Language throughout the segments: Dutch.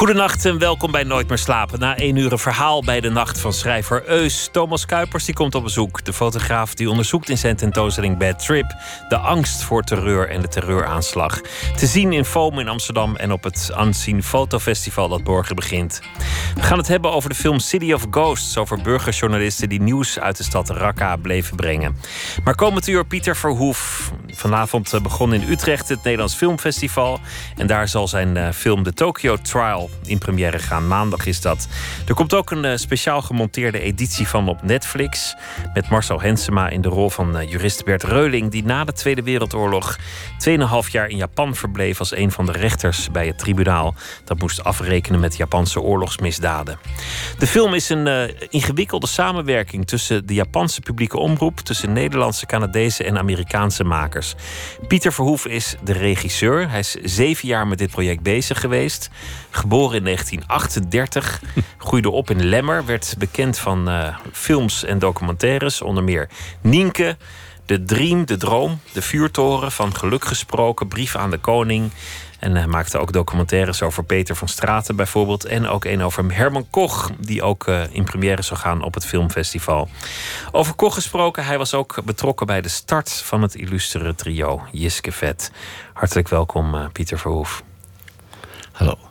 Goedenacht en welkom bij Nooit meer slapen. Na één uur een verhaal bij de nacht van schrijver Eus. Thomas Kuipers die komt op bezoek. De fotograaf die onderzoekt in zijn tentoonstelling Bad Trip... de angst voor terreur en de terreuraanslag. Te zien in Foam in Amsterdam en op het Unseen Fotofestival dat morgen begint. We gaan het hebben over de film City of Ghosts... over burgerjournalisten die nieuws uit de stad Raqqa bleven brengen. Maar komend uur Pieter Verhoef. Vanavond eh, begon in Utrecht het Nederlands Filmfestival... en daar zal zijn eh, film The Tokyo Trial in première gaan. Maandag is dat. Er komt ook een uh, speciaal gemonteerde editie van op Netflix. Met Marcel Hensema in de rol van uh, jurist Bert Reuling. Die na de Tweede Wereldoorlog 2,5 jaar in Japan verbleef als een van de rechters bij het tribunaal. Dat moest afrekenen met Japanse oorlogsmisdaden. De film is een uh, ingewikkelde samenwerking tussen de Japanse publieke omroep. Tussen Nederlandse, Canadese en Amerikaanse makers. Pieter Verhoef is de regisseur. Hij is zeven jaar met dit project bezig geweest. Geboren in 1938, groeide op in Lemmer, werd bekend van uh, films en documentaires, onder meer Nienke, De Dream, De Droom, De Vuurtoren, van Geluk gesproken, Brief aan de Koning. En hij maakte ook documentaires over Peter van Straten bijvoorbeeld. En ook een over Herman Koch, die ook uh, in première zou gaan op het filmfestival. Over Koch gesproken, hij was ook betrokken bij de start van het illustere trio Jiske Vet. Hartelijk welkom, uh, Pieter Verhoef. Hallo.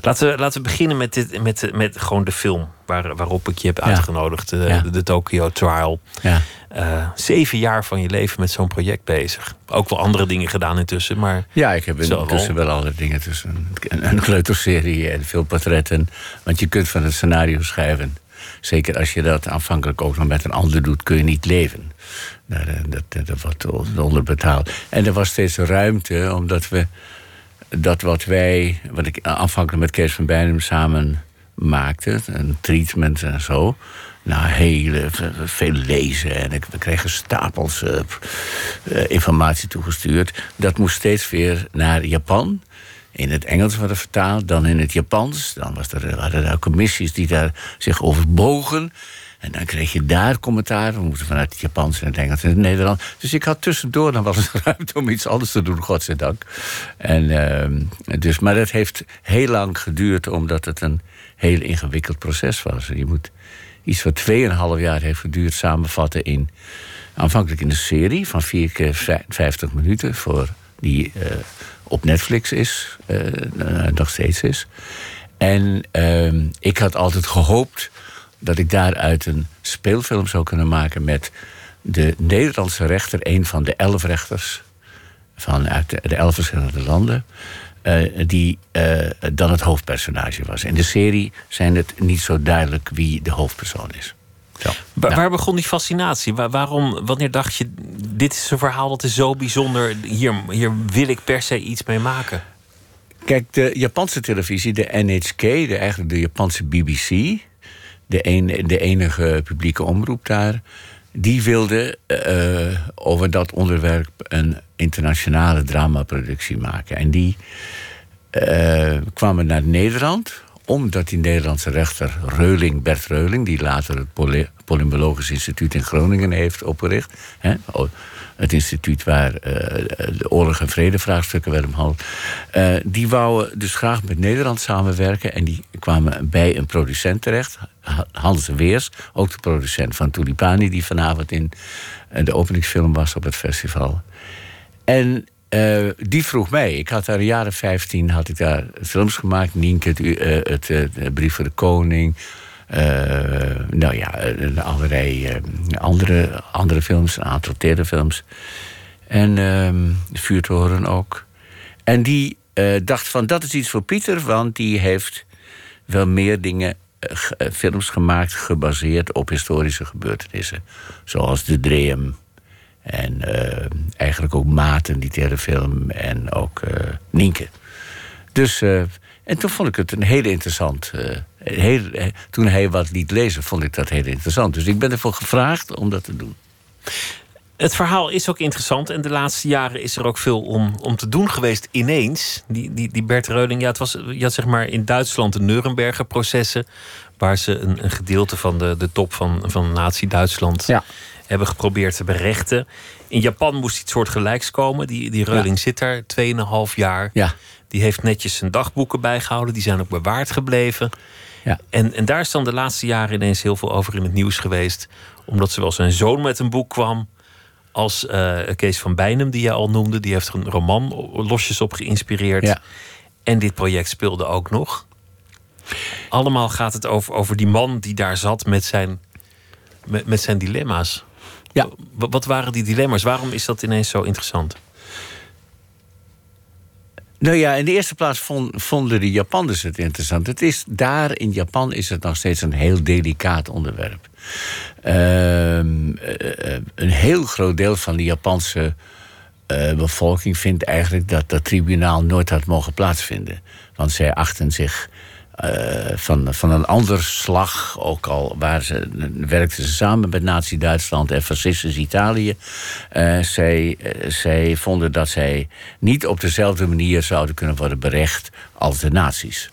Laten we, laten we beginnen met, dit, met, met gewoon de film waar, waarop ik je heb uitgenodigd. De, ja. de, de, Tokyo Trial. Ja. Uh, zeven jaar van je leven met zo'n project bezig. Ook wel andere dingen gedaan intussen. Maar ja, ik heb intussen wel andere dingen tussen. Een, een kleuterserie en veel portretten. Want je kunt van een scenario schrijven. Zeker als je dat aanvankelijk ook nog met een ander doet, kun je niet leven. Dat, dat, dat wordt onderbetaald. En er was steeds ruimte, omdat we dat wat wij, wat ik aanvankelijk met Kees van Bijnem samen maakte, een treatment en zo. Nou, heel veel lezen en ik, we kregen stapels uh, informatie toegestuurd. Dat moest steeds weer naar Japan. In het Engels worden vertaald, dan in het Japans. Dan was er, waren er commissies die daar zich over bogen. En dan kreeg je daar commentaar. We moeten vanuit het Japans en het Engels en het Nederlands. Dus ik had tussendoor dan wel eens ruimte om iets anders te doen, godzijdank. En, uh, dus, maar dat heeft heel lang geduurd, omdat het een heel ingewikkeld proces was. Je moet iets wat 2,5 jaar heeft geduurd samenvatten in. Aanvankelijk in een serie van 4 keer 50 minuten. Voor die uh, op Netflix is, uh, nog steeds is. En uh, ik had altijd gehoopt dat ik daaruit een speelfilm zou kunnen maken met de Nederlandse rechter, een van de elf rechters vanuit de, de elf verschillende landen. Uh, die uh, dan het hoofdpersonage was. In de serie zijn het niet zo duidelijk wie de hoofdpersoon is. Zo. Waar, waar begon die fascinatie? Waar, waarom, wanneer dacht je, dit is een verhaal dat is zo bijzonder, hier, hier wil ik per se iets mee maken? Kijk, de Japanse televisie, de NHK, de, eigenlijk de Japanse BBC, de, een, de enige publieke omroep daar, die wilde uh, over dat onderwerp een internationale dramaproductie maken. En die uh, kwamen naar Nederland, omdat die Nederlandse rechter Reuling, Bert Reuling, die later het Poly Polymologisch Instituut in Groningen heeft opgericht. Hè, het instituut waar uh, de oorlog- en vredevraagstukken werden behandeld. Uh, die wouden dus graag met Nederland samenwerken. En die kwamen bij een producent terecht, Hans Weers, ook de producent van Tulipani, die vanavond in de openingsfilm was op het festival. En die vroeg mij. Ik had daar jaren 15 had ik daar films gemaakt. Nienke, het, het Brief voor de Koning. Uh, nou ja, allerlei andere, andere films, een aantal telefilms. En de Vuurtoren ook. En die dacht van, dat is iets voor Pieter, want die heeft wel meer dingen films gemaakt gebaseerd op historische gebeurtenissen. Zoals De Dream en eigenlijk ook Maarten, die derde film. En ook Nienke. Dus, en toen vond ik het een hele interessant. Heel, toen hij wat liet lezen, vond ik dat heel interessant. Dus ik ben ervoor gevraagd om dat te doen. Het verhaal is ook interessant en de laatste jaren is er ook veel om, om te doen geweest. Ineens, die, die, die Bert Reuling, ja, het was, je had zeg maar in Duitsland de Nuremberger processen, waar ze een, een gedeelte van de, de top van, van Nazi-Duitsland Ja. hebben geprobeerd te berechten. In Japan moest iets soort gelijks komen. Die, die Reuling zit daar 2,5 jaar. Ja. Die heeft netjes zijn dagboeken bijgehouden. Die zijn ook bewaard gebleven. Ja. En, en daar is dan de laatste jaren ineens heel veel over in het nieuws geweest. Omdat zowel zijn zoon met een boek kwam. Als eh, Kees van Bijnem, die je al noemde. Die heeft er een roman losjes op geïnspireerd. Ja. En dit project speelde ook nog. Allemaal gaat het over, over die man die daar zat met zijn, met, met zijn dilemma's. Ja. Wa- Wat waren die dilemma's? Waarom is dat ineens zo interessant? Nou ja, in de eerste plaats vond- vonden de Japanners het interessant. Het is, daar in Japan is het nog steeds een heel delicaat onderwerp. Ehm, eh, eh, een heel groot deel van de Japanse eh, bevolking vindt eigenlijk dat dat tribunaal nooit had mogen plaatsvinden. Want zij achten zich eh, van, van een ander slag, ook al waar ze, werkten ze samen met Nazi-Duitsland en fascistisch Italië. Eh, zij, eh, zij vonden dat zij niet op dezelfde manier zouden kunnen worden berecht als de nazi's.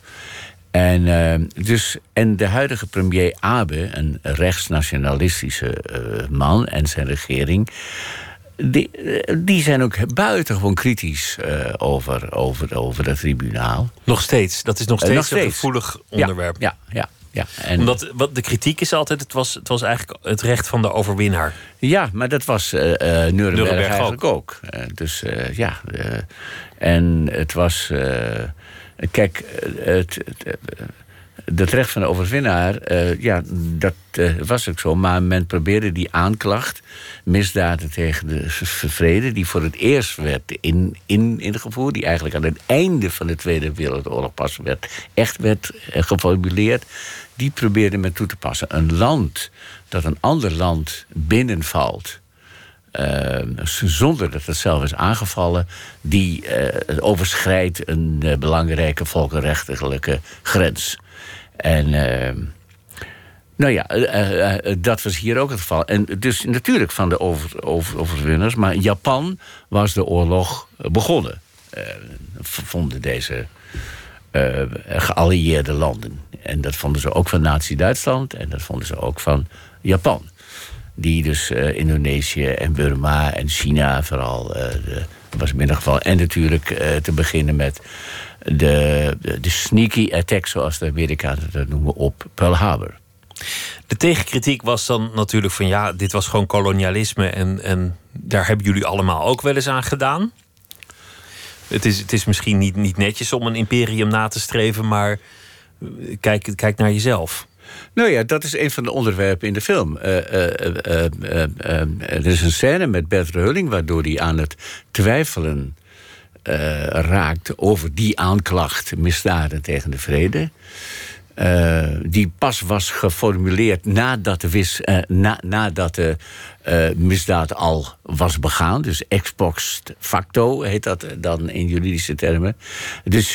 En, dus, en de huidige premier Abe, een rechtsnationalistische man en zijn regering. Die, eh, die zijn ook buitengewoon kritisch eh, over, over, over dat tribunaal. Nog steeds. Dat is nog Eh, steeds nog een steeds. gevoelig onderwerp. Ja, ja, ja. En, Omdat wat de kritiek is altijd: het was, het was eigenlijk het recht van de overwinnaar. Ja, maar dat was eh eh Nuremberg, Nuremberg eigenlijk ook. Eh, dus eh, ja, eh, en het was... eh, kijk, eh, het, het, het recht van de overwinnaar, eh, ja, dat eh, was ook zo. Maar men probeerde die aanklacht, misdaden tegen de vrede... die voor het eerst werd in, in, ingevoerd... die eigenlijk aan het einde van de Tweede Wereldoorlog pas werd, echt werd eh, geformuleerd... die probeerde men toe te passen. Een land dat een ander land binnenvalt... zonder dat het zelf is aangevallen, die overschrijdt een belangrijke volkenrechtelijke grens. En eh, nou ja, eh, eh, eh, dat was hier ook het geval. En dus natuurlijk van de over, over, overwinners, maar in Japan was de oorlog begonnen, vonden deze geallieerde landen. En dat vonden ze ook van Nazi-Duitsland en dat vonden ze ook van Japan. Die dus Indonesië en Burma en China vooral de, was in ieder geval. En natuurlijk eh, te beginnen met de, de, sneaky attack, zoals de Amerikanen dat noemen, op Pearl Harbor. De tegenkritiek was dan natuurlijk van ja, dit was gewoon kolonialisme en, en daar hebben jullie allemaal ook wel eens aan gedaan. Het is, het is misschien niet, niet netjes om een imperium na te streven, maar eh, kijk, kijk naar jezelf. Nou ja, dat is een van de onderwerpen in de film. Eh, eh, eh, er is een scène met Bert Reuling... waardoor hij aan het twijfelen raakt over die aanklacht... misdaden tegen de vrede. Die pas was geformuleerd nadat de, wis, na, nadat de misdaad al was begaan. Dus ex post facto heet dat dan in juridische termen. Dus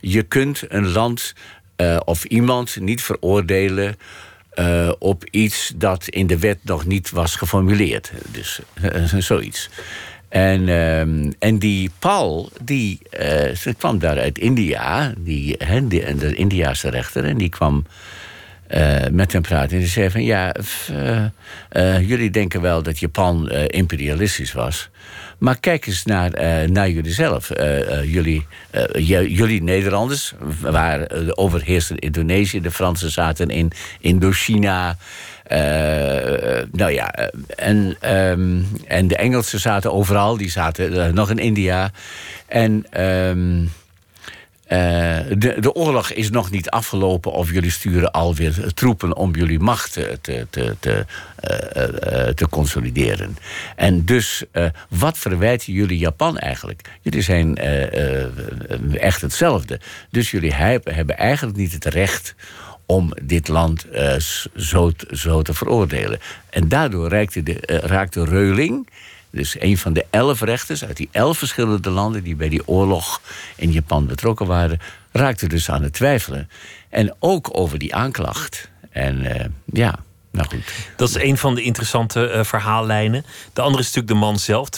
je kunt een land eh, of iemand niet veroordelen eh, op iets dat in de wet nog niet was geformuleerd. Dus eh, zoiets. En, ehm, en die Paul, die ze kwam daar uit India, die, hè, die, de Indiaanse rechter, en die kwam met hem praten. En die zei van ja, jullie denken wel dat Japan imperialistisch was. Maar kijk eens naar, eh, naar jullie zelf. Eh, eh, jullie, jullie Nederlanders waren overheersten in Indonesië. De Fransen zaten in Indochina. Nou ja, en, ehm, en de Engelsen zaten overal. Die zaten nog in India. En... eh, de, de oorlog is nog niet afgelopen of jullie sturen alweer troepen om jullie macht te, te, te, te, eh, eh, eh, consolideren. En dus, eh, wat verwijten jullie Japan eigenlijk? Jullie zijn eh, eh, echt hetzelfde. Dus jullie hebben, eigenlijk niet het recht om dit land eh, s- zo, zo te veroordelen. En daardoor de, eh, raakte Reuling, dus een van de elf rechters uit die elf verschillende landen die bij die oorlog in Japan betrokken waren, raakte dus aan het twijfelen. En ook over die aanklacht. En eh, ja, Nou goed. Dat is een van de interessante uh, verhaallijnen. De andere is natuurlijk de man zelf,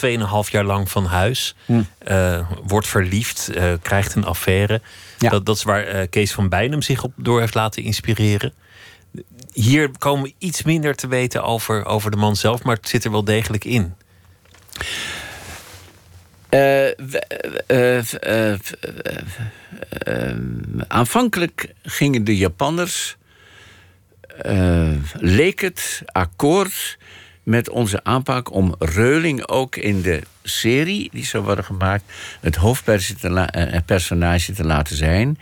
2,5 jaar lang van huis. Hm. Uh, wordt verliefd, krijgt een affaire. Ja. Dat, dat is waar Kees van Bijnem zich op door heeft laten inspireren. Hier komen we iets minder te weten over, over de man zelf, maar het zit er wel degelijk in. Aanvankelijk gingen de Japanners uh, leek het akkoord met onze aanpak om Reuling ook in de serie die zou worden gemaakt het hoofdpersonage te, laten zijn.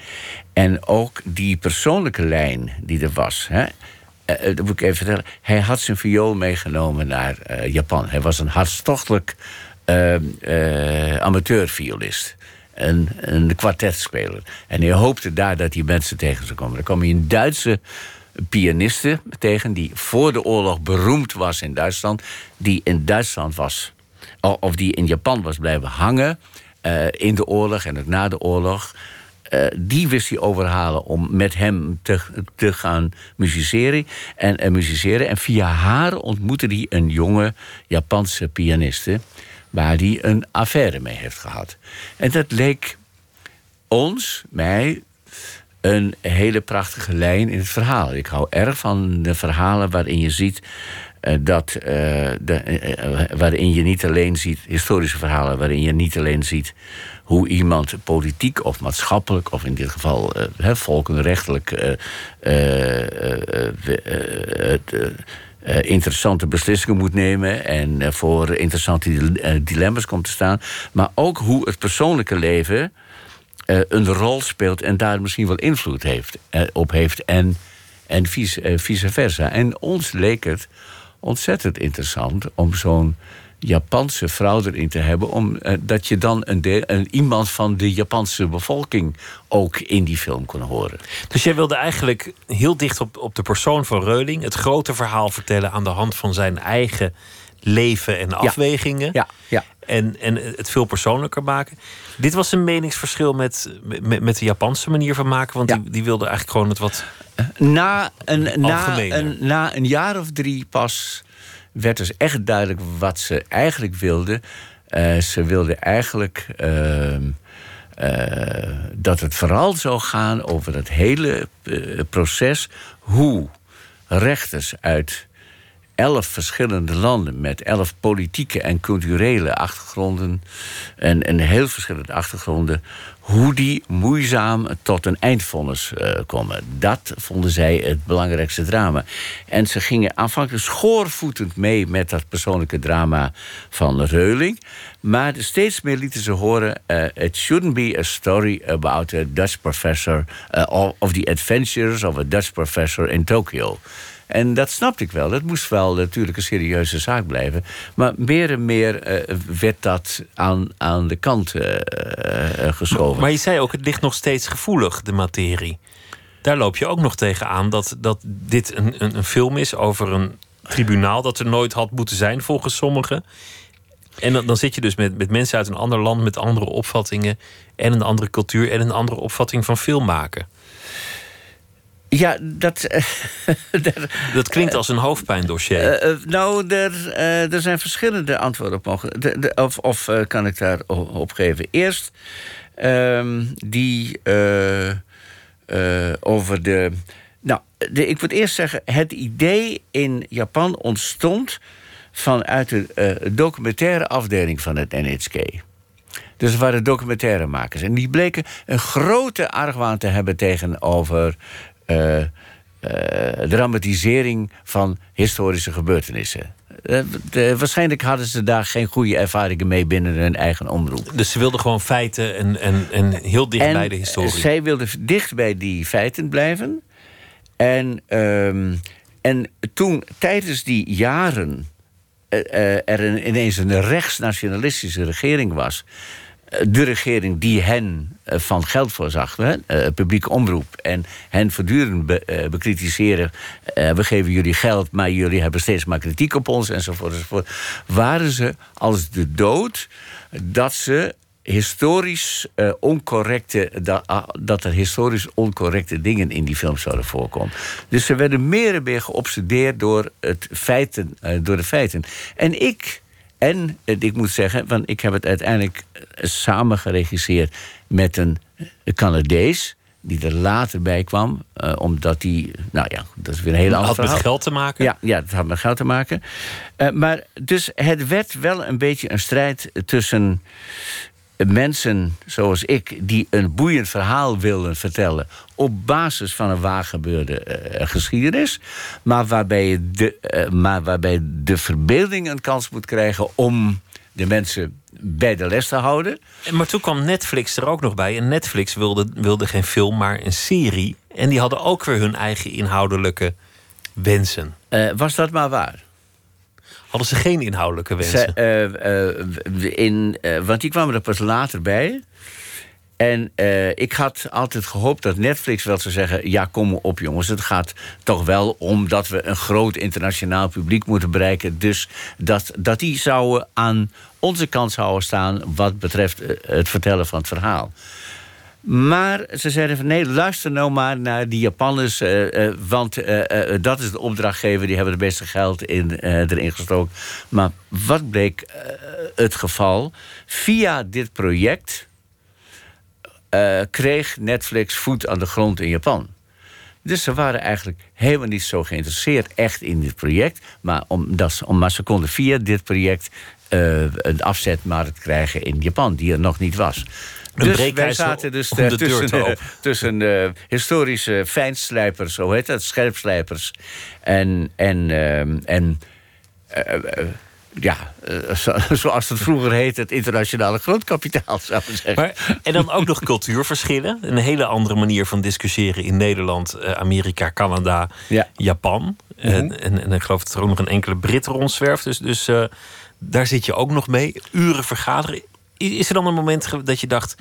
En ook die persoonlijke lijn die er was. Hè. Uh, dat moet ik even vertellen. Hij had zijn viool meegenomen naar uh, Japan. Hij was een hartstochtelijk uh, amateurviolist. Een, een kwartetspeler. En hij hoopte daar dat die mensen tegen zou komen. Dan kwam hij een Duitse pianiste tegen die voor de oorlog beroemd was in Duitsland, die in Duitsland was, of die in Japan was blijven hangen in de oorlog en na de oorlog. Uh, die wist hij overhalen om met hem te, te gaan musiceren en, en musiceren. En via haar ontmoette hij een jonge Japanse pianiste... waar hij een affaire mee heeft gehad. En dat leek ons, mij, een hele prachtige lijn in het verhaal. Ik hou erg van de verhalen waarin je ziet uh, dat. Waarin je niet alleen ziet. historische verhalen waarin je niet alleen ziet. Hoe iemand politiek of maatschappelijk. of in dit geval he, volkenrechtelijk. interessante beslissingen moet nemen en voor interessante dilemma's komt te staan. Maar ook hoe het persoonlijke leven een rol speelt en daar misschien wel invloed heeft, op heeft en, en vice versa. En ons leek het ontzettend interessant om zo'n Japanse vrouw erin te hebben, omdat je dan een, deel, een, iemand van de Japanse bevolking ook in die film kon horen. Dus jij wilde eigenlijk heel dicht op, op de persoon van Reuling het grote verhaal vertellen aan de hand van zijn eigen leven en afwegingen. Ja, ja. En, en het veel persoonlijker maken. Dit was een meningsverschil met, met, met de Japanse manier van maken. Want die, die wilde eigenlijk gewoon het wat. Na een, na, een, na een jaar of drie pas werd dus echt duidelijk wat ze eigenlijk wilde. Uh, ze wilde eigenlijk uh, uh, dat het vooral zou gaan over het hele eh, proces. Hoe rechters uit elf verschillende landen met elf politieke en culturele achtergronden en, en heel verschillende achtergronden, hoe die moeizaam tot een eindvonnis uh, komen. Dat vonden zij het belangrijkste drama. En ze gingen aanvankelijk schoorvoetend mee met dat persoonlijke drama van Reuling. Maar steeds meer lieten ze horen: uh, It shouldn't be a story about a Dutch professor, uh, of the adventures of a Dutch professor in Tokyo. En dat snapte ik wel. Dat moest wel natuurlijk een serieuze zaak blijven. Maar meer en meer uh, werd dat aan, aan de kant uh, geschoven. Maar, maar, je zei ook, het ligt nog steeds gevoelig, de materie. Daar loop je ook nog tegen aan dat, dat dit een, een, een film is over een tribunaal dat er nooit had moeten zijn volgens sommigen. En dan, dan zit je dus met, met mensen uit een ander land met andere opvattingen en een andere cultuur en een andere opvatting van film maken. Ja, dat. dat klinkt als een hoofdpijndossier. Uh, nou, er, er zijn verschillende antwoorden op mogelijk. Of of kan ik daar op geven? Eerst ehm, die over de. Nou, de, ik moet eerst zeggen: het idee in Japan ontstond vanuit de documentaire afdeling van het NHK. Dus er waren documentairemakers. En die bleken een grote argwaan te hebben tegenover uh, dramatisering van historische gebeurtenissen. Uh, de, waarschijnlijk hadden ze daar geen goede ervaringen mee binnen hun eigen omroep. Dus ze wilden gewoon feiten en, en, en heel dicht bij de historie. Zij wilden dicht bij die feiten blijven. En, um, en toen, tijdens die jaren, er ineens een rechtsnationalistische regering was de regering die hen eh, van geld voorzag, hè, uh, publieke omroep, en hen voortdurend be, uh, bekritiseren. we geven jullie geld, maar jullie hebben steeds maar kritiek op ons, enzovoort. enzovoort waren ze als de dood dat ze historisch uh, oncorrecte, dat, uh, dat er historisch oncorrecte dingen in die film zouden voorkomen. Dus ze werden meer en meer geobsedeerd door, het feiten, door de feiten. En ik, en ik moet zeggen, want ik heb het uiteindelijk samen geregisseerd met een Canadees die er later bij kwam, uh, omdat die, nou ja, dat is weer een hele andere Had met geld te maken? Ja, ja, dat had met geld te maken. Uh, maar dus het werd wel een beetje een strijd tussen mensen zoals ik... die een boeiend verhaal wilden vertellen... op basis van een waargebeurde uh, geschiedenis... Maar waarbij, de, maar waarbij de verbeelding een kans moet krijgen om de mensen bij de les te houden. Maar toen kwam Netflix er ook nog bij. En Netflix wilde, wilde geen film, maar een serie. En die hadden ook weer hun eigen inhoudelijke wensen. Uh, was dat maar waar? Hadden ze geen inhoudelijke wensen? Ze, uh, uh, in, want die kwamen er pas later bij. En ik had altijd gehoopt dat Netflix wel zou zeggen... ja, kom op jongens, het gaat toch wel om dat we een groot internationaal publiek moeten bereiken. Dus dat, dat die zouden aan onze kant zouden staan... wat betreft het vertellen van het verhaal. Maar ze zeiden van nee, luister nou maar naar die Japanners... Uh, uh, want uh, dat is de opdrachtgever, die hebben het beste geld in, erin gestoken. Maar wat bleek het geval? Via dit project kreeg Netflix voet aan de grond in Japan. Dus ze waren eigenlijk helemaal niet zo geïnteresseerd echt in dit project. Maar, omdat, om, maar ze konden via dit project een afzetmarkt krijgen in Japan, die er nog niet was. Dus wij zaten dus de tussen, uh, tussen uh, historische fijnslijpers, zo heet dat, scherpslijpers. En, en, en ja, zoals het vroeger heette, het internationale grootkapitaal, zou ik zeggen. Maar, en dan ook nog cultuurverschillen. Een hele andere manier van discussiëren in Nederland, Amerika, Canada, ja. Japan. Mm -hmm. en, en, en, ik geloof dat er ook nog een enkele Brit rondzwerft. Dus, dus daar zit je ook nog mee. Uren vergaderen. Is er dan een moment dat je dacht...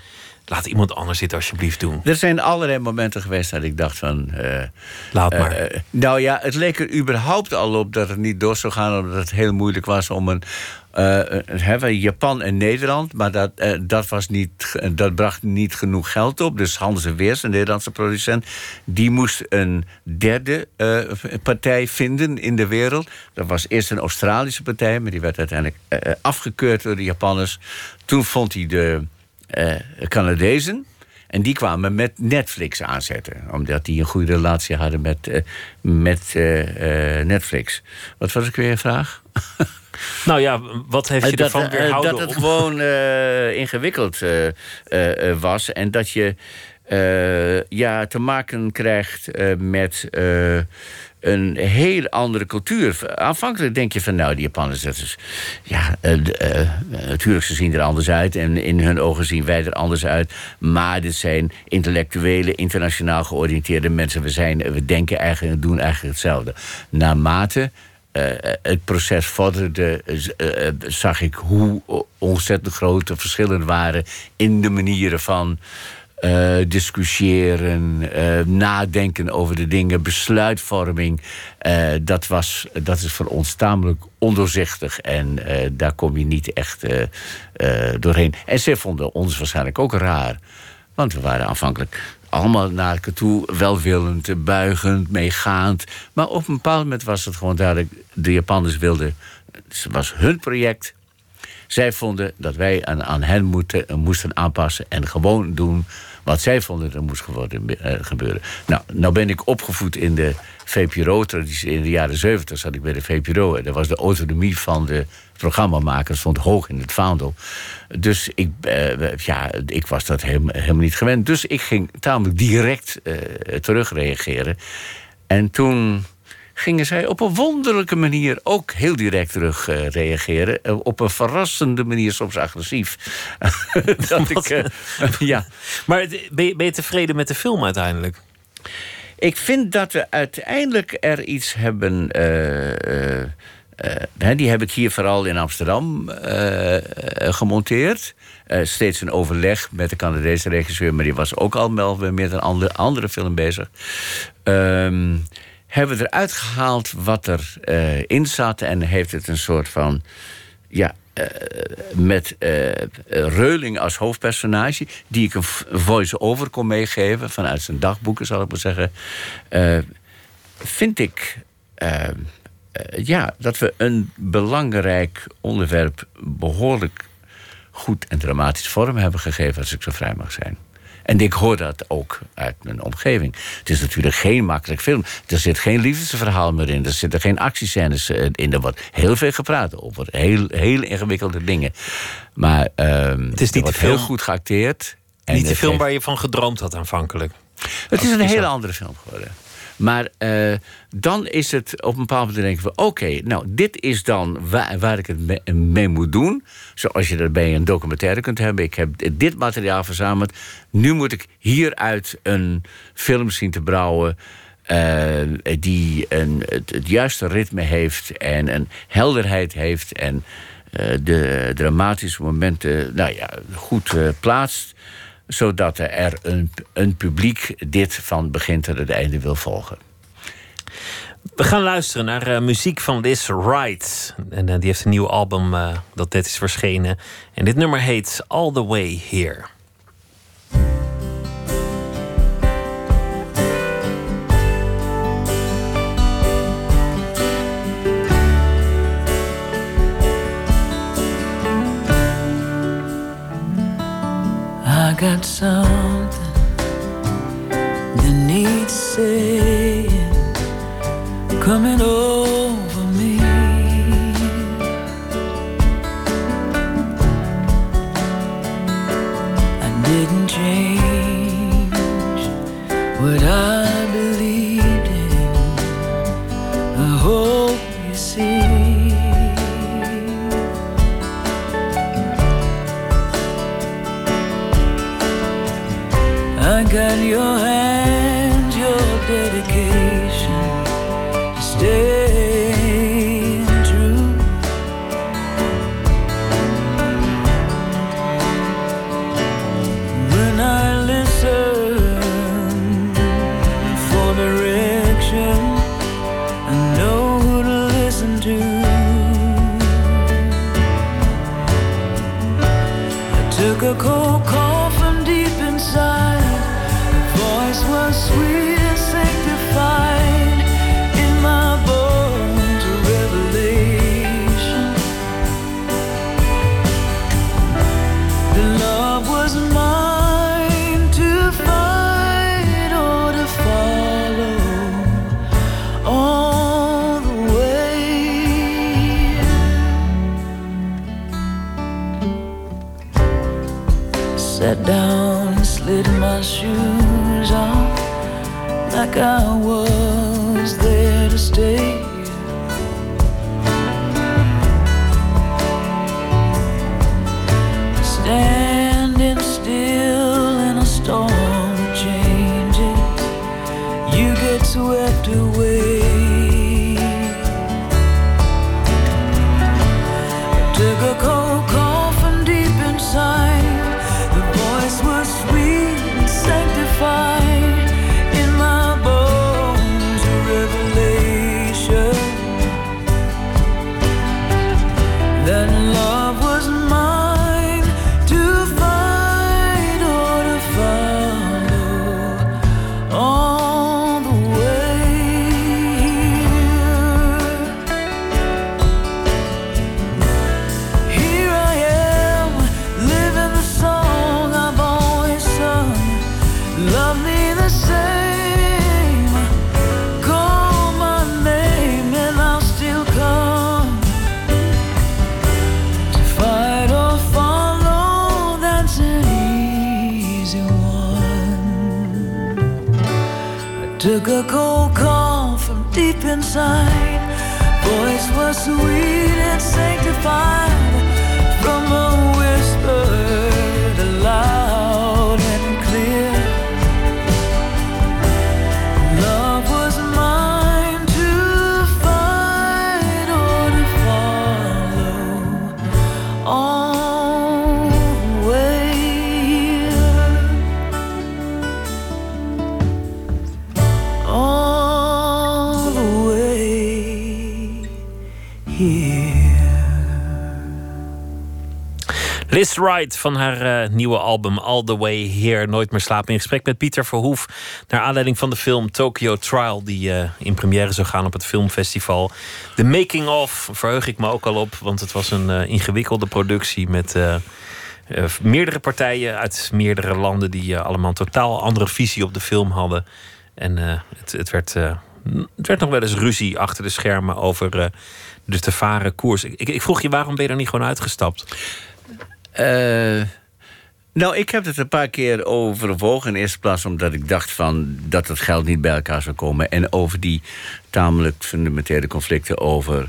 Laat iemand anders dit alsjeblieft doen. Er zijn allerlei momenten geweest dat ik dacht van... Uh, Laat maar. Uh, nou ja, het leek er überhaupt al op dat het niet door zou gaan... omdat het heel moeilijk was om een... Uh, Japan en Nederland, maar dat, dat, was niet, dat bracht niet genoeg geld op. Dus Hans Weers, een Nederlandse producent... die moest een derde partij vinden in de wereld. Dat was eerst een Australische partij... maar die werd uiteindelijk afgekeurd door de Japanners. Toen vond hij de Canadezen. En die kwamen met Netflix aanzetten. Omdat die een goede relatie hadden met, met Netflix. Wat was ik weer een vraag? Nou ja, wat heeft je dat, ervan weerhouden? Dat het om... gewoon ingewikkeld was. En dat je ja, te maken krijgt met een heel andere cultuur. Aanvankelijk denk je van, nou, die Japanners, dat is... Ja, uh, uh, natuurlijk, ze zien er anders uit... en in hun ogen zien wij er anders uit. Maar dit zijn intellectuele, internationaal georiënteerde mensen. We, zijn, we denken eigenlijk en doen eigenlijk hetzelfde. Naarmate... Uh, het proces vorderde, uh, zag ik hoe ontzettend grote verschillen waren in de manieren van discussiëren, nadenken over de dingen, besluitvorming. Dat, was, dat is voor ons tamelijk ondoorzichtig en daar kom je niet echt doorheen. En zij vonden ons waarschijnlijk ook raar, want we waren aanvankelijk allemaal naar elkaar toe, welwillend, buigend, meegaand. Maar op een bepaald moment was het gewoon duidelijk, de Japanners wilden, het was hun project. Zij vonden dat wij aan, hen moeten, moesten aanpassen en gewoon doen wat zij vonden er moest uh, gebeuren. Nou, nou ben ik opgevoed in de VPRO-traditie. In de jaren zeventig zat ik bij de VPRO. En dat was de autonomie van de programmamakers stond hoog in het vaandel. Dus ik, uh, ja, ik was dat helemaal, niet gewend. Dus ik ging tamelijk direct uh, terugreageren. En toen gingen zij op een wonderlijke manier ook heel direct terug uh, reageren. Uh, op een verrassende manier, soms agressief. dat ik, uh, ja. Maar ben je, ben je tevreden met de film uiteindelijk? Ik vind dat we uiteindelijk er iets hebben. die heb ik hier vooral in Amsterdam gemonteerd. steeds een overleg met de Canadese regisseur, maar die was ook al wel met een andere, andere film bezig. Ehm hebben eruit gehaald wat erin uh, in zat. En heeft het een soort van ja, met Reuling als hoofdpersonage, die ik een voice-over kon meegeven vanuit zijn dagboeken, zal ik maar zeggen. vind ik ja, dat we een belangrijk onderwerp behoorlijk goed en dramatisch vorm hebben gegeven, als ik zo vrij mag zijn. En ik hoor dat ook uit mijn omgeving. Het is natuurlijk geen makkelijk film. Er zit geen liefdesverhaal meer in. Er zitten geen actiescènes eh, in. Er wordt heel veel gepraat over. Heel, heel ingewikkelde dingen. Maar um, het is niet wordt heel goed geacteerd. Niet de film waar je van gedroomd had aanvankelijk. Het is een hele andere film geworden. Maar uh, dan is het op een bepaald moment denken we... oké, nou, dit is dan waar, ik het mee, moet doen. Zoals je dat bij een documentaire kunt hebben. Ik heb dit materiaal verzameld. Nu moet ik hieruit een film zien te brouwen... Uh, die een, het, juiste ritme heeft en een helderheid heeft... en uh, de dramatische momenten nou ja, goed plaatst zodat er een, een publiek dit van begin tot het einde wil volgen. We gaan luisteren naar uh, muziek van Liz Wright. En uh, die heeft een nieuw album uh, dat net is verschenen. En dit nummer heet All the Way Here. I got something that needs saying coming over me. I didn't change what I I got your hands, your dedication to staying true. When I listen for direction, I know who to listen to. I took a cold call like fun. Van haar uh, nieuwe album All the Way Here Nooit meer slapen. In gesprek met Pieter Verhoef. Naar aanleiding van de film Tokyo Trial. Die uh, in première zou gaan op het filmfestival. De making of verheug ik me ook al op. Want het was een uh, ingewikkelde productie met... meerdere partijen uit meerdere landen die allemaal een totaal andere visie op de film hadden. En het, het, werd, het werd nog wel eens ruzie achter de schermen over de te varen koers. Ik, ik, vroeg je waarom ben je er niet gewoon uitgestapt? Uh, nou, ik heb het een paar keer overwogen. In eerste plaats omdat ik dacht van dat het geld niet bij elkaar zou komen. En over die tamelijk fundamentele conflicten over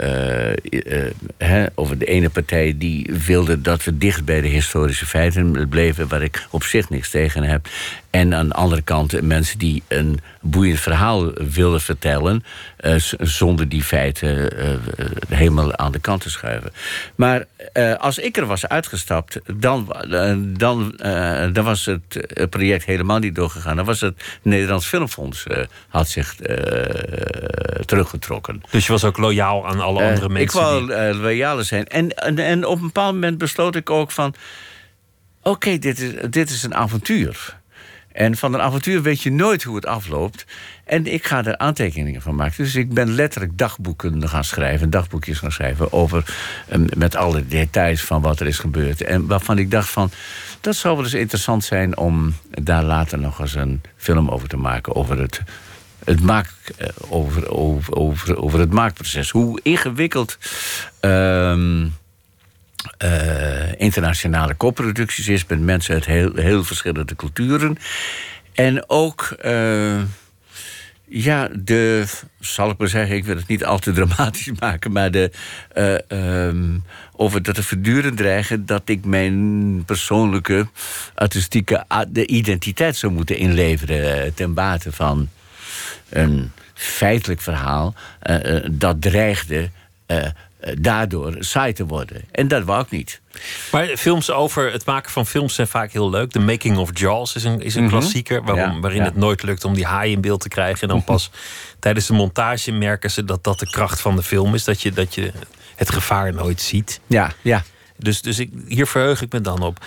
uh, over de ene partij die wilde dat we dicht bij de historische feiten bleven, waar ik op zich niks tegen heb. En aan de andere kant mensen die een boeiend verhaal wilden vertellen, uh, zonder die feiten helemaal aan de kant te schuiven. Maar als ik er was uitgestapt, dan, dan, dan was het project helemaal niet doorgegaan. Dan was het Nederlands Filmfonds had zich teruggetrokken. Dus je was ook loyaal aan alle andere mensen? Ik wou die... loyaal zijn. En, en, en, op een bepaald moment besloot ik ook van... oké, dit, is, dit is een avontuur. En van een avontuur weet je nooit hoe het afloopt. En ik ga er aantekeningen van maken. Dus ik ben letterlijk dagboeken gaan schrijven, dagboekjes gaan schrijven over um, met alle details van wat er is gebeurd. En waarvan ik dacht van dat zou wel eens interessant zijn om daar later nog eens een film over te maken over het het maak, eh, over, over, over, over het maakproces. Hoe ingewikkeld uh, uh, internationale co-producties is met mensen uit heel, heel verschillende culturen. En ook. Uh, ja, de, zal ik maar zeggen, ik wil het niet al te dramatisch maken, maar de, uh, over dat er voortdurend dreigen dat ik mijn persoonlijke artistieke de identiteit zou moeten inleveren ten bate van een feitelijk verhaal dat dreigde daardoor saai te worden. En dat wou ik niet. Maar films over het maken van films zijn vaak heel leuk. The Making of Jaws is een, is een mm -hmm. klassieker. Waarom, ja, waarin ja. het nooit lukt om die haai in beeld te krijgen. En dan pas tijdens de montage merken ze dat dat de kracht van de film is. Dat je, dat je het gevaar nooit ziet. Ja, ja. Dus, dus ik, hier verheug ik me dan op.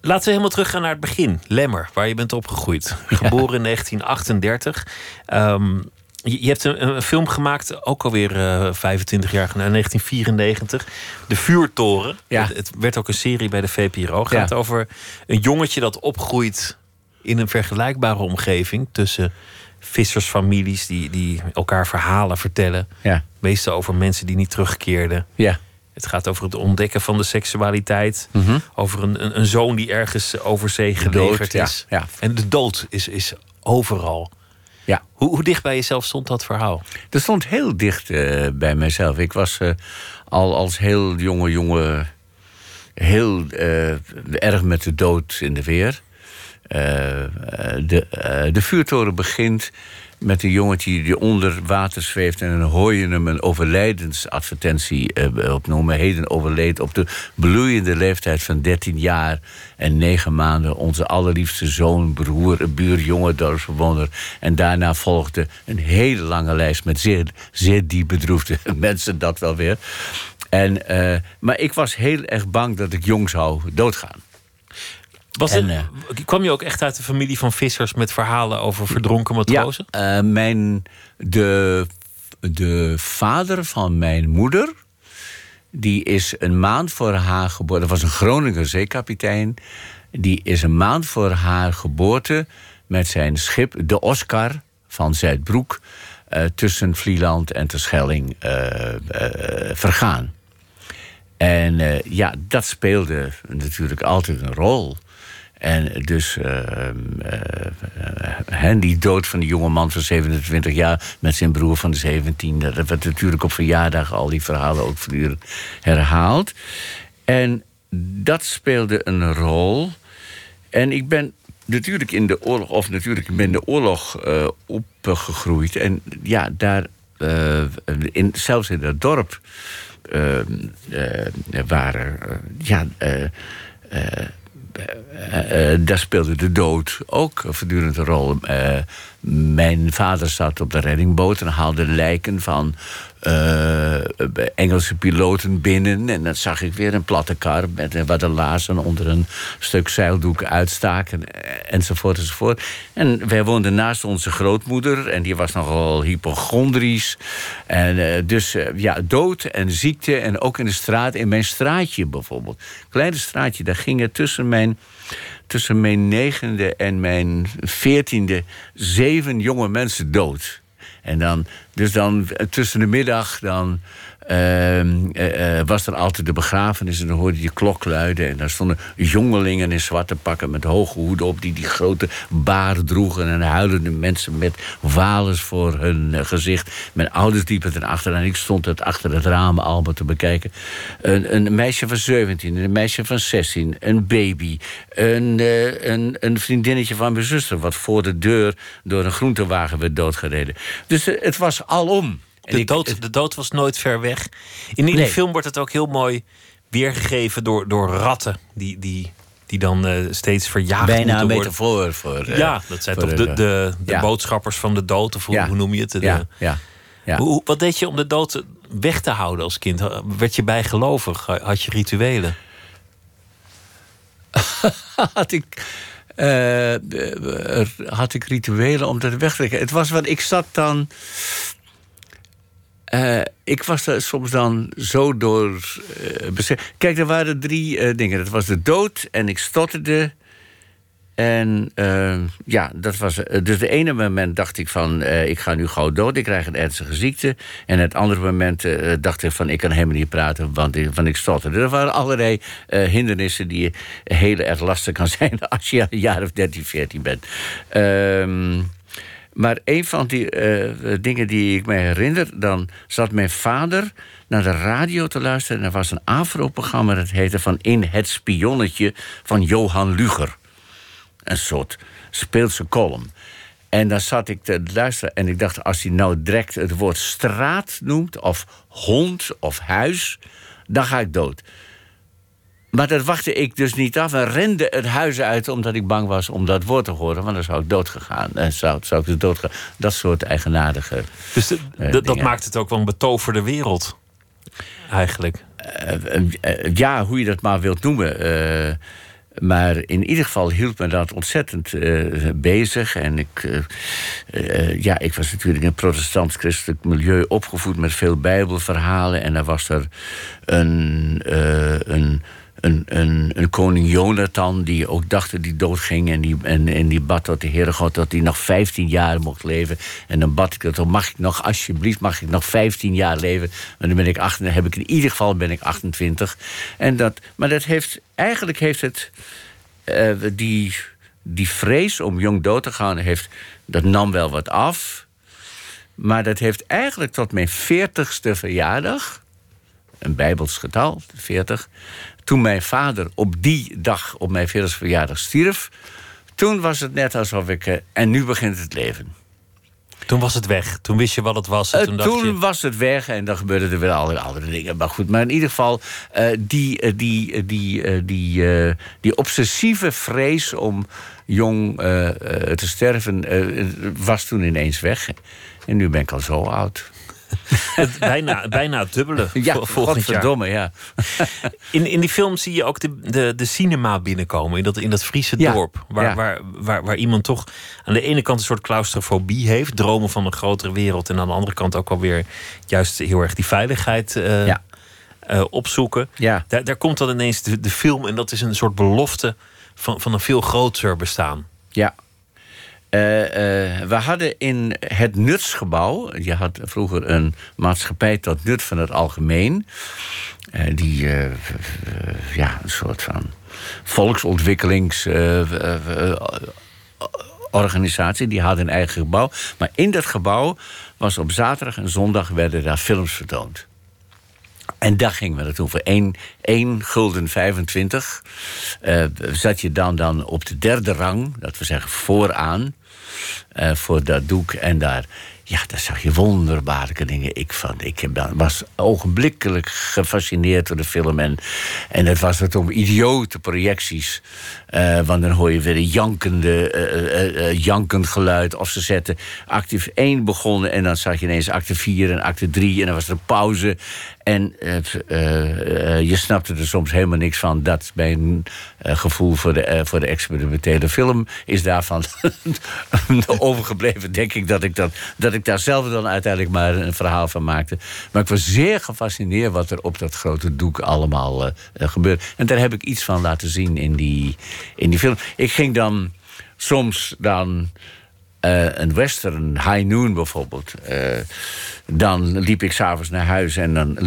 Laten we helemaal teruggaan naar het begin. Lemmer, waar je bent opgegroeid. Geboren in 1938. Um, je, hebt een, een, film gemaakt, ook alweer uh, 25 jaar geleden, 1994. De Vuurtoren. Ja. Het, het, werd ook een serie bij de VPRO. Het gaat ja. over een jongetje dat opgroeit in een vergelijkbare omgeving tussen vissersfamilies die, die elkaar verhalen vertellen. Ja. Meestal over mensen die niet terugkeerden. Ja. Het gaat over het ontdekken van de seksualiteit. Mm -hmm. Over een, een, een, zoon die ergens over zee gelegerd is. Ja, ja. En de dood is, is overal. Ja. Hoe, hoe, dicht bij jezelf stond dat verhaal? Dat stond heel dicht uh, bij mijzelf. Ik was uh, al als heel jonge jongen heel uh, erg met de dood in de weer. de, de vuurtoren begint met een jongetje die onder water zweeft... en dan hoor je hem een overlijdensadvertentie uh, opnoemen. Heden overleed op de bloeiende leeftijd van 13 jaar en 9 maanden... onze allerliefste zoon, broer, buurjongen, dorpsbewoner. En daarna volgde een hele lange lijst met zeer, zeer diep bedroefde mensen, dat wel weer. En, uh, maar ik was heel erg bang dat ik jong zou doodgaan. Was en, het, uh, kwam je ook echt uit de familie van vissers met verhalen over verdronken matrozen? Ja, uh, mijn, de, de vader van mijn moeder, die is een maand voor haar geboorte. Dat was een Groninger zeekapitein. Die is een maand voor haar geboorte met zijn schip, de Oscar van Zuidbroek, uh, tussen Vlieland en Terschelling vergaan. En ja, dat speelde natuurlijk altijd een rol. En dus uh, die dood van die jonge man van 27 jaar met zijn broer van de 17, dat werd natuurlijk op verjaardag al die verhalen ook voortdurend herhaald. En dat speelde een rol. En ik ben natuurlijk in de oorlog, of natuurlijk ben de oorlog uh, opgegroeid. En ja, daar, uh, in, zelfs in dat dorp, uh, waren, ja. uh, Uh, daar speelde de dood ook voortdurend een rol. Uh, mijn vader zat op de reddingboot en haalde lijken van eh, Engelse piloten binnen. En dan zag ik weer een platte kar met waar de lazen onder een stuk zeildoek uitstaken. Enzovoort, enzovoort. En wij woonden naast onze grootmoeder. En die was nogal hypochondrisch. En dus ja, dood en ziekte. En ook in de straat, in mijn straatje bijvoorbeeld. Kleine straatje, daar gingen tussen mijn tussen mijn negende en mijn veertiende zeven jonge mensen dood. En dan, dus dan tussen de middag, dan Ehm, eh, eh, was er altijd de begrafenis en dan hoorde je klok luiden. En daar stonden jongelingen in zwarte pakken met hoge hoeden op... die die grote baard droegen en huilende mensen met walens voor hun eh, gezicht. Mijn ouders liepen erachter en ik stond het achter het raam allemaal te bekijken. Een, een meisje van 17, een meisje van 16, een baby... Een, een, een vriendinnetje van mijn zuster... wat voor de deur door een groentewagen werd doodgereden. Dus het was alom. De, dood, de dood was nooit ver weg. In die film wordt het ook heel mooi weergegeven door, door ratten. Die, die, die dan uh, steeds verjaagd Bijna een metafoor voor... Uh, ja, dat zijn toch de, de, de boodschappers van de dood. Of hoe, ja. hoe noem je het? Ja, ja, ja. Hoe, wat deed je om de dood weg te houden als kind? Werd je bijgelovig? Had je rituelen? had ik... Uh, had ik rituelen om dat weg te trekken. Het was wat ik zat dan uh, ik was er soms dan zo door. Uh, Kijk, er waren drie uh, dingen. Dat was de dood en ik stotterde. En ja, dat was. Dus de ene moment dacht ik van. ik ga nu gauw dood, ik krijg een ernstige ziekte. En het andere moment dacht ik van. ik kan helemaal niet praten, want ik, ik stotterde. Er waren allerlei hindernissen die heel erg lastig kan zijn. als je een jaar of 13, 14 bent. Ehm maar een van die uh, dingen die ik me herinner, dan zat mijn vader naar de radio te luisteren. En er was een afro-programma dat heette van In het Spionnetje van Johan Luger. Een soort speelse column. En dan zat ik te luisteren en ik dacht, als hij nou direct het woord straat noemt, of hond of huis, dan ga ik dood. Maar dat wachtte ik dus niet af en rende het huis uit... omdat ik bang was om dat woord te horen. Want dan zou ik doodgegaan. En zou, zou ik dus doodgaan. Dat soort eigenaardige Dus uh, dat maakt het ook wel een betoverde wereld. Eigenlijk. Uh, uh, ja, hoe je dat maar wilt noemen. maar in ieder geval hield me dat ontzettend bezig. En ik, ja, ik was natuurlijk in een protestant-christelijk milieu opgevoed... met veel bijbelverhalen. En dan was er een... een een, een, koning Jonathan die ook dacht dat hij doodging. En die, en, en die bad tot de Heere God dat hij nog 15 jaar mocht leven. En dan bad ik dat, mag ik nog, alsjeblieft, mag ik nog 15 jaar leven. En dan ben ik 8, heb ik in ieder geval ben ik 28. En dat, maar dat heeft, eigenlijk heeft het, uh, die, die vrees om jong dood te gaan, heeft, dat nam wel wat af. Maar dat heeft eigenlijk tot mijn 40ste verjaardag, een bijbels getal, 40 toen mijn vader op die dag, op mijn 40 verjaardag, stierf... toen was het net alsof ik... Uh, en nu begint het leven. Toen was het weg. Toen wist je wat het was. Uh, toen, toen je... was het weg en dan gebeurden er weer allerlei andere dingen. Maar goed, maar in ieder geval... Uh, die, die, die, die, die obsessieve vrees om jong te sterven... was toen ineens weg. En nu ben ik al zo oud. bijna, bijna het dubbele ja, volgend verdomme, ja. in, in die film zie je ook de, de, de cinema binnenkomen. In dat, in dat Friese ja, dorp. Waar, ja. waar, waar, waar iemand toch aan de ene kant een soort claustrofobie heeft. Dromen van een grotere wereld. En aan de andere kant ook alweer juist heel erg die veiligheid uh, ja. uh, opzoeken. Ja. Daar, daar komt dan ineens de, de film. En dat is een soort belofte van, van een veel groter bestaan. Ja, uh, uh, we hadden in het nutsgebouw... je had vroeger een maatschappij tot nut van het algemeen... Uh, die ja, een soort van volksontwikkelingsorganisatie... die had een eigen gebouw. Maar in dat gebouw was op zaterdag en zondag... werden daar films vertoond. En daar gingen we naartoe voor 1, 1 gulden 25. Uh, zat je dan, dan op de derde rang, dat we zeggen vooraan. Eh, voor dat doek. En daar, ja, daar zag je wonderbaarlijke dingen. Ik, van, ik was ogenblikkelijk gefascineerd door de film. En, en het was het om idiote projecties. Eh, want dan hoor je weer een jankende, eh, jankend geluid. Of ze zetten actief 1 begonnen en dan zag je ineens acte 4 en acte 3 en dan was er een pauze. En je snapte er soms helemaal niks van. Dat mijn gevoel voor de, voor de experimentele film is daarvan overgebleven. Denk ik dat ik, dat, dat ik daar zelf dan uiteindelijk maar een verhaal van maakte. Maar ik was zeer gefascineerd wat er op dat grote doek allemaal gebeurt. En daar heb ik iets van laten zien in die, in die film. Ik ging dan soms dan eh, een western, High Noon bijvoorbeeld. eh, dan liep ik s'avonds naar huis en dan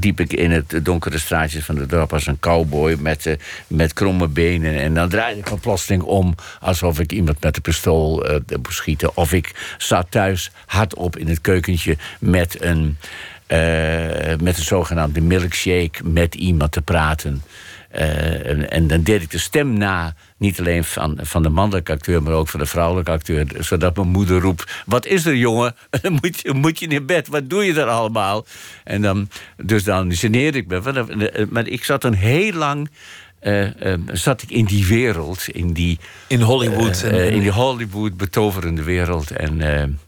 liep ik in het donkere straatjes van de dorp als een cowboy met, eh, met kromme benen. En dan draaide ik me plotseling om alsof ik iemand met een pistool moest schieten. Of ik zat thuis hardop in het keukentje met een, met een zogenaamde milkshake met iemand te praten. Eh, en, en dan deed ik de stem na, niet alleen van, van de mannelijke acteur, maar ook van de vrouwelijke acteur. Zodat mijn moeder roept: Wat is er, jongen? Moet je, moet je in bed, wat doe je er allemaal? En dan, dus dan geneerde ik me. Want, eh, Maar ik zat dan heel lang. eh, eh, zat ik in die wereld, in die, In Hollywood. eh, eh, in die Hollywood betoverende wereld. En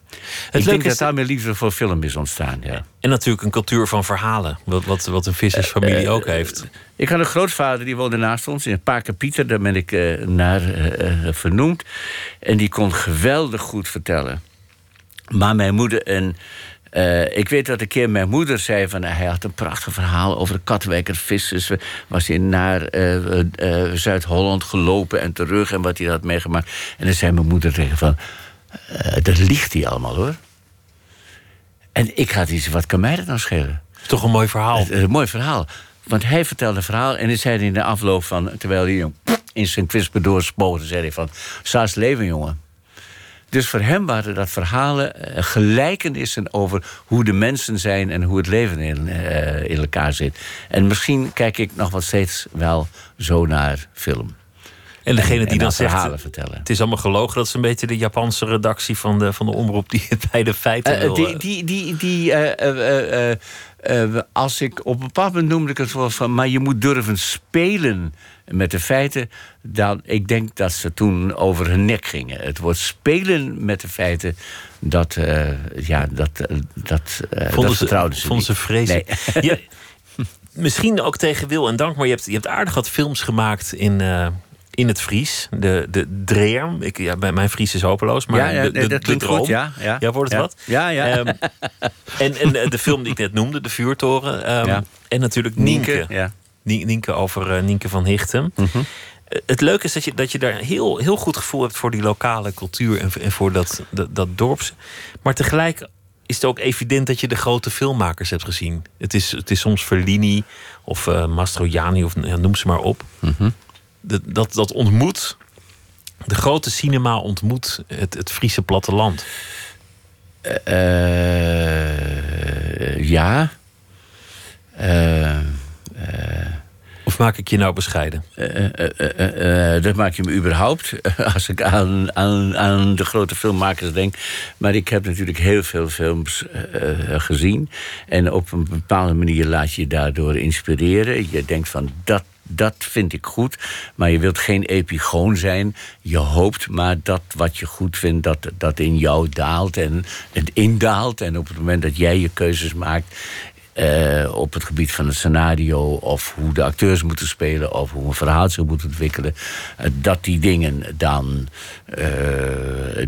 eh, ik denk is dat daar mijn liefde voor film is ontstaan. Ja. En natuurlijk een cultuur van verhalen. Wat, wat, wat een vissersfamilie ook heeft. Ik had een grootvader die woonde naast ons in Pieter, daar ben ik eh, naar eh, eh, vernoemd. En die kon geweldig goed vertellen. Maar mijn moeder en. eh, ik weet dat een keer mijn moeder zei van hij had een prachtig verhaal over de Katwijker vissers. Was hij naar eh, eh, Zuid-Holland gelopen en terug en wat hij had meegemaakt. En dan zei mijn moeder tegen van eh, dat liegt hij allemaal hoor. En ik had iets, wat kan mij dat nou schelen? Toch een mooi verhaal. Het een mooi verhaal. Want hij vertelde een verhaal en hij zei in de afloop van... terwijl hij in zijn kwispedoor spoogde, zei hij van... Saas leven, jongen. Dus voor hem waren dat verhalen eh, gelijkenissen over hoe de mensen zijn... en hoe het leven in, eh, in elkaar zit. En misschien kijk ik nog wat steeds wel zo naar film. En degene en die dan naar zegt. verhalen vertellen. Het is allemaal gelogen. Dat is een beetje de Japanse redactie van de, van de omroep die het bij de feiten Eh, wil. die, eh, die, die, die, eh, eh, eh, eh, als ik op een bepaald moment noemde ik het wel van, maar je moet durven spelen met de feiten. Dan, ik denk dat ze toen over hun nek gingen. Het woord spelen met de feiten, dat, eh, ja, dat, eh, dat, eh, dat vonden ze, vertrouwden ze vonden ze vreselijk. Nee. Misschien ook tegen wil en dank, maar je hebt, je hebt aardig wat films gemaakt in, eh, in het Fries. De, de Dreerm. Ik, ja, bij mijn Fries is hopeloos, maar Ja, ja, de, de, de droom. goed, ja, ja. wordt het Ja. wat? Ja, ja. Ehm, en, en eh, de film die ik net noemde, De Vuurtoren. ehm, Ja. En natuurlijk Nienke. Nienke, ja. Nie- Nienke over eh, Nienke van Hichten. Mhm. Eh, Het leuke is dat je, dat je daar heel, heel goed gevoel hebt voor die lokale cultuur en, en voor dat, dat, dat dorps. Maar tegelijk is het ook evident dat je de grote filmmakers hebt gezien. Het is, het is soms Fellini of eh Mastroianni of ja, noem ze maar op. Mhm. Dat, dat, dat ontmoet, de grote cinema ontmoet het, het Friese platteland. Eh, ja. Eh, Of maak ik je nou bescheiden? Eh, eh, eh, eh, eh, dat maak je me überhaupt als ik aan, aan, aan de grote filmmakers denk. Maar ik heb natuurlijk heel veel films eh, eh, gezien. En op een bepaalde manier laat je je daardoor inspireren. Je denkt van dat. Dat vind ik goed, maar je wilt geen epigoon zijn. Je hoopt maar dat wat je goed vindt, dat, dat in jou daalt en het indaalt. En op het moment dat jij je keuzes maakt, eh, op het gebied van het scenario of hoe de acteurs moeten spelen of hoe een verhaal zich moet ontwikkelen, eh, dat die dingen dan eh,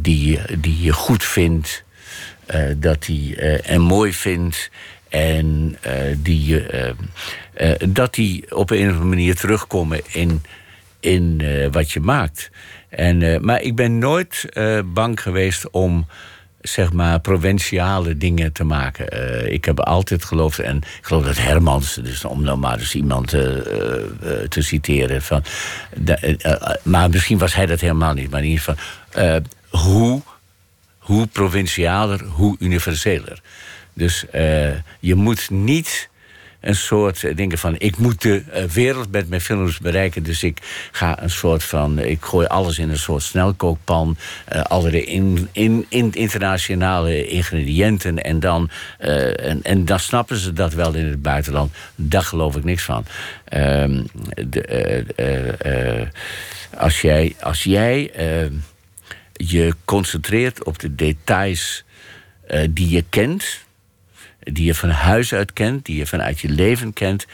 die, die je goed vindt, dat die en mooi vindt en eh, die eh, eh, dat die op een of andere manier terugkomen in, in wat je maakt. En, maar ik ben nooit bang geweest om zeg maar provinciale dingen te maken. Ik heb altijd geloofd, en ik geloof dat Hermans, dus om nou maar eens iemand eh, te citeren, van, maar misschien was hij dat helemaal niet, maar in ieder geval, hoe, hoe provincialer, hoe universeler. Dus eh, je moet niet een soort uh, dingen van... ik moet de uh, wereld met mijn films bereiken... dus ik ga een soort van... ik gooi alles in een soort snelkookpan... Uh, allerlei in, in, in, internationale ingrediënten... en dan, en, dan snappen ze dat wel in het buitenland. Daar geloof ik niks van. Ehm, de, als jij, als jij je concentreert op de details die je kent die je van huis uit kent, die je vanuit je leven kent.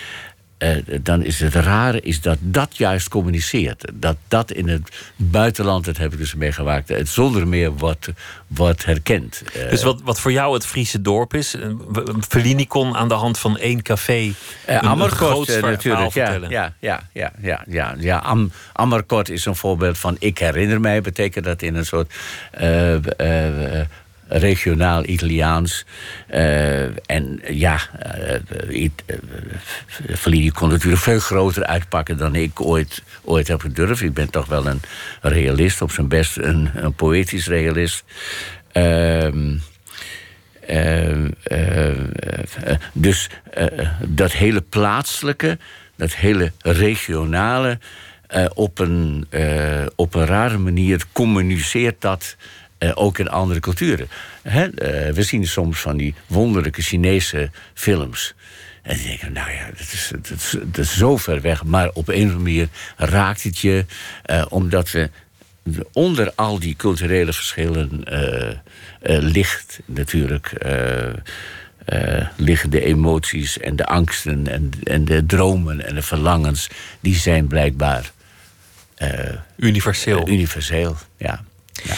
Uh, dan is het rare is dat dat juist communiceert. Dat dat in het buitenland, dat heb ik dus meegemaakt, het zonder meer wordt, wordt herkend. Uh, dus wat, wat voor jou het Friese dorp is, Fellini kon aan de hand van één café uh, een, een groot natuurlijk. Ja, ja, ja, ja, ja, ja, ja. Am, Ammerkort is een voorbeeld van ik herinner mij, betekent dat in een soort regionaal Italiaans. Uh, en ja, uh, kon natuurlijk veel groter uitpakken dan ik ooit, ooit heb gedurfd. Ik ben toch wel een realist, op zijn best een, een poëtisch realist. Uh, dus dat hele plaatselijke, dat hele regionale, op, een, op een rare manier communiceert dat uh, ook in andere culturen. Hè? Uh, we zien soms van die wonderlijke Chinese films. En die denken, nou ja, dat is, dat, is, dat is zo ver weg. Maar op een of andere manier raakt het je. Uh, omdat we onder al die culturele verschillen ligt natuurlijk... liggen de emoties en de angsten en, en de dromen en de verlangens... die zijn blijkbaar... universeel. universeel, ja. ja.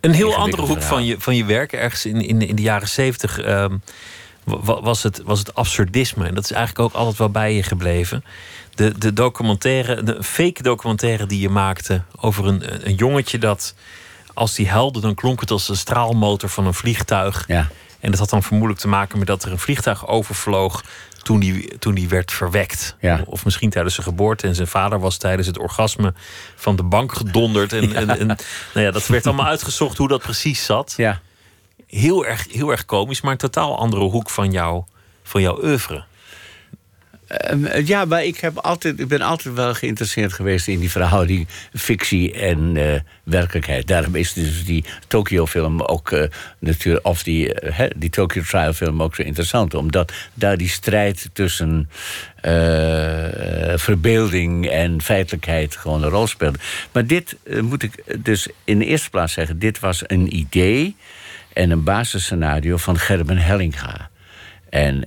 Een heel andere hoek van je, van je werk, ergens in, in, in de jaren zeventig, uh, was, het, was het absurdisme. En dat is eigenlijk ook altijd wel bij je gebleven. De, de documentaire, de fake documentaire die je maakte over een, een jongetje dat, als die helde, dan klonk het als de straalmotor van een vliegtuig. Ja. En dat had dan vermoedelijk te maken met dat er een vliegtuig overvloog toen die, toen die werd verwekt. Ja. Of misschien tijdens zijn geboorte. En zijn vader was tijdens het orgasme van de bank gedonderd. En, en, en, nou ja, dat werd allemaal uitgezocht hoe dat precies zat. Ja. Heel, erg, heel erg komisch, maar een totaal andere hoek van, jou, van jouw oeuvre. Uh, ja, maar ik, heb altijd, ik ben altijd wel geïnteresseerd geweest in die verhouding fictie en uh, werkelijkheid. Daarom is dus die Tokyo-film ook uh, natuurlijk, of die, die Tokyo Trial-film ook zo interessant, omdat daar die strijd tussen verbeelding en feitelijkheid gewoon een rol speelde. Maar dit moet ik dus in de eerste plaats zeggen: dit was een idee en een basisscenario van Gerben Hellinga. En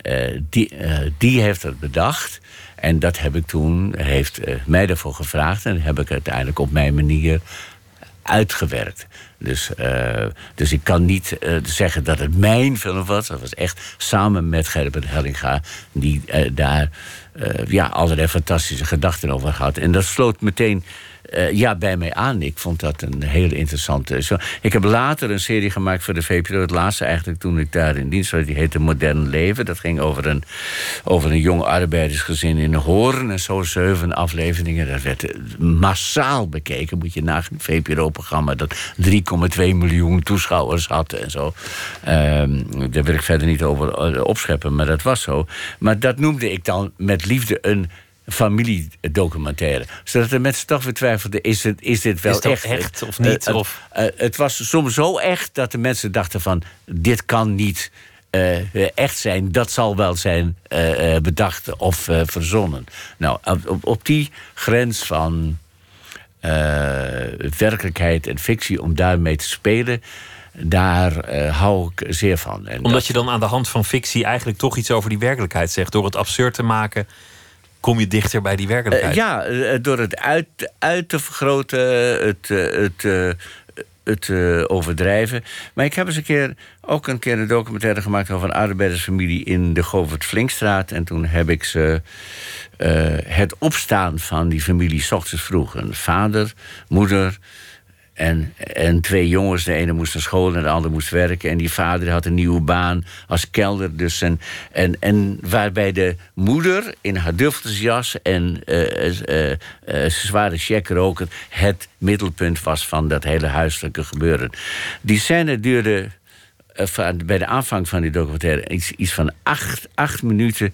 die, uh, die heeft het bedacht. En dat heb ik toen, heeft uh, mij daarvoor gevraagd. En heb ik uiteindelijk op mijn manier uitgewerkt. Dus, dus ik kan niet zeggen dat het mijn film was. Dat was echt samen met Gerben Hellinga... die daar ja, allerlei fantastische gedachten over had. En dat sloot meteen uh, ja, bij mij aan. Ik vond dat een hele interessante. Zo, ik heb later een serie gemaakt voor de VPRO. Het laatste eigenlijk toen ik daar in dienst was. Die heette Modern Leven. Dat ging over een, over een jong arbeidersgezin in Hoorn. En zo zeven afleveringen. Dat werd massaal bekeken. Moet je nagaan. Een VPRO-programma dat 3,2 miljoen toeschouwers had en zo. Um, daar wil ik verder niet over eh, opscheppen, maar dat was zo. Maar dat noemde ik dan met liefde een familiedocumentaire. Zodat de mensen toch weer twijfelden: is, het, is dit wel is echt? echt of niet? Uh, of? Uh, het was soms zo echt dat de mensen dachten: van dit kan niet. Uh, echt zijn, dat zal wel zijn bedacht of verzonnen. Nou, op, op, die grens van werkelijkheid en fictie, om daarmee te spelen, daar uh, hou ik zeer van. En Omdat dat... je dan aan de hand van fictie eigenlijk toch iets over die werkelijkheid zegt. Door het absurd te maken, kom je dichter bij die werkelijkheid. Uh, ja, uh, door het uit, uit te vergroten, het, het, het overdrijven. Maar ik heb eens een keer ook een keer een documentaire gemaakt over een arbeidersfamilie in de Govert Flinkstraat. En toen heb ik ze het opstaan van die familie s ochtends vroeg. Een vader, moeder, en, en twee jongens, de ene moest naar school en de ander moest werken. En die vader had een nieuwe baan als kelder. Dus en, en, en waarbij de moeder in haar duftelsjas en uh, uh, uh, zware checkroker het middelpunt was van dat hele huiselijke gebeuren. Die scène duurde bij de aanvang van die documentaire iets, iets van acht, acht minuten.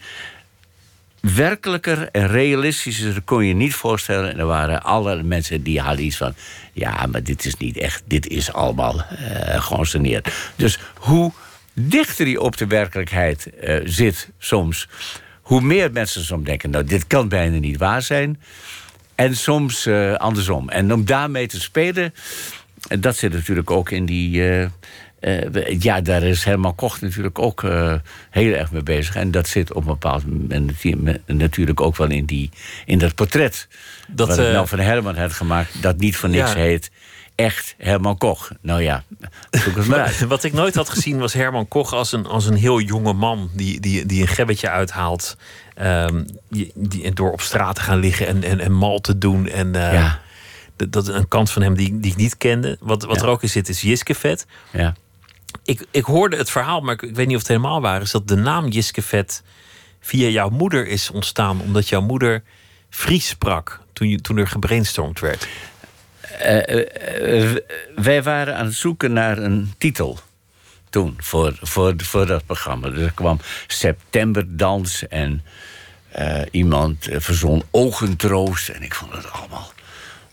Werkelijker en realistischer kon je niet voorstellen. En er waren alle mensen die hadden iets van... ja, maar dit is niet echt, dit is allemaal uh. Dus hoe dichter je op de werkelijkheid uh, zit soms... hoe meer mensen soms denken, nou, dit kan bijna niet waar zijn... En soms uh, andersom. En om daarmee te spelen, dat zit natuurlijk ook in die. Ja, daar is Herman Koch natuurlijk ook uh, heel erg mee bezig. En dat zit op een bepaald moment natuurlijk ook wel in, die, in dat portret. Dat, wat uh, nou van Herman had gemaakt, dat niet voor niks ja. heet. Echt Herman Koch. Nou ja. Wat ik nooit had gezien was Herman Koch als een, als een heel jonge man die, die, die een gebbetje uithaalt. Um, die, die, door op straat te gaan liggen en, en, en mal te doen. En, ja. Dat is een kant van hem die, die ik niet kende. Wat, wat Ja. er ook in zit is Jiskevet. Ja. Ik, ik hoorde het verhaal, maar ik, weet niet of het helemaal waar is... dat de naam Jiskevet via jouw moeder is ontstaan... omdat jouw moeder Fries sprak toen, je, toen er gebrainstormd werd. Eh, eh, eh, wij waren aan het zoeken naar een titel toen voor, voor, voor dat programma. Dus er kwam Septemberdans en iemand verzon Ogentroost. En ik vond het allemaal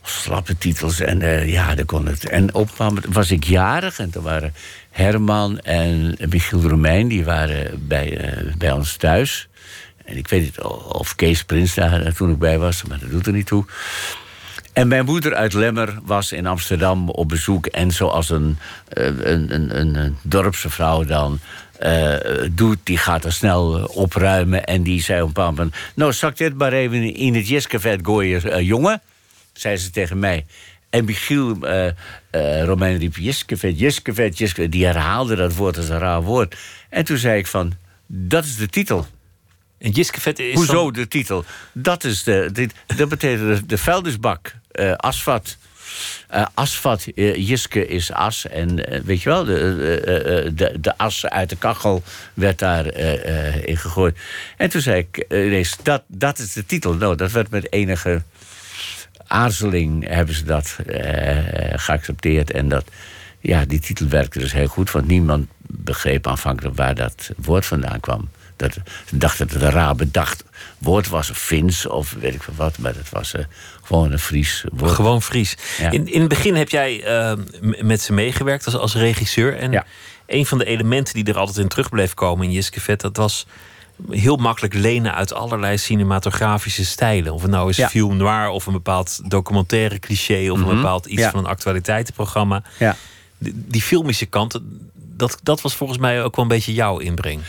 slappe titels. En eh, ja, dan kon het. En op was ik jarig en toen waren Herman en Michiel Romein... die waren bij, eh, bij ons thuis. En ik weet niet of Kees Prins daar toen ik bij was, maar dat doet er niet toe. En mijn moeder uit Lemmer was in Amsterdam op bezoek. En zoals een, eh, een, een, een, dorpse vrouw dan eh, doet, die gaat er snel eh, opruimen. En die zei op een bepaald moment... Nou, zal ik dit maar even in het jeskevet gooien, eh, jongen? Zei ze tegen mij. En Michiel eh eh, Romein riep jeskevet, jeskevet, jeskevet. Die herhaalde dat woord als een raar woord. En toen zei ik van, dat is de titel. En Jiskevet is Hoezo dan- de titel? Dat, is de, dit, dat betekent de, de vuilnisbak, asfat. Eh, asfat, eh, Jiske is as. En weet je wel, de, de, de as uit de kachel werd daar in gegooid. En toen zei ik ineens, dat, dat is de titel. Nou, dat werd met enige aarzeling hebben ze dat eh, geaccepteerd. En dat, ja, die titel werkte dus heel goed. Want niemand begreep aanvankelijk waar dat woord vandaan kwam. Dat, ze dachten dat het een raar bedacht woord was. Of Fins of weet ik veel wat. Maar dat was eh, gewoon een Fries woord. Gewoon Fries. Ja. In, in het begin heb jij eh, m- met ze meegewerkt als, als regisseur. En Ja. een van de elementen die er altijd in terug bleef komen in Jiskevet... dat was heel makkelijk lenen uit allerlei cinematografische stijlen. Of het nou is Ja. film noir of een bepaald documentaire cliché... of een Mhm. bepaald iets Ja. van een actualiteitenprogramma. Ja. Die, die filmische kant, dat, dat was volgens mij ook wel een beetje jouw inbreng.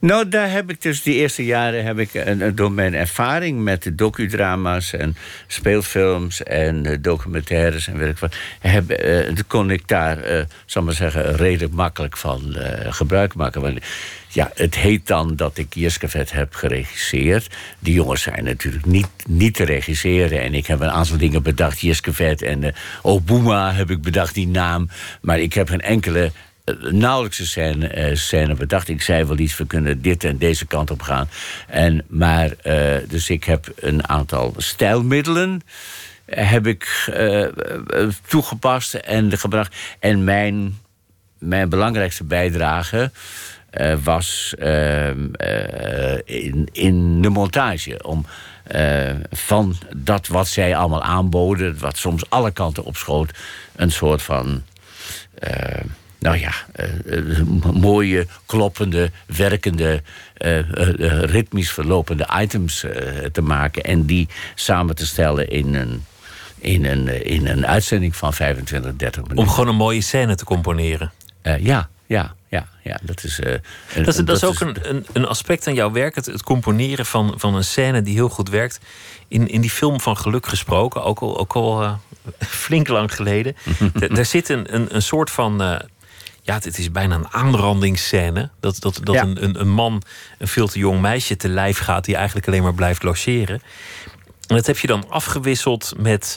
Nou, daar heb ik dus die eerste jaren heb ik een, een- door mijn ervaring met de docudrama's en speelfilms en eh, documentaires en ik wat, heb, eh, kon ik daar, eh zal maar zeggen, redelijk makkelijk van eh, gebruik maken. Want, ja, het heet dan dat ik Jeskevet heb geregisseerd. Die jongens zijn natuurlijk niet, niet te regisseren. En ik heb een aantal dingen bedacht. Jeskevet en eh Obuma heb ik bedacht, die naam. Maar ik heb geen enkele eh, nauwelijks een scène, eh, scène bedacht. Ik zei wel iets, we kunnen dit en deze kant op gaan. En, maar, eh, dus ik heb een aantal stijlmiddelen heb ik toegepast en gebracht. En mijn, mijn belangrijkste bijdrage eh, was ehm, eh, in, in de montage. Om eh, van dat wat zij allemaal aanboden, wat soms alle kanten opschoot, een soort van nou ja, mooie, kloppende, werkende, ritmisch verlopende items te maken. En die samen te stellen in een, in een, in een uitzending van 25, 30 minuten. Om gewoon een mooie scène te componeren. Ja, ja, ja, ja. Dat is, eh, een- Dat is, dat is ook een, een, een aspect aan jouw werk. Het, het componeren van, van een scène die heel goed werkt. In, in die film van Geluk gesproken, ook al, ook al eh, flink lang geleden. Daar zit een, een, een soort van. eh, ja, het is bijna een aanrandingsscène. Dat, dat, dat Ja. een, een, een man een veel te jong meisje te lijf gaat. die eigenlijk alleen maar blijft logeren. En dat heb je dan afgewisseld met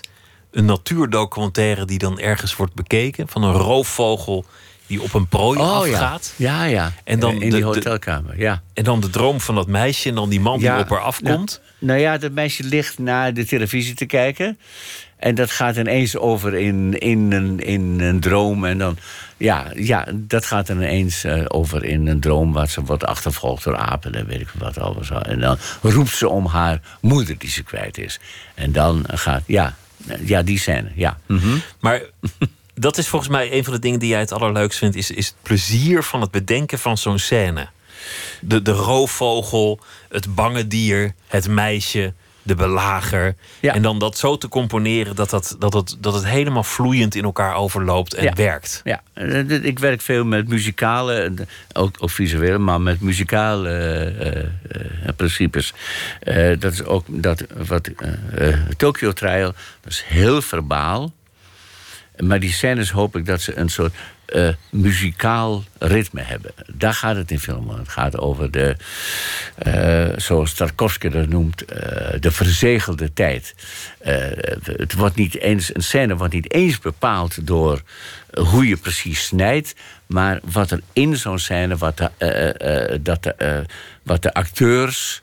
een natuurdocumentaire. die dan ergens wordt bekeken. van een roofvogel die op een prooi Oh ja. afgaat. Ja, ja. En dan in de- die hotelkamer, ja. En dan de droom van dat meisje en dan die man die Ja, op haar afkomt. Nou, nou ja, dat meisje ligt naar de televisie te kijken. En dat gaat ineens over in, in, een, in een droom. En dan, ja, ja, dat gaat ineens uh, over in een droom... waar ze wordt achtervolgd door apen en weet ik wat alles. En dan roept ze om haar moeder die ze kwijt is. En dan gaat, ja, ja die scène, ja. Mhm. Maar dat is volgens mij een van de dingen die jij het allerleukst vindt... is, is het plezier van het bedenken van zo'n scène. De, de roofvogel, het bange dier, het meisje de belager. En dan dat zo te componeren dat, dat, dat, het, dat het helemaal vloeiend in elkaar overloopt en werkt. Ja, eh, ik werk veel met muzikale, ook, ook visueel, maar met muzikale uh, principes. dat is ook dat wat Tokyo Trial, dat is heel verbaal. Maar die scènes hoop ik dat ze een soort uh, muzikaal ritme hebben. Daar gaat het in film om. Het gaat over de, uh, zoals Tarkovsky dat noemt, uh, de verzegelde tijd. het wordt niet eens, een scène wordt niet eens bepaald door hoe je precies snijdt, maar wat er in zo'n scène, wat de, dat de, wat de acteurs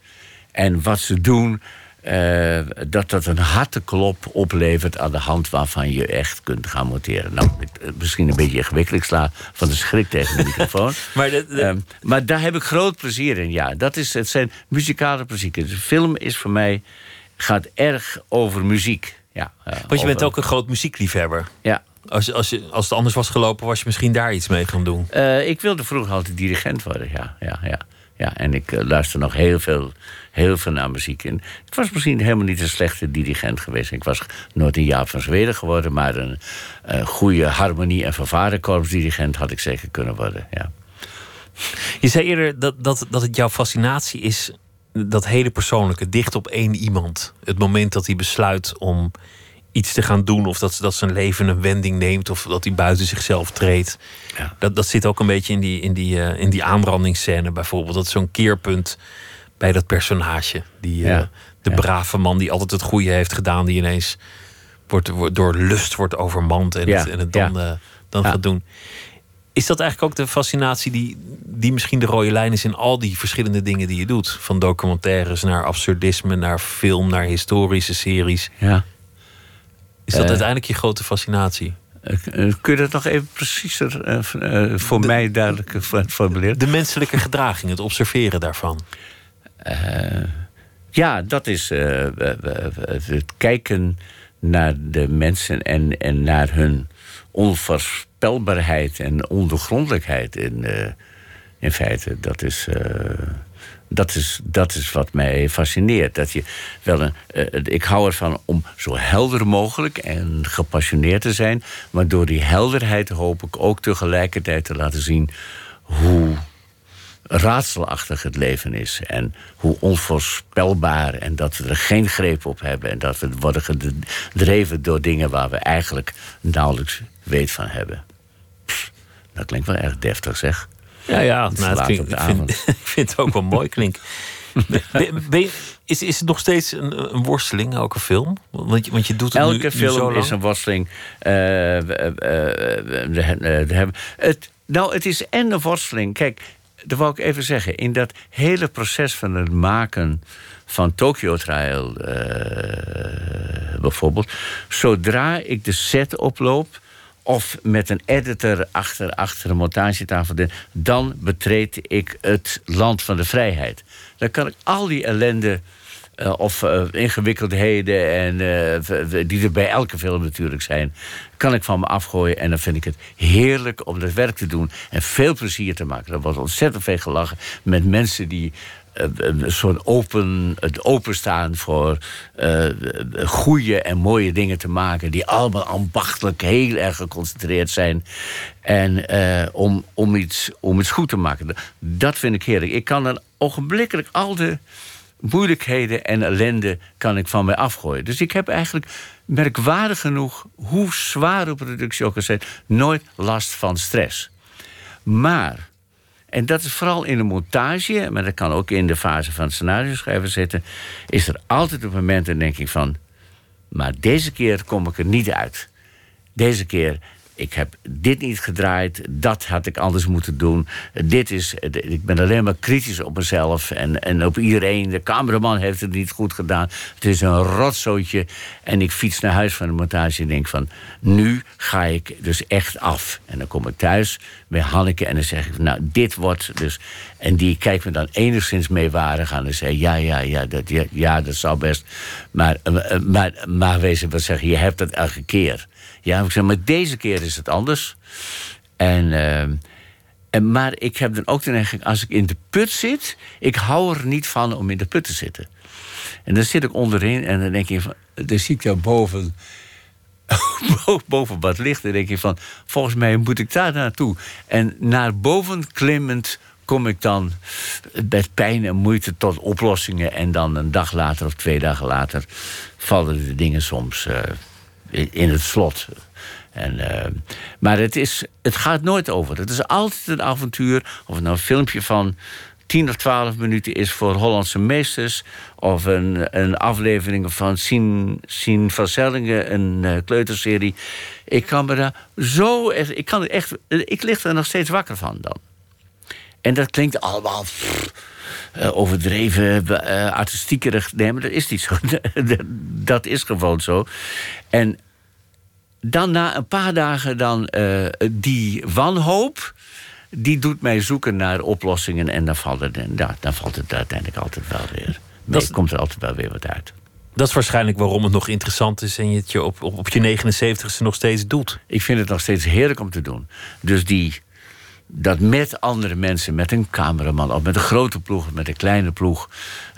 en wat ze doen uh, dat dat een harteklop oplevert aan de hand waarvan je echt kunt gaan monteren. Nou, eh, misschien een beetje ingewikkeld. Ik sla van de schrik tegen de microfoon. maar, ehm, maar daar heb ik groot plezier in, ja. Dat is, het zijn muzikale plezier. De film is voor mij, gaat erg over muziek. Ja, uh, Want je bent ook een groot muziekliefhebber. Ja. Als, als, je, als het anders was gelopen, was je misschien daar iets mee gaan doen. ik wilde vroeger altijd dirigent worden, ja. ja, ja. Ja, en ik luister nog heel veel heel veel naar muziek in. Ik was misschien helemaal niet een slechte dirigent geweest. Ik was nooit een Jaap van Zweden geworden, maar een goede harmonie- en vervarenkorpsdirigent had ik zeker kunnen worden. Ja. Je zei eerder dat, dat, dat het jouw fascinatie is, dat hele persoonlijke, dicht op één iemand. Het moment dat hij besluit om iets te gaan doen, of dat, dat zijn leven een wending neemt, of dat hij buiten zichzelf treedt. Ja. Dat, dat zit ook een beetje in die, in die, uh, in die aanbrandingsscène bijvoorbeeld. Dat zo'n keerpunt bij dat personage. Die, eh, de brave man die altijd het goede heeft gedaan, die ineens wordt, wordt door lust wordt overmand en, het, en het dan, uh, dan gaat doen. Is dat eigenlijk ook de fascinatie die, die misschien de rode lijn is in al die verschillende dingen die je doet? Van documentaires naar absurdisme, naar film, naar historische series. Ja. Is dat uh, uiteindelijk je grote fascinatie? kun je dat nog even preciezer voor mij duidelijk formuleren? De menselijke gedraging, het observeren daarvan. Uh, ja, dat is het kijken naar de mensen en, en naar hun onvoorspelbaarheid en ondoorgrondelijkheid in, uh, in feite. Dat is, dat, is, dat is wat mij fascineert. Dat je wel een, ik hou ervan om zo helder mogelijk en gepassioneerd te zijn, maar door die helderheid hoop ik ook tegelijkertijd te laten zien hoe raadselachtig het leven is. En hoe onvoorspelbaar. En dat we er geen greep op hebben. En dat we worden gedreven door dingen waar we eigenlijk nauwelijks weet van hebben. dat klinkt wel erg deftig, zeg. Ja, ja. Nou, het klinkt, ik, vind, ik vind het ook wel mooi klinkt. is, is het nog steeds een, een, worsteling, elke film? Want je, want je doet het elke nu, film is een worsteling. Uh, uh, het, nou, het is en een worsteling. Kijk, dat wou ik even zeggen. In dat hele proces van het maken van Tokyo Trial uh, bijvoorbeeld. Zodra ik de set oploop of met een editor achter, achter een montagetafel... dan betreed ik het land van de vrijheid. Dan kan ik al die ellende uh, of uh, ingewikkeldheden en, uh, die er bij elke film natuurlijk zijn, kan ik van me afgooien. En dan vind ik het heerlijk om dat werk te doen en veel plezier te maken. Er wordt ontzettend veel gelachen met mensen die een soort open, het openstaan voor goede en mooie dingen te maken, die allemaal ambachtelijk heel erg geconcentreerd zijn. En om, om, iets, om iets goed te maken. Dat vind ik heerlijk. Ik kan dan ogenblikkelijk al de moeilijkheden en ellende kan ik van mij afgooien. Dus ik heb eigenlijk merkwaardig genoeg, hoe zwaar de productie ook is, nooit last van stress. Maar, en dat is vooral in de montage, maar dat kan ook in de fase van het scenario schrijven zitten, is er altijd een moment en denk ik van, maar deze keer kom ik er niet uit. Deze keer ik heb dit niet gedraaid, dat had ik anders moeten doen. Dit is, ik ben alleen maar kritisch op mezelf en, en op iedereen. De cameraman heeft het niet goed gedaan. Het is een rotzootje. En ik fiets naar huis van de montage en denk van... nu ga ik dus echt af. En dan kom ik thuis bij Hanneke en dan zeg ik... nou, dit wordt dus... En die kijkt me dan enigszins meewarig aan en zei... ja, ja, ja, dat, ja, dat zou best... Maar, eh, maar, maar wezen wel zeggen, je hebt het elke keer. Ja, ik zeg, maar deze keer is het anders. En, uh, en, maar ik heb dan ook de neiging, als ik in de put zit... ik hou er niet van om in de put te zitten. En dan zit ik onderin en dan denk je van... dan zie ik daar boven... boven wat licht. En denk je van, volgens mij moet ik daar naartoe. En naar boven klimmend kom ik dan met pijn en moeite tot oplossingen. En dan een dag later of twee dagen later vallen de dingen soms uh, in het slot. En, uh, maar het, is, het gaat nooit over. Het is altijd een avontuur. Of het nou een filmpje van 10 of 12 minuten is voor Hollandse meesters. Of een, een aflevering van Sien, van Zellingen, een uh, kleuterserie. Ik kan me daar zo. Ik, kan echt, ik lig er nog steeds wakker van dan. En dat klinkt allemaal. Uh, overdreven, uh, artistiekerig. Nee, maar dat is niet zo. dat is gewoon zo. En dan na een paar dagen dan uh, die wanhoop die doet mij zoeken naar oplossingen en dan valt het, ja, dan valt het uiteindelijk altijd wel weer. Dan komt er altijd wel weer wat uit. Dat is waarschijnlijk waarom het nog interessant is en je het je op, op, op je 79ste nog steeds doet. Ik vind het nog steeds heerlijk om te doen. Dus die, dat met andere mensen, met een cameraman, of met een grote ploeg, of met een kleine ploeg,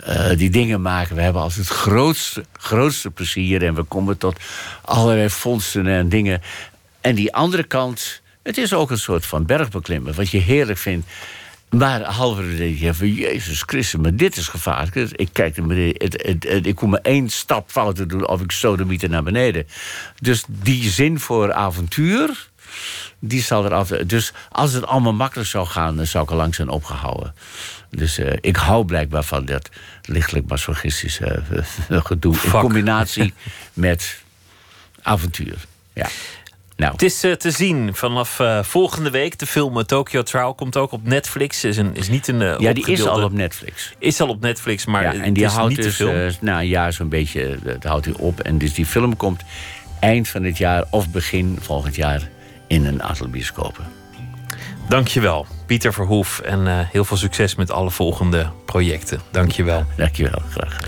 uh, die dingen maken. We hebben als het grootste, grootste plezier en we komen tot allerlei vondsten en dingen. En die andere kant, het is ook een soort van bergbeklimmen, wat je heerlijk vindt. Maar halverwege je van Jezus Christus, maar dit is gevaarlijk. Dus ik kijk beneden, ik kom maar één stap fout doen of ik sodemieter naar beneden. Dus die zin voor avontuur, die zal er altijd. Dus als het allemaal makkelijk zou gaan, dan zou ik er lang zijn opgehouden. Dus uh, ik hou blijkbaar van dat lichtelijk masochistische uh, gedoe. Fuck. In combinatie met avontuur. Ja. Nou. Het is uh, te zien vanaf uh, volgende week. De film Tokyo Trial komt ook op Netflix. Is, een, is niet een. Uh, ja, die is al op Netflix. Is al op Netflix, maar. Ja, en die houdt niet dus film. na een jaar zo'n beetje. Dat houdt hij op. En dus die film komt eind van dit jaar of begin volgend jaar in een aantal bioscopen. Dankjewel, Pieter Verhoef. En uh, heel veel succes met alle volgende projecten. Dankjewel. Dankjewel, graag.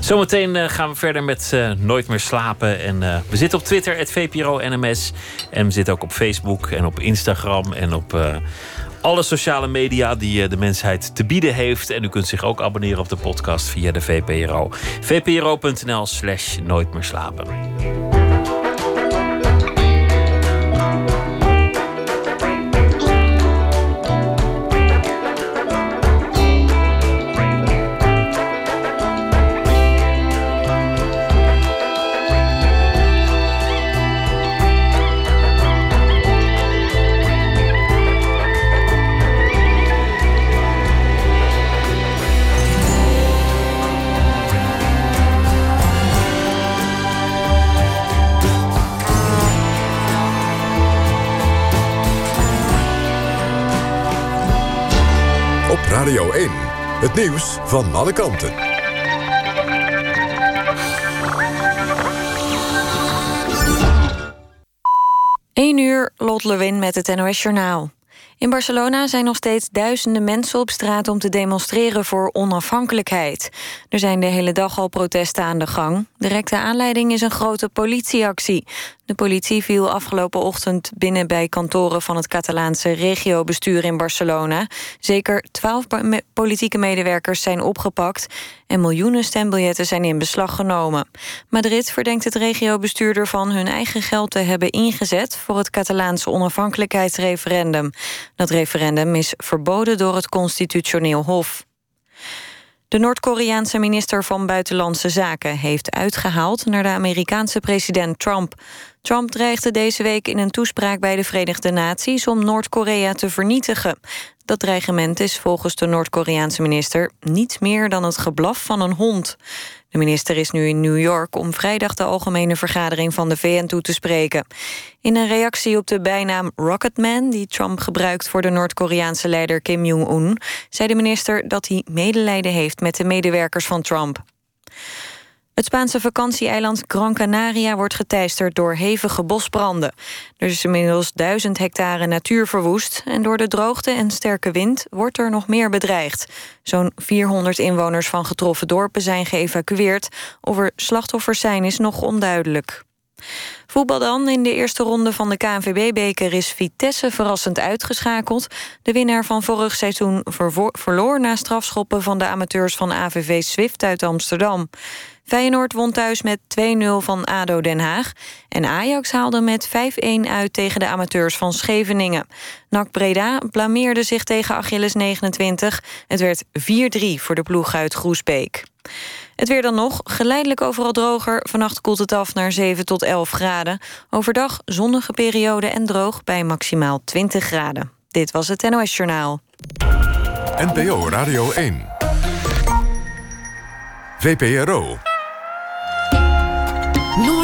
Zometeen uh, gaan we verder met uh, Nooit meer slapen. En we zitten op Twitter, het VPRO NMS. En we zitten ook op Facebook en op Instagram en op alle sociale media die de mensheid te bieden heeft. En u kunt zich ook abonneren op de podcast via de VPRO. vpro.nl slash nooit meer slapen. Radio 1. Het nieuws van alle kanten. 1 uur, Lot Lewin met het NOS Journaal. In Barcelona zijn nog steeds duizenden mensen op straat om te demonstreren voor onafhankelijkheid. Er zijn de hele dag al protesten aan de gang. Directe aanleiding is een grote politieactie. De politie viel afgelopen ochtend binnen bij kantoren van het Catalaanse regiobestuur in Barcelona. Zeker twaalf politieke medewerkers zijn opgepakt en miljoenen stembiljetten zijn in beslag genomen. Madrid verdenkt het regiobestuur ervan hun eigen geld te hebben ingezet voor het Catalaanse onafhankelijkheidsreferendum. Dat referendum is verboden door het Constitutioneel Hof. De Noord-Koreaanse minister van Buitenlandse Zaken heeft uitgehaald naar de Amerikaanse president Trump. Trump dreigde deze week in een toespraak bij de Verenigde Naties... om Noord-Korea te vernietigen. Dat dreigement is volgens de Noord-Koreaanse minister... niet meer dan het geblaf van een hond. De minister is nu in New York om vrijdag de algemene vergadering van de VN toe te spreken. In een reactie op de bijnaam Rocketman, die Trump gebruikt voor de Noord-Koreaanse leider Kim Jong-un, zei de minister dat hij medelijden heeft met de medewerkers van Trump. Het Spaanse vakantieeiland Gran Canaria wordt geteisterd door hevige bosbranden. Er is inmiddels duizend hectare natuur verwoest... en door de droogte en sterke wind wordt er nog meer bedreigd. Zo'n 400 inwoners van getroffen dorpen zijn geëvacueerd. Of er slachtoffers zijn is nog onduidelijk. Voetbal dan. In de eerste ronde van de KNVB-beker is Vitesse verrassend uitgeschakeld. De winnaar van vorig seizoen verloor na strafschoppen van de amateurs van AVV Swift uit Amsterdam. Feyenoord won thuis met 2-0 van ADO Den Haag. En Ajax haalde met 5-1 uit tegen de amateurs van Scheveningen. NAC Breda blameerde zich tegen Achilles 29. Het werd 4-3 voor de ploeg uit Groesbeek. Het weer dan nog, geleidelijk overal droger. Vannacht koelt het af naar 7 tot 11 graden. Overdag zonnige periode en droog bij maximaal 20 graden. Dit was het NOS Journaal. NPO Radio 1. VPRO.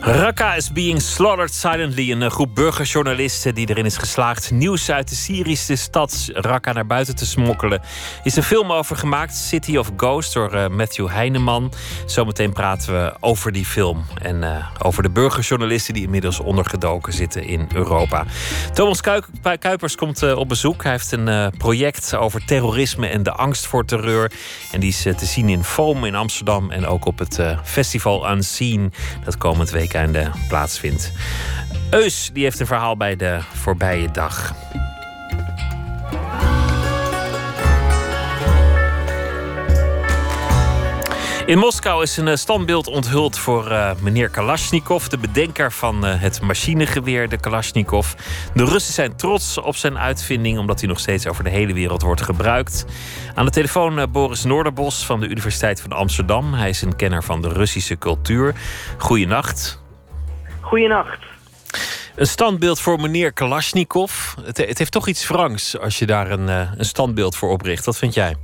Raqqa is being slaughtered silently. Een eh, groep burgerjournalisten die erin is geslaagd nieuws uit de Syrische stad Raqqa naar buiten te smokkelen. Is een film over gemaakt, City of Ghosts, door uh, Matthew Heineman. Zometeen praten we over die film en uh, over de burgerjournalisten die inmiddels ondergedoken zitten in Europa. Thomas Kuipers komt op bezoek. Hij heeft een project over terrorisme en de angst voor terreur. En die is te zien in Foam in Amsterdam en ook op het festival Unseen dat komend week plaatsvindt. Eus die heeft een verhaal bij de voorbije dag. In Moskou is een eh, standbeeld onthuld voor uh, meneer Kalashnikov, de bedenker van uh, het machinegeweer, de Kalashnikov. De Russen zijn trots op zijn uitvinding, omdat hij nog steeds over de hele wereld wordt gebruikt. Aan de telefoon Boris Noorderbos van de Universiteit van Amsterdam. Hij is een kenner van de Russische cultuur. Goeienacht. Goeienacht. Een standbeeld voor meneer Kalashnikov. Het, het heeft toch iets Franks als je daar een, een standbeeld voor opricht. Wat vind jij?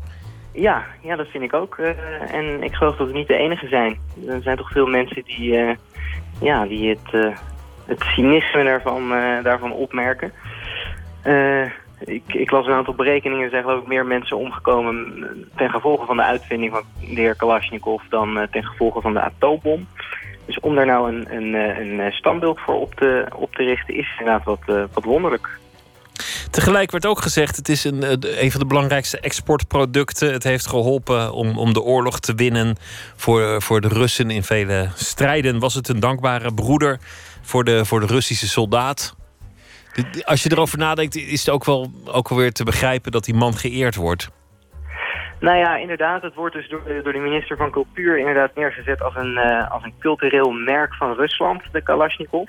Ja, ja, dat vind ik ook. Uh, en ik geloof dat we niet de enige zijn. Er zijn toch veel mensen die, uh, ja, die het, uh, het cynisme daarvan, daarvan opmerken. ik, ik las een aantal berekeningen. Er zijn geloof ik meer mensen omgekomen ten gevolge van de uitvinding van de heer Kalashnikov dan ten gevolge van de atoombom. Dus om daar nou een, een, een standbeeld voor op te, op te richten is inderdaad wat, wat wonderlijk. Tegelijk werd ook gezegd, het is een, eh, een van de belangrijkste exportproducten. Het heeft geholpen om, om de oorlog te winnen voor, voor de Russen in vele strijden. Was het een dankbare broeder voor de, voor de Russische soldaat? Als je erover nadenkt, is het ook wel, ook wel weer te begrijpen dat die man geëerd wordt. Nou ja, inderdaad. Het wordt dus door door de minister van Cultuur inderdaad neergezet als een, uh, als een cultureel merk van Rusland, de Kalashnikov.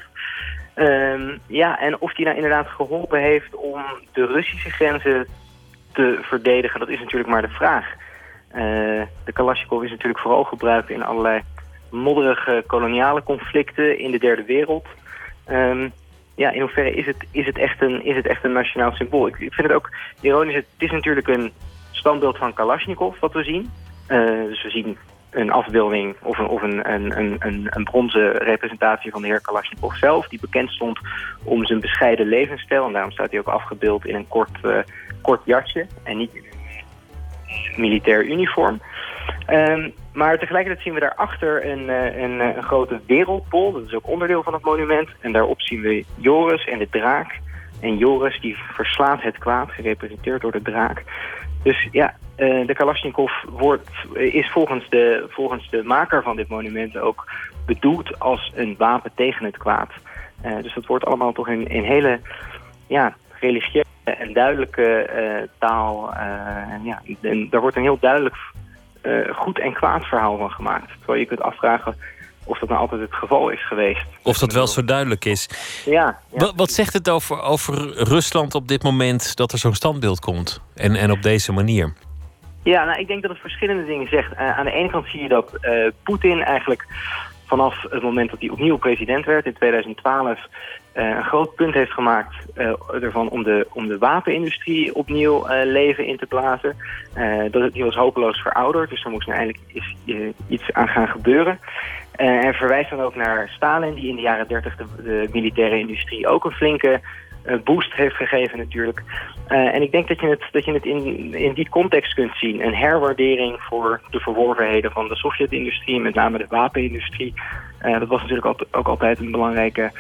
Um, ja, en of die nou inderdaad geholpen heeft om de Russische grenzen te verdedigen, dat is natuurlijk maar de vraag. Uh, de Kalashnikov is natuurlijk vooral gebruikt in allerlei modderige koloniale conflicten in de derde wereld. Um, ja, in hoeverre is het, is het, echt, een, is het echt een nationaal symbool? Ik, ik vind het ook ironisch. Het is natuurlijk een standbeeld van Kalashnikov wat we zien. Uh, dus we zien een afbeelding of een, of een, een, een, een bronzen representatie van de heer Kalashnikov zelf. Die bekend stond om zijn bescheiden levensstijl. En daarom staat hij ook afgebeeld in een kort, uh, kort jasje en niet in een militair uniform. Um, maar tegelijkertijd zien we daarachter een, een, een grote wereldbol. Dat is ook onderdeel van het monument. En daarop zien we Joris en de draak. En Joris die verslaat het kwaad, gerepresenteerd door de draak. Dus ja, uh, de Kalashnikov wordt, is volgens de, volgens de maker van dit monument ook bedoeld als een wapen tegen het kwaad. Uh, dus dat wordt allemaal toch in, in hele ja, religieuze en duidelijke uh, taal. ja, en daar wordt een heel duidelijk goed en kwaad verhaal van gemaakt. Terwijl je kunt afvragen of dat nou altijd het geval is geweest. Of dat wel zo duidelijk is. Ja. ja. Wat, wat zegt het over, over Rusland op dit moment dat er zo'n standbeeld komt? En, en op deze manier? Ja, nou, ik denk dat het verschillende dingen zegt. Uh, aan de ene kant zie je dat uh, Poetin eigenlijk vanaf het moment dat hij opnieuw president werd in 2012 uh, een groot punt heeft gemaakt ervan om de, om de wapenindustrie opnieuw leven in te blazen. dat, die was hopeloos verouderd, dus er moest nu eindelijk iets, iets aan gaan gebeuren. En verwijst dan ook naar Stalin, die in de jaren 30 de, militaire industrie ook een flinke boost heeft gegeven natuurlijk. Uh, en ik denk dat je het, dat je het in, in die context kunt zien. Een herwaardering voor de verworvenheden van de Sovjet-industrie, met name de wapenindustrie. Dat was natuurlijk ook, altijd een belangrijke,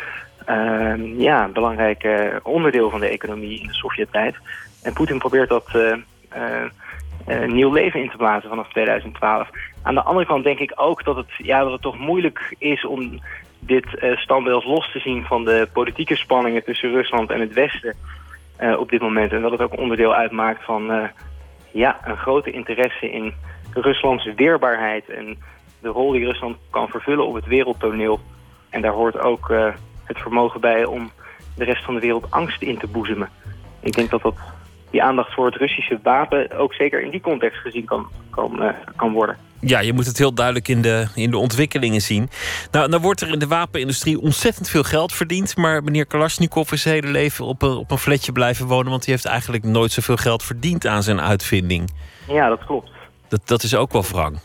uh, ja, belangrijke onderdeel van de economie in de Sovjet-tijd. En Poetin probeert dat nieuw leven in te blazen vanaf 2012. Aan de andere kant denk ik ook dat het, ja, dat het toch moeilijk is om dit uh, standbeeld los te zien van de politieke spanningen tussen Rusland en het Westen uh, op dit moment. En dat het ook onderdeel uitmaakt van ja, een grote interesse in Ruslands weerbaarheid en de rol die Rusland kan vervullen op het wereldtoneel. En daar hoort ook het vermogen bij om de rest van de wereld angst in te boezemen. Ik denk dat dat die aandacht voor het Russische wapen ook zeker in die context gezien kan, kan, kan worden. Ja, je moet het heel duidelijk in de, in de ontwikkelingen zien. Nou, nou wordt er in de wapenindustrie ontzettend veel geld verdiend. Maar meneer Kalashnikov is zijn hele leven op een, op een flatje blijven wonen. Want hij heeft eigenlijk nooit zoveel geld verdiend aan zijn uitvinding. Ja, dat klopt. Dat, dat is ook wel wrang.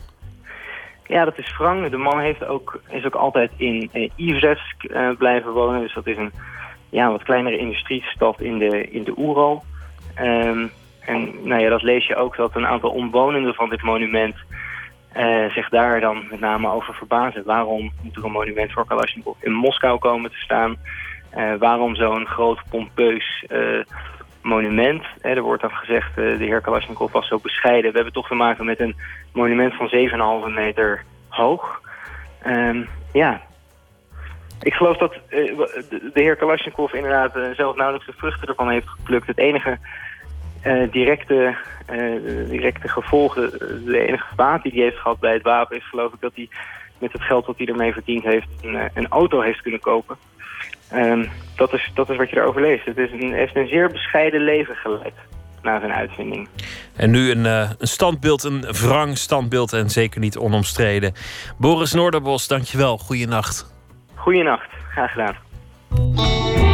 Ja, dat is wrang. De man heeft ook, is ook altijd in uh, Ivresk uh, blijven wonen. Dus dat is een ja, wat kleinere industriestad in de, in de Oeral. Um, en nou ja, dat lees je ook dat een aantal omwonenden van dit monument uh, zich daar dan met name over verbazen. Waarom moet er een monument voor Kalashnikov in Moskou komen te staan? Uh, waarom zo'n groot pompeus uh, monument? er wordt dan gezegd, de heer Kalashnikov was zo bescheiden. We hebben toch te maken met een monument van 7,5 meter hoog. Um, ja, ik geloof dat de heer Kalashnikov inderdaad zelf nauwelijks de vruchten ervan heeft geplukt. Het enige uh, directe, uh, directe gevolgen, de enige baat die hij heeft gehad bij het wapen is geloof ik dat hij met het geld dat hij ermee verdiend heeft een, eh, een auto heeft kunnen kopen. Um, dat, is, dat is wat je erover leest. Het is een, heeft een zeer bescheiden leven geleid na zijn uitvinding. En nu een, uh, een standbeeld, een wrang standbeeld en zeker niet onomstreden. Boris Noorderbos, dankjewel. Goeienacht. Goeienacht, graag gedaan.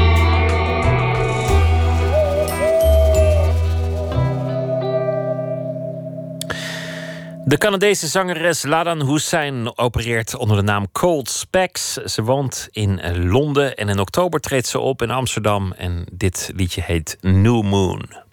De Canadese zangeres Ladan Hussein opereert onder de naam Cold Specs. Ze woont in Londen en in oktober treedt ze op in Amsterdam. En dit liedje heet New Moon.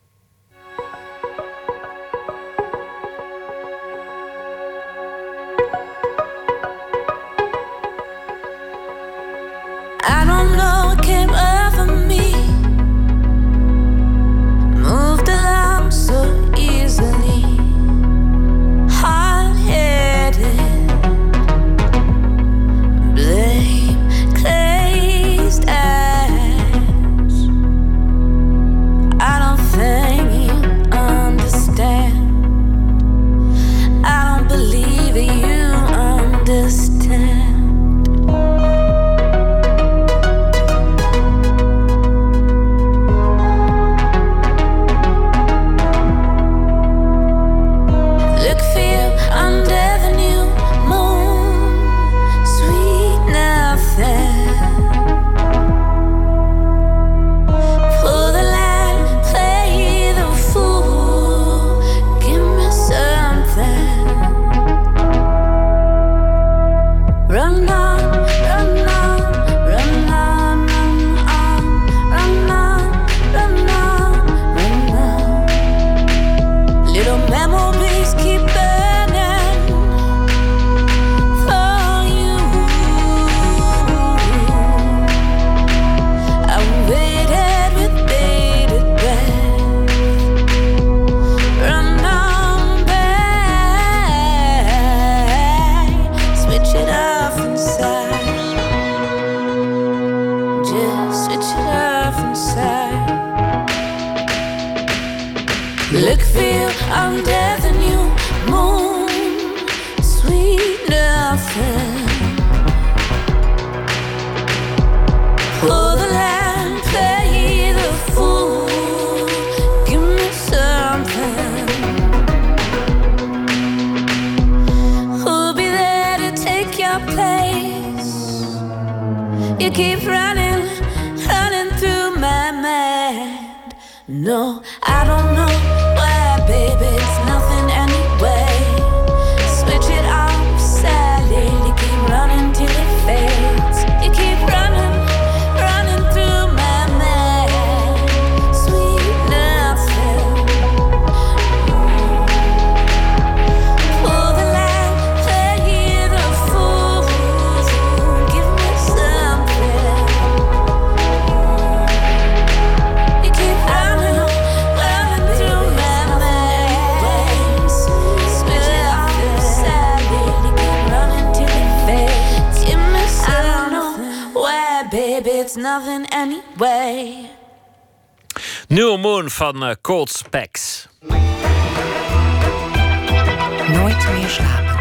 Cold Specs. Nooit meer slapen.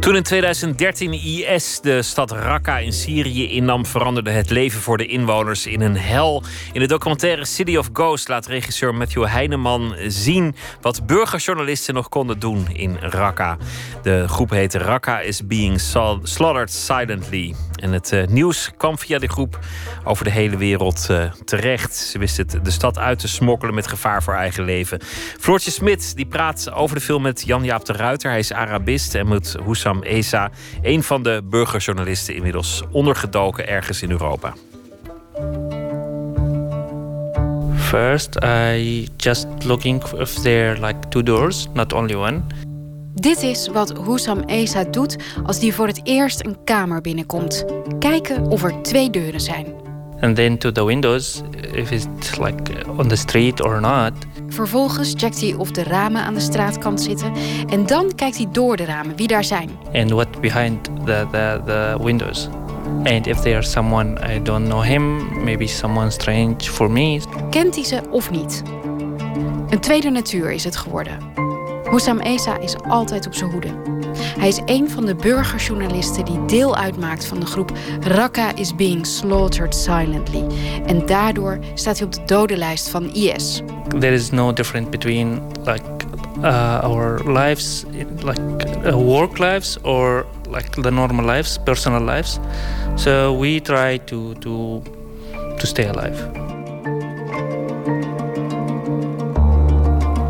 Toen in 2013 IS de stad Raqqa in Syrië innam, veranderde het leven voor de inwoners in een hel. In de documentaire City of Ghosts laat regisseur Matthew Heineman zien wat burgerjournalisten nog konden doen in Raqqa. De groep heet Raqqa is being slaughtered silently. En het eh, nieuws kwam via de groep over de hele wereld eh, terecht. Ze wist het de stad uit te smokkelen met gevaar voor eigen leven. Floortje Smit die praat over de film met Jan-Jaap de Ruiter. Hij is Arabist en moet Hussam Esa, een van de burgerjournalisten, inmiddels ondergedoken ergens in Europa. First, I just looking if there like two doors, not only one. Dit is wat Hussam Esa doet als hij voor het eerst een kamer binnenkomt. Kijken of er twee deuren zijn. And then to the windows, if it's like on the street or not. Vervolgens checkt hij of de ramen aan de straatkant zitten. En dan kijkt hij door de ramen wie daar zijn. and what behind the, the, the windows. And if there's someone I don't know him, maybe someone strange for me, Kent hij ze of niet? Een tweede natuur is het geworden. Hussam Esa is altijd op zijn hoede. Hij is een van de burgerjournalisten die deel uitmaakt van de groep Raqqa is being slaughtered silently. En daardoor staat hij op de dodenlijst van IS. there is no difference between like uh, our lives, like uh, work lives or like the normal lives, personal lives. So we try to to to stay alive.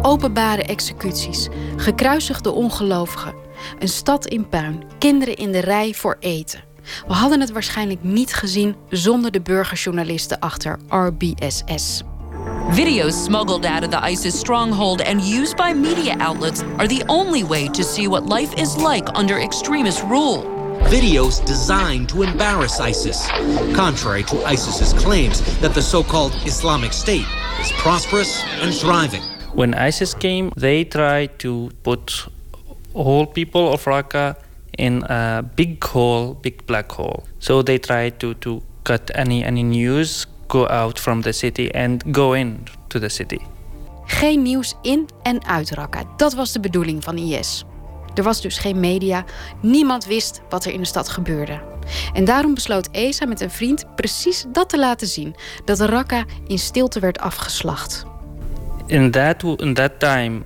Openbare executies, gekruisigde ongelovigen, een stad in puin, kinderen in de rij voor eten. We hadden het waarschijnlijk niet gezien zonder de burgerjournalisten achter RBSS. Videos smuggled out of the ISIS stronghold and used by media outlets are the only way to see what life is like under extremist rule. Videos designed to embarrass ISIS, contrary to ISIS's claims that the so called Islamic State is prosperous and thriving. When ISIS came, they tried to put all people of Raqqa in a big hole, big black hole. So they tried to, to cut any any news, go out from the city and go in to the city. Geen nieuws in en uit Raqqa. Dat was de bedoeling van IS. Er was dus geen media. Niemand wist wat er in de stad gebeurde. En daarom besloot Esa met een vriend precies dat te laten zien: dat Raqqa in stilte werd afgeslacht. In that in that time,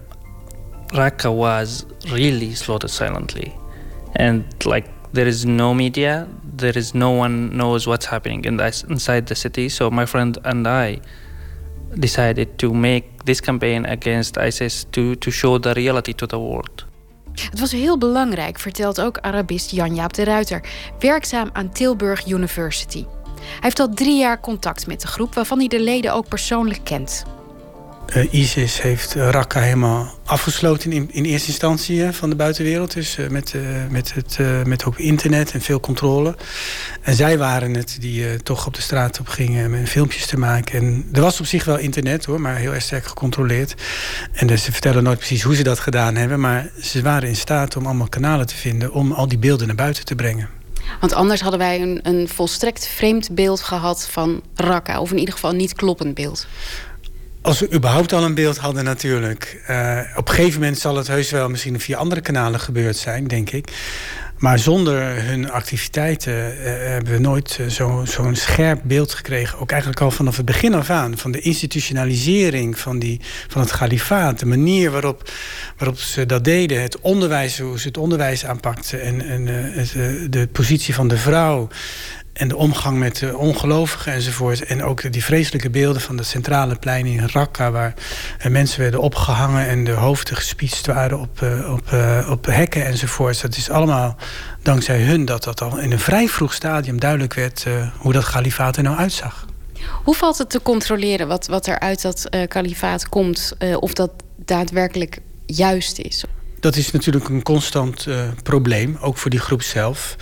Raqqa was really slaughtered silently, and like there is no media, there is no one knows what's happening in inside the city. So my friend and I decided to make this campaign against ISIS to to show the reality to the world. Het was heel belangrijk, vertelt ook Arabist Jan-Jaap de Ruiter, werkzaam aan Tilburg University. Hij heeft al drie jaar contact met de groep, waarvan hij de leden ook persoonlijk kent. Eh, ISIS heeft Raqqa helemaal afgesloten in, in eerste instantie hè, van de buitenwereld. Dus uh, met, met, het, met ook internet en veel controle. En zij waren het die toch op de straat op gingen met filmpjes te maken. En er was op zich wel internet hoor, maar heel erg sterk gecontroleerd. En dus ze vertellen nooit precies hoe ze dat gedaan hebben. Maar ze waren in staat om allemaal kanalen te vinden om al die beelden naar buiten te brengen. Want anders hadden wij een, een volstrekt vreemd beeld gehad van Raqqa. Of in ieder geval niet kloppend beeld. Als we überhaupt al een beeld hadden natuurlijk. Uh, op een gegeven moment zal het heus wel misschien via andere kanalen gebeurd zijn, denk ik. Maar zonder hun activiteiten uh, hebben we nooit uh, zo'n zo scherp beeld gekregen. Ook eigenlijk al vanaf het begin af aan. Van de institutionalisering van, die, van het kalifaat. De manier waarop, waarop ze dat deden. Het onderwijs, hoe ze het onderwijs aanpakten. En, en de positie van de vrouw. En de omgang met de ongelovigen enzovoort. En ook die vreselijke beelden van de centrale plein in Raqqa... waar mensen werden opgehangen en de hoofden gespietst waren op, eh, op, eh, op hekken enzovoort. Dat is allemaal dankzij hun dat dat al in een vrij vroeg stadium duidelijk werd... Uh, hoe dat kalifaat er nou uitzag. Hoe valt het te controleren wat, wat er uit dat kalifaat komt? of dat daadwerkelijk juist is? Dat is natuurlijk een constant uh, probleem, ook voor die groep zelf.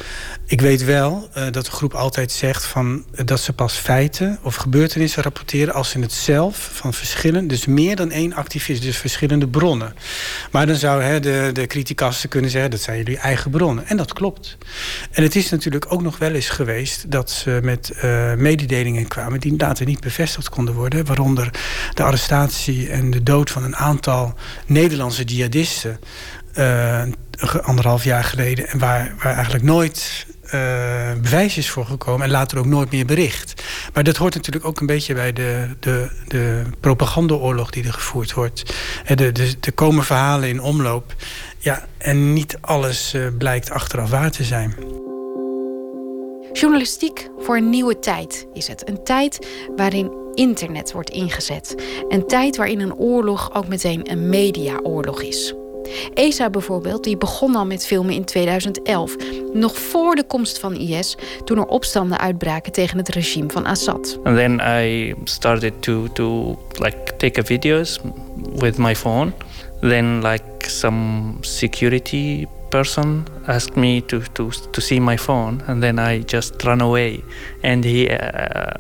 Ik weet wel uh, dat de groep altijd zegt van, dat ze pas feiten of gebeurtenissen rapporteren als ze het zelf van verschillende, dus meer dan één activist, dus verschillende bronnen. Maar dan zou hè, de, de criticasten kunnen zeggen dat zijn jullie eigen bronnen. En dat klopt. En het is natuurlijk ook nog wel eens geweest dat ze met uh, mededelingen kwamen die later niet bevestigd konden worden. Waaronder de arrestatie en de dood van een aantal Nederlandse jihadisten. Anderhalf jaar geleden. En waar, waar eigenlijk nooit uh, bewijs is voor gekomen. En later ook nooit meer bericht. Maar dat hoort natuurlijk ook een beetje bij de, de, de propagandaoorlog die er gevoerd wordt. Er de, de, komen verhalen in omloop. Ja, en niet alles uh, blijkt achteraf waar te zijn. Journalistiek voor een nieuwe tijd is het. Een tijd waarin internet wordt ingezet. Een tijd waarin een oorlog ook meteen een mediaoorlog is. ESA bijvoorbeeld, die begon al met filmen in 2011, nog voor de komst van IS, toen er opstanden uitbraken tegen het regime van Assad. And then I started to to like take videos with my phone. Then like some security person asked me to to to see my phone and then I just run away and he uh,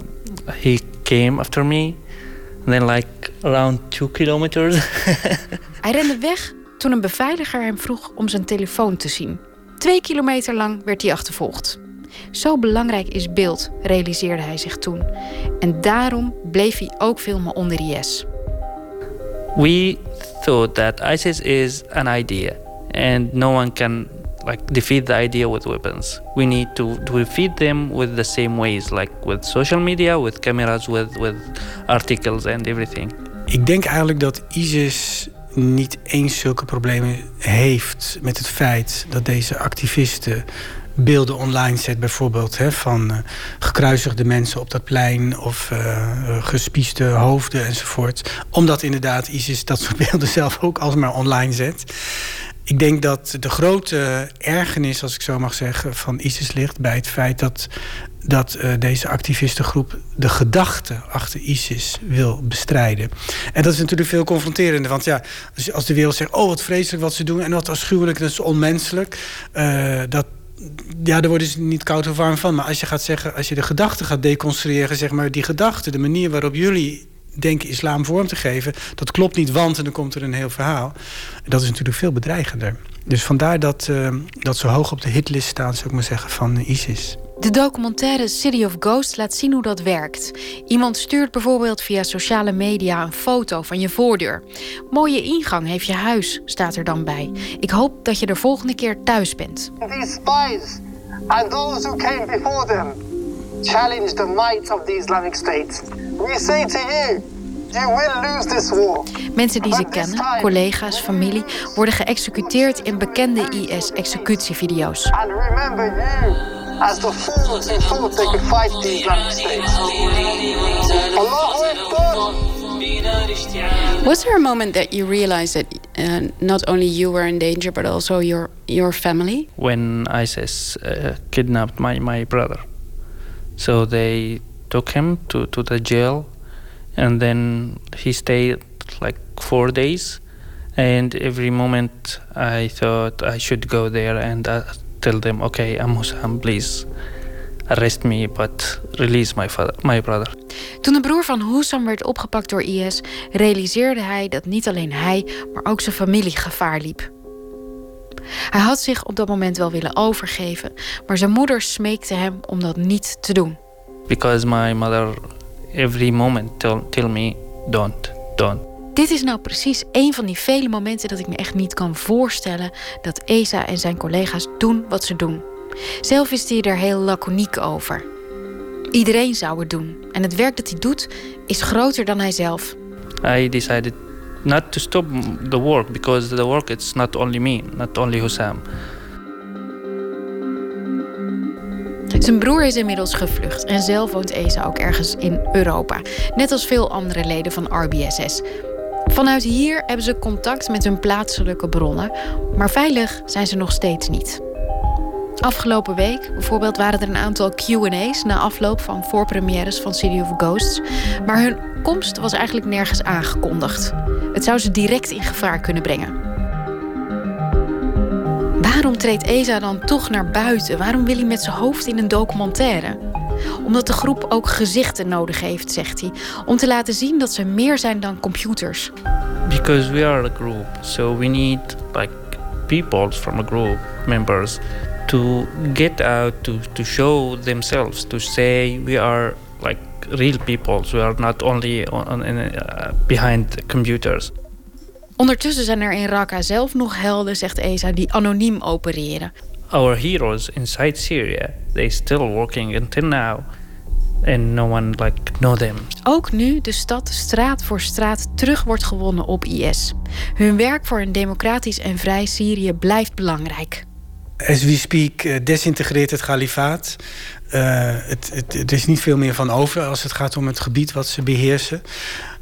he came after me and then like around two kilometers. Hij rende weg toen een beveiliger hem vroeg om zijn telefoon te zien. Twee kilometer lang werd hij achtervolgd. Zo belangrijk is beeld, realiseerde hij zich toen. En daarom bleef hij ook filmen onder IS. We thought that ISIS is an idea and no one can like defeat the idea with weapons. We need to, to defeat them with the same ways like with social media, with cameras, with with articles and everything. Ik denk eigenlijk dat ISIS niet eens zulke problemen heeft met het feit dat deze activisten beelden online zet, bijvoorbeeld hè, van uh, gekruisigde mensen op dat plein of uh, gespieste hoofden enzovoort. Omdat inderdaad ISIS dat soort beelden zelf ook alsmaar online zet. Ik denk dat de grote ergernis, als ik zo mag zeggen, van ISIS ligt bij het feit dat dat uh, deze activistengroep de gedachte achter ISIS wil bestrijden. En dat is natuurlijk veel confronterender. Want ja, als de wereld zegt: oh, wat vreselijk wat ze doen en wat afschuwelijk, dat is onmenselijk. Uh, dat, ja, daar worden ze niet koud of warm van. Maar als je gaat zeggen, als je de gedachte gaat deconstrueren, zeg maar, die gedachte, de manier waarop jullie denken islam vorm te geven, dat klopt niet, want en dan komt er een heel verhaal. Dat is natuurlijk veel bedreigender. Dus vandaar dat, uh, dat ze hoog op de hitlist staan, zou ik maar zeggen, van ISIS. De documentaire City of Ghosts laat zien hoe dat werkt. Iemand stuurt bijvoorbeeld via sociale media een foto van je voordeur. Mooie ingang heeft je huis, staat er dan bij. Ik hoop dat je de volgende keer thuis bent. These spies and those who came before them challenge the might of the Islamic State. We say to you, you will lose this war. Mensen die ze kennen, collega's, familie, worden geëxecuteerd in bekende IS-executievideo's. And remember you as the fools who thought they could fight the Islamic State. Allahu Akbar! Was there a moment that you realized that uh, not only you were in danger, but also your your family? When ISIS uh, kidnapped my, my brother, so they took him to, to the jail, and then he stayed like four days. And every moment I thought I should go there and uh, tell them, okay, I'm Hussam, please arrest me, but release my, father, my brother. Toen de broer van Hussam werd opgepakt door IS, realiseerde hij dat niet alleen hij, maar ook zijn familie gevaar liep. Hij had zich op dat moment wel willen overgeven, maar zijn moeder smeekte hem om dat niet te doen. Because my mother every moment tell, tell me don't done. Dit is nou precies een van die vele momenten dat ik me echt niet kan voorstellen dat Esa en zijn collega's doen wat ze doen. Zelf is hij er heel laconiek over. Iedereen zou het doen. En het werk dat hij doet is groter dan hij zelf. I decided not to stop the work because the work it's not only me, not only Hussam. Zijn broer is inmiddels gevlucht en zelf woont Esa ook ergens in Europa. Net als veel andere leden van RBSS. Vanuit hier hebben ze contact met hun plaatselijke bronnen, maar veilig zijn ze nog steeds niet. Afgelopen week bijvoorbeeld waren er een aantal QA's na afloop van voorpremières van City of Ghosts. Maar hun komst was eigenlijk nergens aangekondigd. Het zou ze direct in gevaar kunnen brengen. Waarom treedt Esa dan toch naar buiten? Waarom wil hij met zijn hoofd in een documentaire? Omdat de groep ook gezichten nodig heeft, zegt hij. Om te laten zien dat ze meer zijn dan computers. Because we are a group, so we need like people from a group, members, to get out to, to show themselves, to say we are like real people. We are not only on, in, uh, behind computers. Ondertussen zijn er in Raqqa zelf nog helden, zegt Esa, die anoniem opereren. Our heroes inside Syria, they still working until now. And no one like know them. Ook nu de stad straat voor straat terug wordt gewonnen op IS. Hun werk voor een democratisch en vrij Syrië blijft belangrijk. As we speak uh, desintegreert het kalifaat. Uh, het, het, er is niet veel meer van over als het gaat om het gebied wat ze beheersen.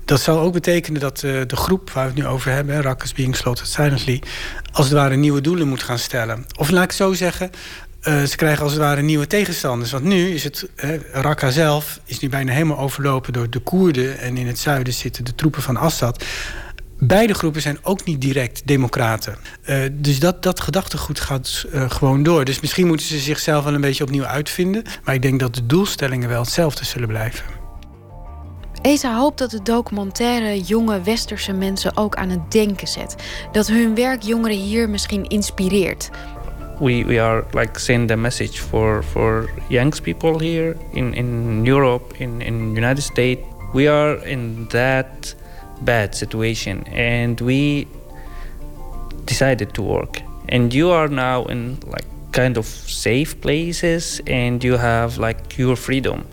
Dat zal ook betekenen dat uh, de groep waar we het nu over hebben, Rakkers Being Slaughtered Silently, als het ware nieuwe doelen moet gaan stellen. Of laat ik zo zeggen, uh, ze krijgen als het ware nieuwe tegenstanders. Want nu is het, uh, Raqqa zelf is nu bijna helemaal overlopen door de Koerden. En in het zuiden zitten de troepen van Assad. Beide groepen zijn ook niet direct democraten. Uh, dus dat, dat gedachtegoed gaat gewoon door. Dus misschien moeten ze zichzelf wel een beetje opnieuw uitvinden. Maar ik denk dat de doelstellingen wel hetzelfde zullen blijven. Esa hoopt dat de documentaire jonge westerse mensen ook aan het denken zet. Dat hun werk jongeren hier misschien inspireert. We, we are like send a message for, for young people here in, in Europe, in, in United States. We are in that bad situation and we decided to work. And you are now in like kind of safe places and you have like your freedom.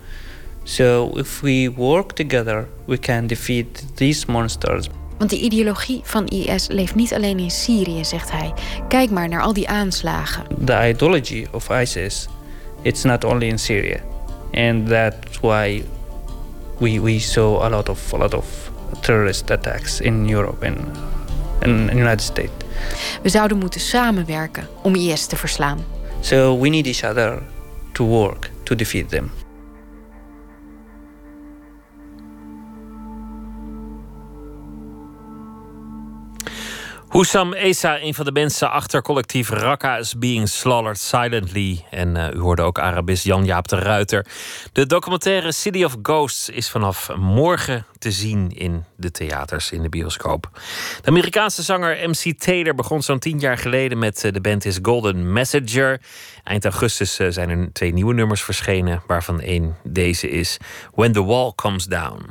So if we work together, we can defeat these monsters. Want de ideologie van IS leeft niet alleen in Syrië, zegt hij. Kijk maar naar al die aanslagen. The ideology of ISIS, it's not only in Syria. And that's why we, we saw a lot of, a lot of terrorist attacks in Europe and in the United States. We zouden moeten samenwerken om IS te verslaan. So we need each other to work to defeat them. Hussam Esa, een van de mensen achter collectief Raqqa is being slaughtered silently. En uh, u hoorde ook Arabist Jan-Jaap de Ruiter. De documentaire City of Ghosts is vanaf morgen te zien in de theaters, in de bioscoop. De Amerikaanse zanger MC Taylor begon zo'n tien jaar geleden met uh, de band His Golden Messenger. Eind augustus uh, zijn er twee nieuwe nummers verschenen, waarvan één deze is When the Wall Comes Down.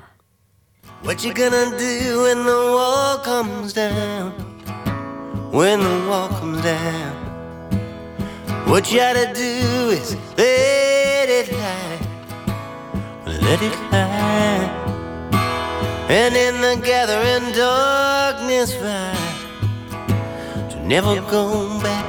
What you gonna do when the wall comes down? When the wall comes down, what you gotta do is let it lie, let it lie, and in the gathering darkness find to never go back.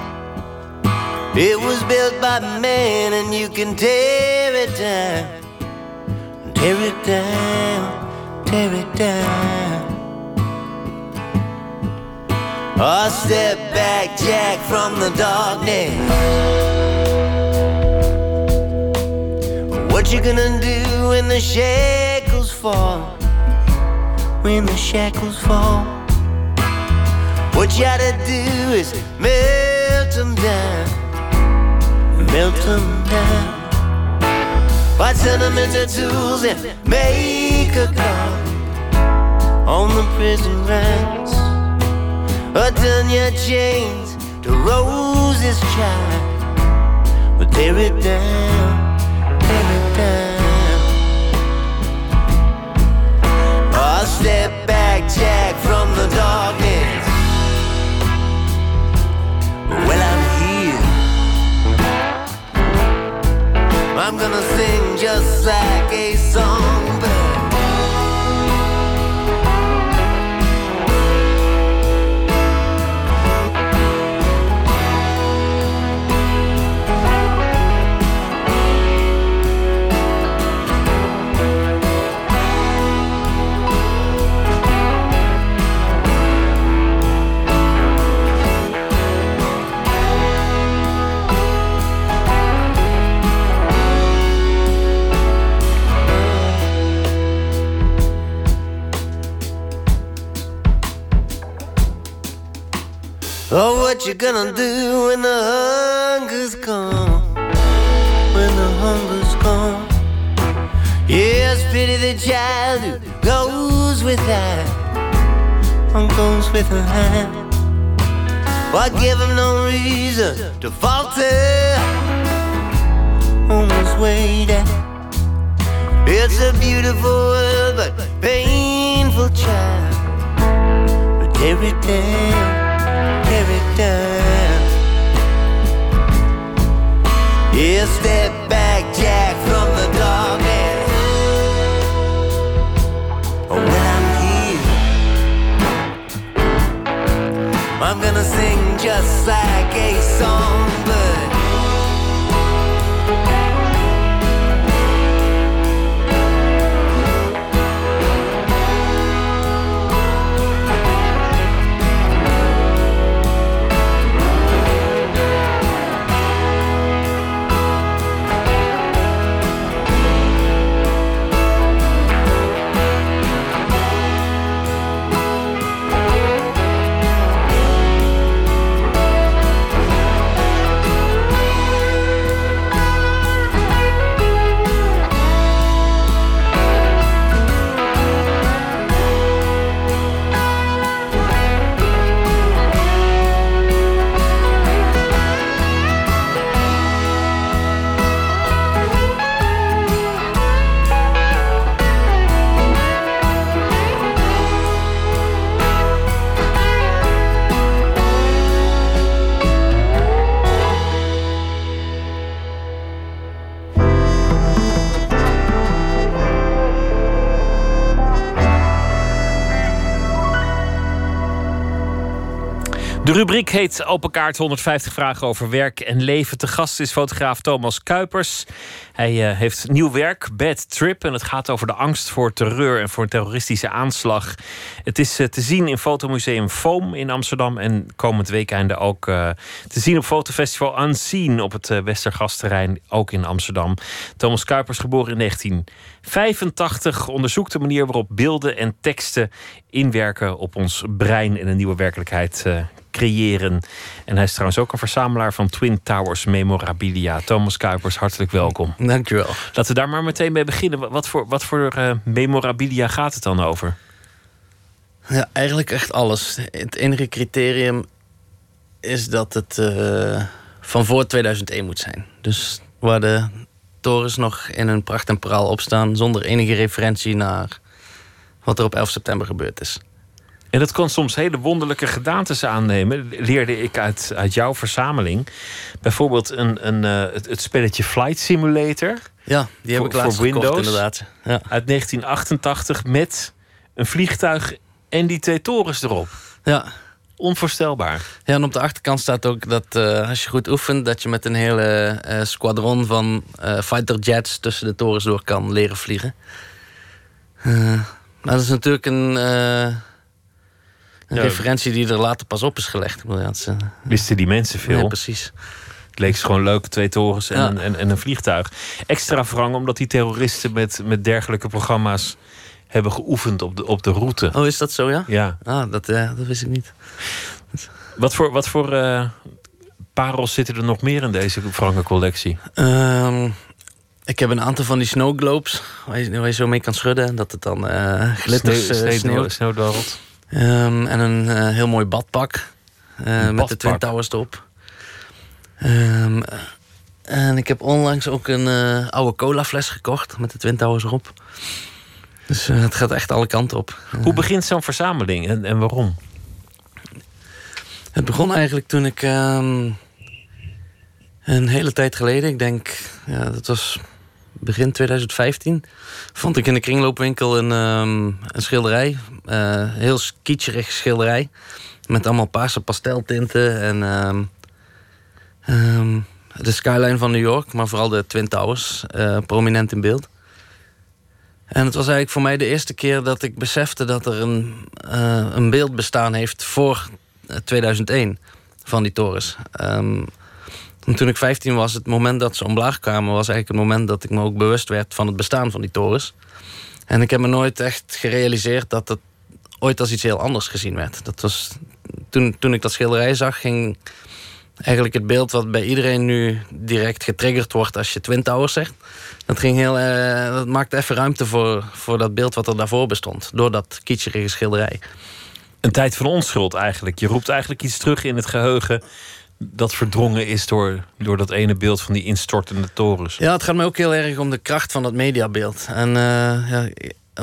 It was built by man, and you can tear it down, tear it down tear it down. Or step back, Jack, from the darkness. What you gonna do when the shackles fall? When the shackles fall, what you gotta do is melt them down, melt them down. Why turn them into tools and make a call on the prison ranks? Turn your chains to roses, child. But tear it down, tear it down. Or step back, Jack from the darkness. Well, I'm here. I'm gonna sing just like a songbird. Oh, what you gonna do when the hunger's gone? When the hunger's gone. Yes, pity the child who goes without, or goes with a hand. Why give him no reason to falter on his way down? It's a beautiful but painful child. But every day tear. Yeah, step back, Jack, from the darkness. Oh, when I'm here, I'm gonna sing just like a songbird. De rubriek heet Open Kaart 150 vragen over werk en leven. Te gast is fotograaf Thomas Kuipers. Hij uh, heeft nieuw werk, Bad Trip. En het gaat over de angst voor terreur en voor een terroristische aanslag. Het is uh, te zien in Fotomuseum Foam in Amsterdam. En komend weekende ook uh, te zien op Fotofestival Unseen op het Westergasterrein, ook in Amsterdam. Thomas Kuipers, geboren in 1985, onderzoekt de manier waarop beelden en teksten inwerken op ons brein en een nieuwe werkelijkheid creëren. En hij is trouwens ook een verzamelaar van Twin Towers memorabilia. Thomas Kuipers, hartelijk welkom. Dankjewel. Laten we daar maar meteen mee beginnen. Wat voor, wat voor uh, memorabilia gaat het dan over? Ja, eigenlijk echt alles. Het enige criterium is dat het uh, van voor 2001 moet zijn. Dus waar de torens nog in hun pracht en praal opstaan... zonder enige referentie naar wat er op 11 september gebeurd is. En dat kan soms hele wonderlijke gedaantes aannemen, leerde ik uit, uit jouw verzameling. Bijvoorbeeld een, een, uh, het, het, spelletje Flight Simulator. Ja, die heb ik laatst voor Windows, gekocht, inderdaad. Ja. Uit 1988 met een vliegtuig en die twee torens erop. Ja. Onvoorstelbaar. Ja, en op de achterkant staat ook dat uh, als je goed oefent... dat je met een hele uh, squadron van fighter jets tussen de torens door kan leren vliegen. maar dat is natuurlijk een een ja. referentie die er later pas op is gelegd. Wisten die mensen veel? Ja, precies. Het leek ze gewoon leuk, twee torens en, ja. en, en, een vliegtuig. Extra wrang omdat die terroristen met, met dergelijke programma's hebben geoefend op de, op de route. Oh, is dat zo, ja? Ja. Ah, dat, uh, dat wist ik niet. Wat voor, wat voor uh, parels zitten er nog meer in deze wrange collectie? Um, ik heb een aantal van die snow globes waar je, waar je zo mee kan schudden. Dat het dan uh, glitters, sneeuw, sneeuw, sneeuwdwarrelt. Um, en een uh, heel mooi badpak. Uh, met de Twin Towers erop. Um, en ik heb onlangs ook een oude cola fles gekocht met de Twin Towers erop. Dus eh, het gaat echt alle kanten op. Hoe begint zo'n verzameling en, en waarom? Het begon eigenlijk toen ik ehm, een hele tijd geleden, ik denk, ja, dat was begin 2015, vond ik in de kringloopwinkel een, ehm, een schilderij. eh heel kitscherig schilderij. Met allemaal paarse pasteltinten en ehm, de skyline van New York, maar vooral de Twin Towers, eh, prominent in beeld. En het was eigenlijk voor mij de eerste keer dat ik besefte dat er een, eh, een beeld bestaan heeft voor eh, 2001 van die torens. Ehm, en toen ik 15 was, het moment dat ze omlaag kwamen, was eigenlijk het moment dat ik me ook bewust werd van het bestaan van die torens. En ik heb me nooit echt gerealiseerd dat het ooit als iets heel anders gezien werd. Dat was, toen, toen ik dat schilderij zag, ging eigenlijk het beeld wat bij iedereen nu direct getriggerd wordt als je Twin Towers zegt. Dat, ging heel, eh, dat maakte even ruimte voor, voor dat beeld wat er daarvoor bestond. Door dat kitscherige schilderij. Een tijd van onschuld eigenlijk. Je roept eigenlijk iets terug in het geheugen dat verdrongen is door, door dat ene beeld van die instortende torens. Ja, het gaat mij ook heel erg om de kracht van dat mediabeeld. En eh, ja,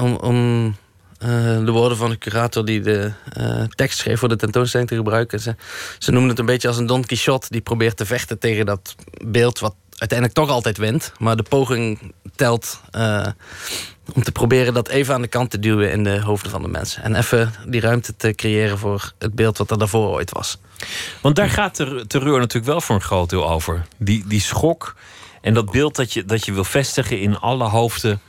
om, om eh, de woorden van de curator die de eh, tekst schreef voor de tentoonstelling te gebruiken. Ze, ze het een beetje als een Don Quixote die probeert te vechten tegen dat beeld wat uiteindelijk toch altijd wint. Maar de poging telt eh, om te proberen dat even aan de kant te duwen in de hoofden van de mensen. En even die ruimte te creëren voor het beeld wat er daarvoor ooit was. Want daar gaat de terreur natuurlijk wel voor een groot deel over. Die, die schok en dat beeld dat je, dat je wil vestigen in alle hoofden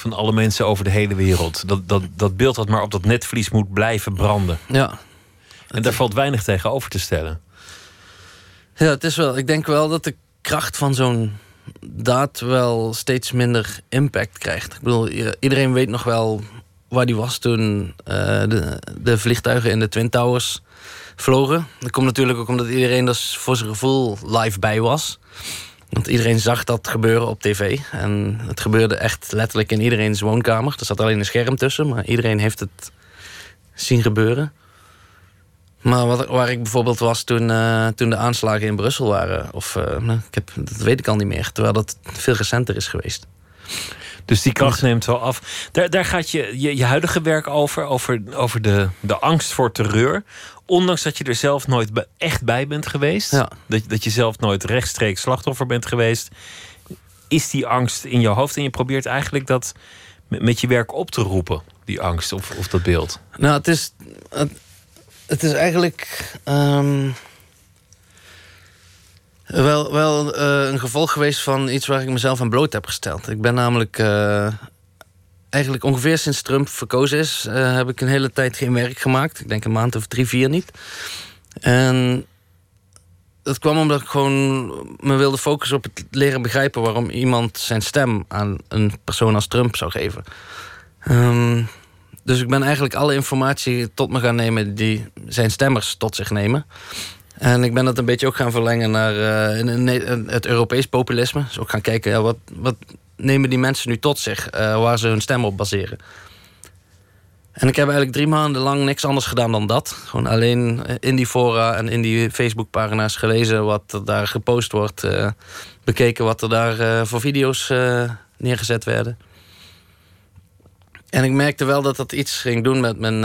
van alle mensen over de hele wereld. Dat, dat, dat beeld dat maar op dat netvlies moet blijven branden. Ja. En daar valt weinig tegenover te stellen. Ja, het is wel. Ik denk wel dat de kracht van zo'n daad wel steeds minder impact krijgt. Ik bedoel, iedereen weet nog wel waar die was toen eh, de, de vliegtuigen in de Twin Towers vlogen. Dat komt natuurlijk ook omdat iedereen er voor zijn gevoel live bij was. Want iedereen zag dat gebeuren op tv. En het gebeurde echt letterlijk in iedereen's woonkamer. Er zat alleen een scherm tussen, maar iedereen heeft het zien gebeuren. Maar wat, waar ik bijvoorbeeld was toen, eh, toen de aanslagen in Brussel waren. Of eh, nou, ik heb, dat weet ik al niet meer. Terwijl dat veel recenter is geweest. Dus die kracht neemt wel af. Daar, daar gaat je, je, je huidige werk over, over, over de, de angst voor terreur. Ondanks dat je er zelf nooit echt bij bent geweest. Dat, dat je zelf nooit rechtstreeks slachtoffer bent geweest. Is die angst in je hoofd en je probeert eigenlijk dat met, met je werk op te roepen. Die angst of, of dat beeld. Nou, het is, het, het is eigenlijk ehm, wel, wel eh, een gevolg geweest van iets waar ik mezelf aan bloot heb gesteld. Ik ben namelijk eh, eigenlijk ongeveer sinds Trump verkozen is, eh, heb ik een hele tijd geen werk gemaakt. Ik denk een maand of drie, vier niet. En dat kwam omdat ik gewoon me wilde focussen op het leren begrijpen waarom iemand zijn stem aan een persoon als Trump zou geven. Ehm, dus ik ben eigenlijk alle informatie tot me gaan nemen die zijn stemmers tot zich nemen. En ik ben dat een beetje ook gaan verlengen naar eh, het Europees populisme. Dus ook gaan kijken, wat, wat nemen die mensen nu tot zich, eh, waar ze hun stem op baseren. En ik heb eigenlijk drie maanden lang niks anders gedaan dan dat. Gewoon alleen eh, in die fora en in die Facebookpagina's gelezen wat er daar gepost wordt. bekeken wat er daar voor video's neergezet werden. En ik merkte wel dat dat iets ging doen met mijn,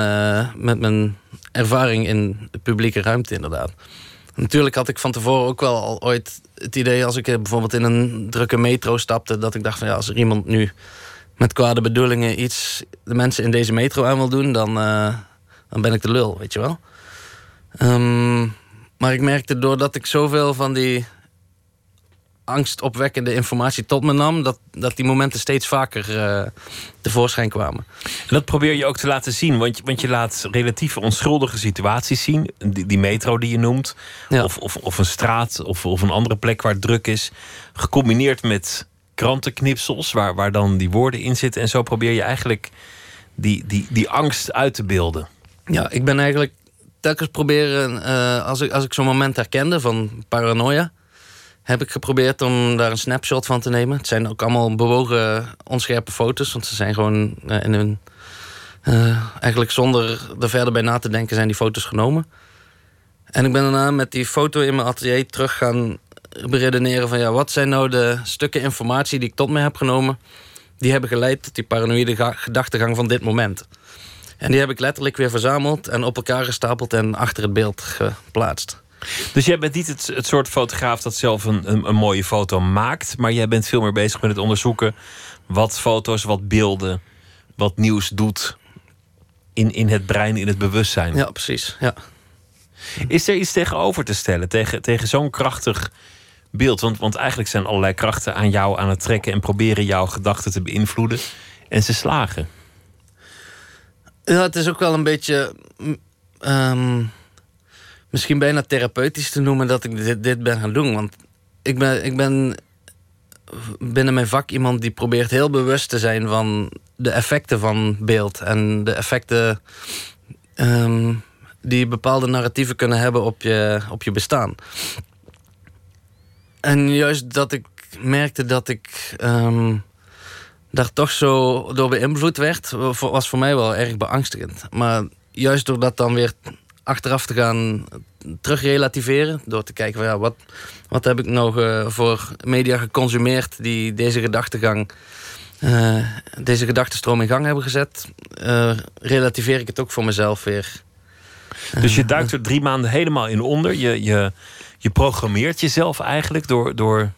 met mijn ervaring in de publieke ruimte, inderdaad. Natuurlijk had ik van tevoren ook wel al ooit het idee, als ik eh, bijvoorbeeld in een drukke metro stapte, dat ik dacht van ja, als er iemand nu met kwade bedoelingen iets de mensen in deze metro aan wil doen, dan, eh, dan ben ik de lul, weet je wel. Ehm, maar ik merkte doordat ik zoveel van die angstopwekkende informatie tot me nam, dat, dat die momenten steeds vaker eh, tevoorschijn kwamen. En dat probeer je ook te laten zien, want je, want je laat relatief onschuldige situaties zien. Die, die metro die je noemt, of, of, of een straat of, of een andere plek waar het druk is. Gecombineerd met krantenknipsels waar, waar dan die woorden in zitten. En zo probeer je eigenlijk die, die, die angst uit te beelden. Ja, ik ben eigenlijk telkens proberen, eh, als ik, als ik zo'n moment herkende van paranoia, heb ik geprobeerd om daar een snapshot van te nemen. Het zijn ook allemaal bewogen, onscherpe foto's, want ze zijn gewoon eh, in hun. eh, eigenlijk zonder er verder bij na te denken, zijn die foto's genomen. En ik ben daarna met die foto in mijn atelier terug gaan beredeneren van ja, wat zijn nou de stukken informatie die ik tot me heb genomen, die hebben geleid tot die paranoïde ga- gedachtegang van dit moment. En die heb ik letterlijk weer verzameld en op elkaar gestapeld en achter het beeld geplaatst. Dus jij bent niet het, het soort fotograaf dat zelf een, een, een mooie foto maakt, maar jij bent veel meer bezig met het onderzoeken wat foto's, wat beelden, wat nieuws doet in, in het brein, in het bewustzijn. Ja, precies. Ja. Is er iets tegenover te stellen tegen, tegen zo'n krachtig beeld? Want, want eigenlijk zijn allerlei krachten aan jou aan het trekken en proberen jouw gedachten te beïnvloeden. En ze slagen. Ja, het is ook wel een beetje. mm, ehm, misschien bijna therapeutisch te noemen dat ik dit, dit ben gaan doen. Want ik ben, ik ben binnen mijn vak iemand die probeert heel bewust te zijn van de effecten van beeld. En de effecten ehm, die bepaalde narratieven kunnen hebben op je, op je bestaan. En juist dat ik merkte dat ik. ehm, daar toch zo door beïnvloed werd, was voor mij wel erg beangstigend. Maar juist door dat dan weer achteraf te gaan terugrelativeren, door te kijken van ja, wat, wat heb ik nou eh, voor media geconsumeerd die deze gedachtegang, eh, deze gedachtenstroom in gang hebben gezet, eh, relativeer ik het ook voor mezelf weer. Dus je duikt er drie maanden helemaal in onder. Je, je, je programmeert jezelf eigenlijk door, door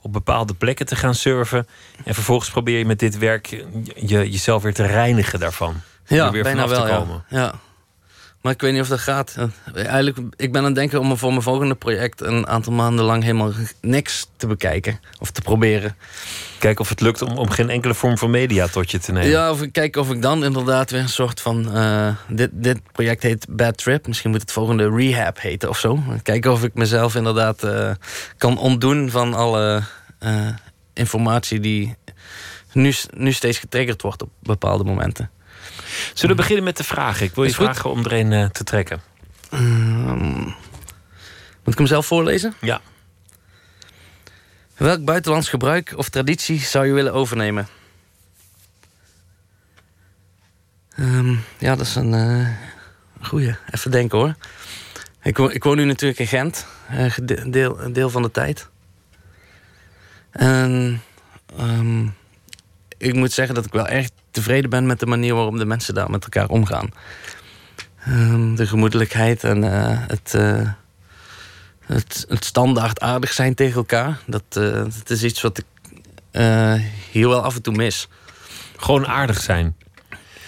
op bepaalde plekken te gaan surfen. En vervolgens probeer je met dit werk je, jezelf weer te reinigen daarvan. Ja, er weer bijna vanaf wel. te Ja. komen. ja. Maar ik weet niet of dat gaat. Eigenlijk, ik ben aan het denken om voor mijn volgende project een aantal maanden lang helemaal niks te bekijken of te proberen. Kijken of het lukt om, om geen enkele vorm van media tot je te nemen. Ja, of ik kijk of ik dan inderdaad weer een soort van. eh, dit, dit project heet Bad Trip. Misschien moet het volgende Rehab heten of zo. Kijken of ik mezelf inderdaad eh, kan ontdoen van alle eh, informatie die nu, nu steeds getriggerd wordt op bepaalde momenten. Zullen we beginnen met de vragen? Ik wil je goed. vragen om er een eh, te trekken. Ehm, moet ik hem zelf voorlezen? Ja. Welk buitenlands gebruik of traditie zou je willen overnemen? Ehm, ja, dat is een eh goeie. Even denken hoor. Ik, wo- ik woon nu natuurlijk in Gent, eh, gede- deel, een deel van de tijd. En ehm, ik moet zeggen dat ik wel erg tevreden ben met de manier waarop de mensen daar met elkaar omgaan. Ehm, de gemoedelijkheid en eh, het, eh, het, het standaard aardig zijn tegen elkaar. Dat, eh, dat is iets wat ik hier wel af en toe mis. Gewoon aardig zijn.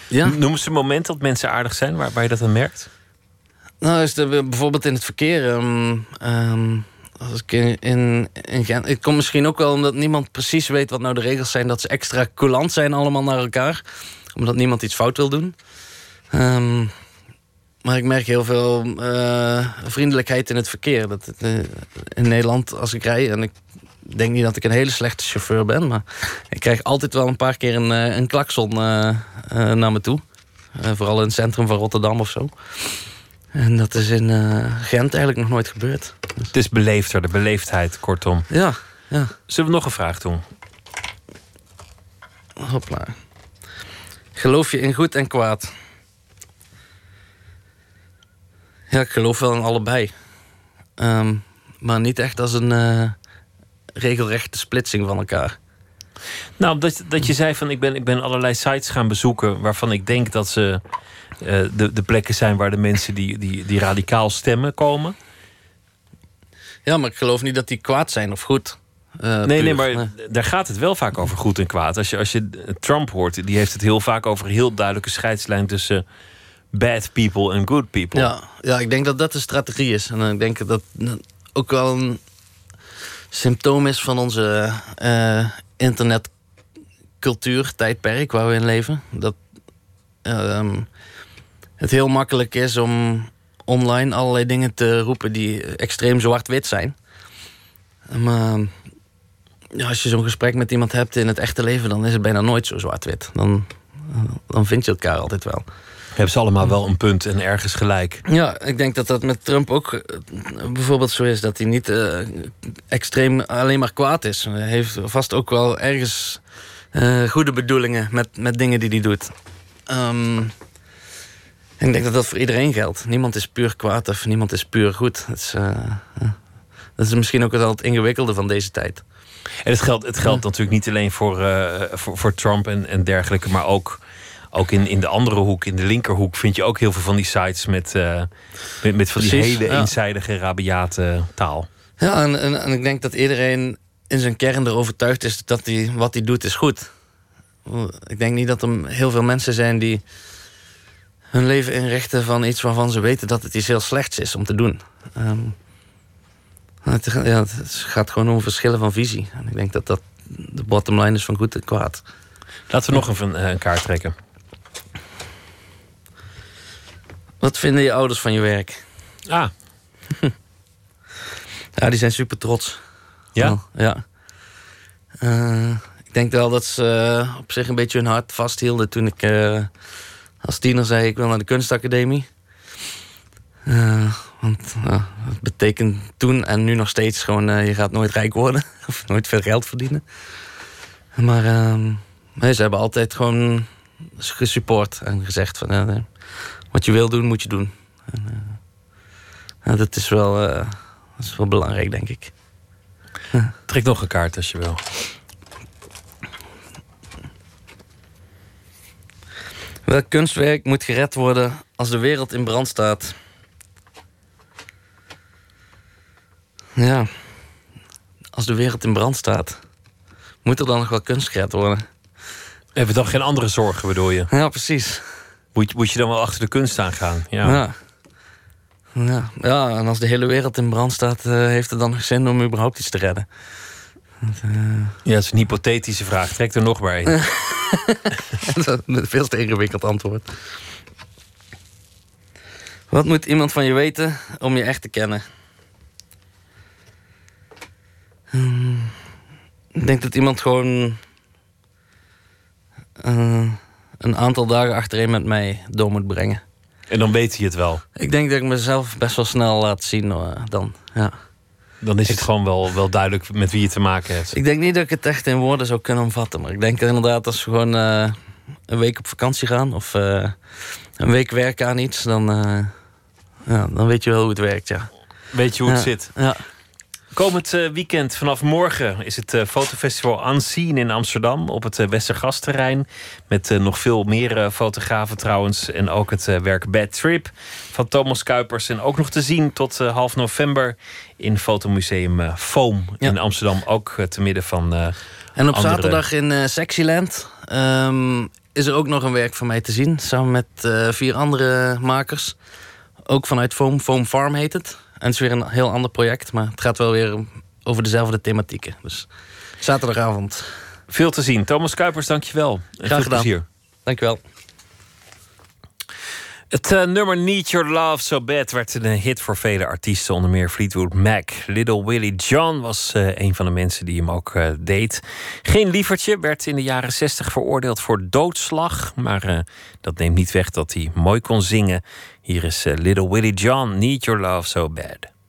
Ja. Noem eens een moment dat mensen aardig zijn waar, waar je dat aan merkt. Nou, is er bijvoorbeeld in het verkeer. ehm, ik in, in, misschien ook wel omdat niemand precies weet wat nou de regels zijn. Dat ze extra coulant zijn allemaal naar elkaar. Omdat niemand iets fout wil doen. Ehm, maar ik merk heel veel eh, vriendelijkheid in het verkeer. Dat, eh, in Nederland, als ik rij, en ik denk niet dat ik een hele slechte chauffeur ben, maar ik krijg altijd wel een paar keer een, eh, een klakson naar me toe. Vooral in het centrum van Rotterdam of zo. En dat is in eh, Gent eigenlijk nog nooit gebeurd. Het is beleefder, de beleefdheid, kortom. Ja, ja. Zullen we nog een vraag doen? Hopla. Geloof je in goed en kwaad? Ja, ik geloof wel in allebei. Ehm, maar niet echt als een eh, regelrechte splitsing van elkaar. Nou, dat, dat je zei van ik ben, ik ben allerlei sites gaan bezoeken waarvan ik denk dat ze eh, de, de plekken zijn waar de mensen die, die, die radicaal stemmen komen. Ja, maar ik geloof niet dat die kwaad zijn of goed. Eh, nee, nee, maar daar gaat het wel vaak over goed en kwaad. Als je, als je Trump hoort, die heeft het heel vaak over een heel duidelijke scheidslijn tussen bad people en good people. Ja, ja, ik denk dat dat de strategie is. En ik denk dat dat ook wel een symptoom is van onze eh internetcultuur, tijdperk waar we in leven. Dat ehm, het heel makkelijk is om online allerlei dingen te roepen die extreem zwart-wit zijn. Maar ja, als je zo'n gesprek met iemand hebt in het echte leven, dan is het bijna nooit zo zwart-wit. Dan, dan vind je elkaar altijd wel. Hebben ze allemaal wel een punt en ergens gelijk. Ja, ik denk dat dat met Trump ook eh, bijvoorbeeld zo is. Dat hij niet eh, extreem alleen maar kwaad is. Hij heeft vast ook wel ergens eh, goede bedoelingen met, met dingen die hij doet. Ik denk dat dat voor iedereen geldt. Niemand is puur kwaad of niemand is puur goed. Dat is, eh, Dat is misschien ook wel het ingewikkelde van deze tijd. En het geldt, het geldt natuurlijk niet alleen voor, eh, voor, voor Trump en, en dergelijke, maar ook, ook in, in de andere hoek, in de linkerhoek, vind je ook heel veel van die sites met, eh, met, met van die Precies, hele ja. eenzijdige, rabiate taal. Ja, en, en, en ik denk dat iedereen in zijn kern er overtuigd is dat hij, wat hij doet is goed. Ik denk niet dat er heel veel mensen zijn die hun leven inrichten van iets waarvan ze weten dat het iets heel slechts is om te doen. Ehm, het, ja, het gaat gewoon om verschillen van visie. En ik denk dat dat de bottom line is van goed en kwaad. Laten we nog even een, een kaart trekken. Wat vinden je ouders van je werk? Ah. ja, die zijn super trots. Ja? Ja. Eh, ik denk wel dat ze eh, op zich een beetje hun hart vasthielden toen ik eh, als tiener zei ik wil naar de kunstacademie. Eh, want uh, dat betekent toen en nu nog steeds gewoon eh, je gaat nooit rijk worden of nooit veel geld verdienen. Maar ehm, ze hebben altijd gewoon gesupport en gezegd van wat je wil doen moet je doen. En, dat, is wel, dat is wel belangrijk denk ik. Trek nog een kaart als je wil. Welk kunstwerk moet gered worden als de wereld in brand staat? Ja, als de wereld in brand staat, moet er dan nog wel kunst gered worden? Hebben we dan geen andere zorgen, bedoel je? Ja, precies. Moet, je- moet je dan wel achter de kunst aangaan? Ja. Ja. Ja, ja, en als de hele wereld in brand staat, eh, heeft het dan nog zin om überhaupt iets te redden? Eh, Ja, dat is een hypothetische vraag. Trek er nog maar één. dat is een veel te ingewikkeld antwoord. Wat moet iemand van je weten om je echt te kennen? Hmm, ik denk dat iemand gewoon eh, een aantal dagen achtereen met mij door moet brengen. En dan weet hij het wel. Ik denk dat ik mezelf best wel snel laat zien eh, dan. Ja. Dan is het gewoon wel, wel duidelijk met wie je te maken hebt. Ik denk niet dat ik het echt in woorden zou kunnen omvatten. Maar ik denk inderdaad als we gewoon eh, een week op vakantie gaan... of eh, een week werken aan iets, dan, eh, ja, dan weet je wel hoe het werkt, ja. Weet je hoe het zit? Ja. Komend eh, weekend vanaf morgen is het eh, fotofestival Unseen in Amsterdam op het eh, Westergasterrein. Met nog veel meer fotografen trouwens. En ook het werk Bad Trip van Thomas Kuipers. En ook nog te zien tot half november in Fotomuseum Foam in Amsterdam. Ook te midden van. En op andere- zaterdag in Sexyland ehm, is er ook nog een werk van mij te zien. Samen met vier andere makers. Ook vanuit Foam. Foam Farm heet het. En het is weer een heel ander project. Maar het gaat wel weer over dezelfde thematieken. Dus zaterdagavond. Veel te zien. Thomas Kuipers, dankjewel. Graag veel gedaan. plezier. Dankjewel. Het eh, nummer Need Your Love So Bad werd een hit voor vele artiesten, onder meer Fleetwood Mac. Little Willie John was eh, een van de mensen die hem ook eh, deed. Geen lievertje werd in de jaren 60 veroordeeld voor doodslag, maar dat neemt niet weg dat hij mooi kon zingen. Hier is Little Willie John, Need Your Love So Bad.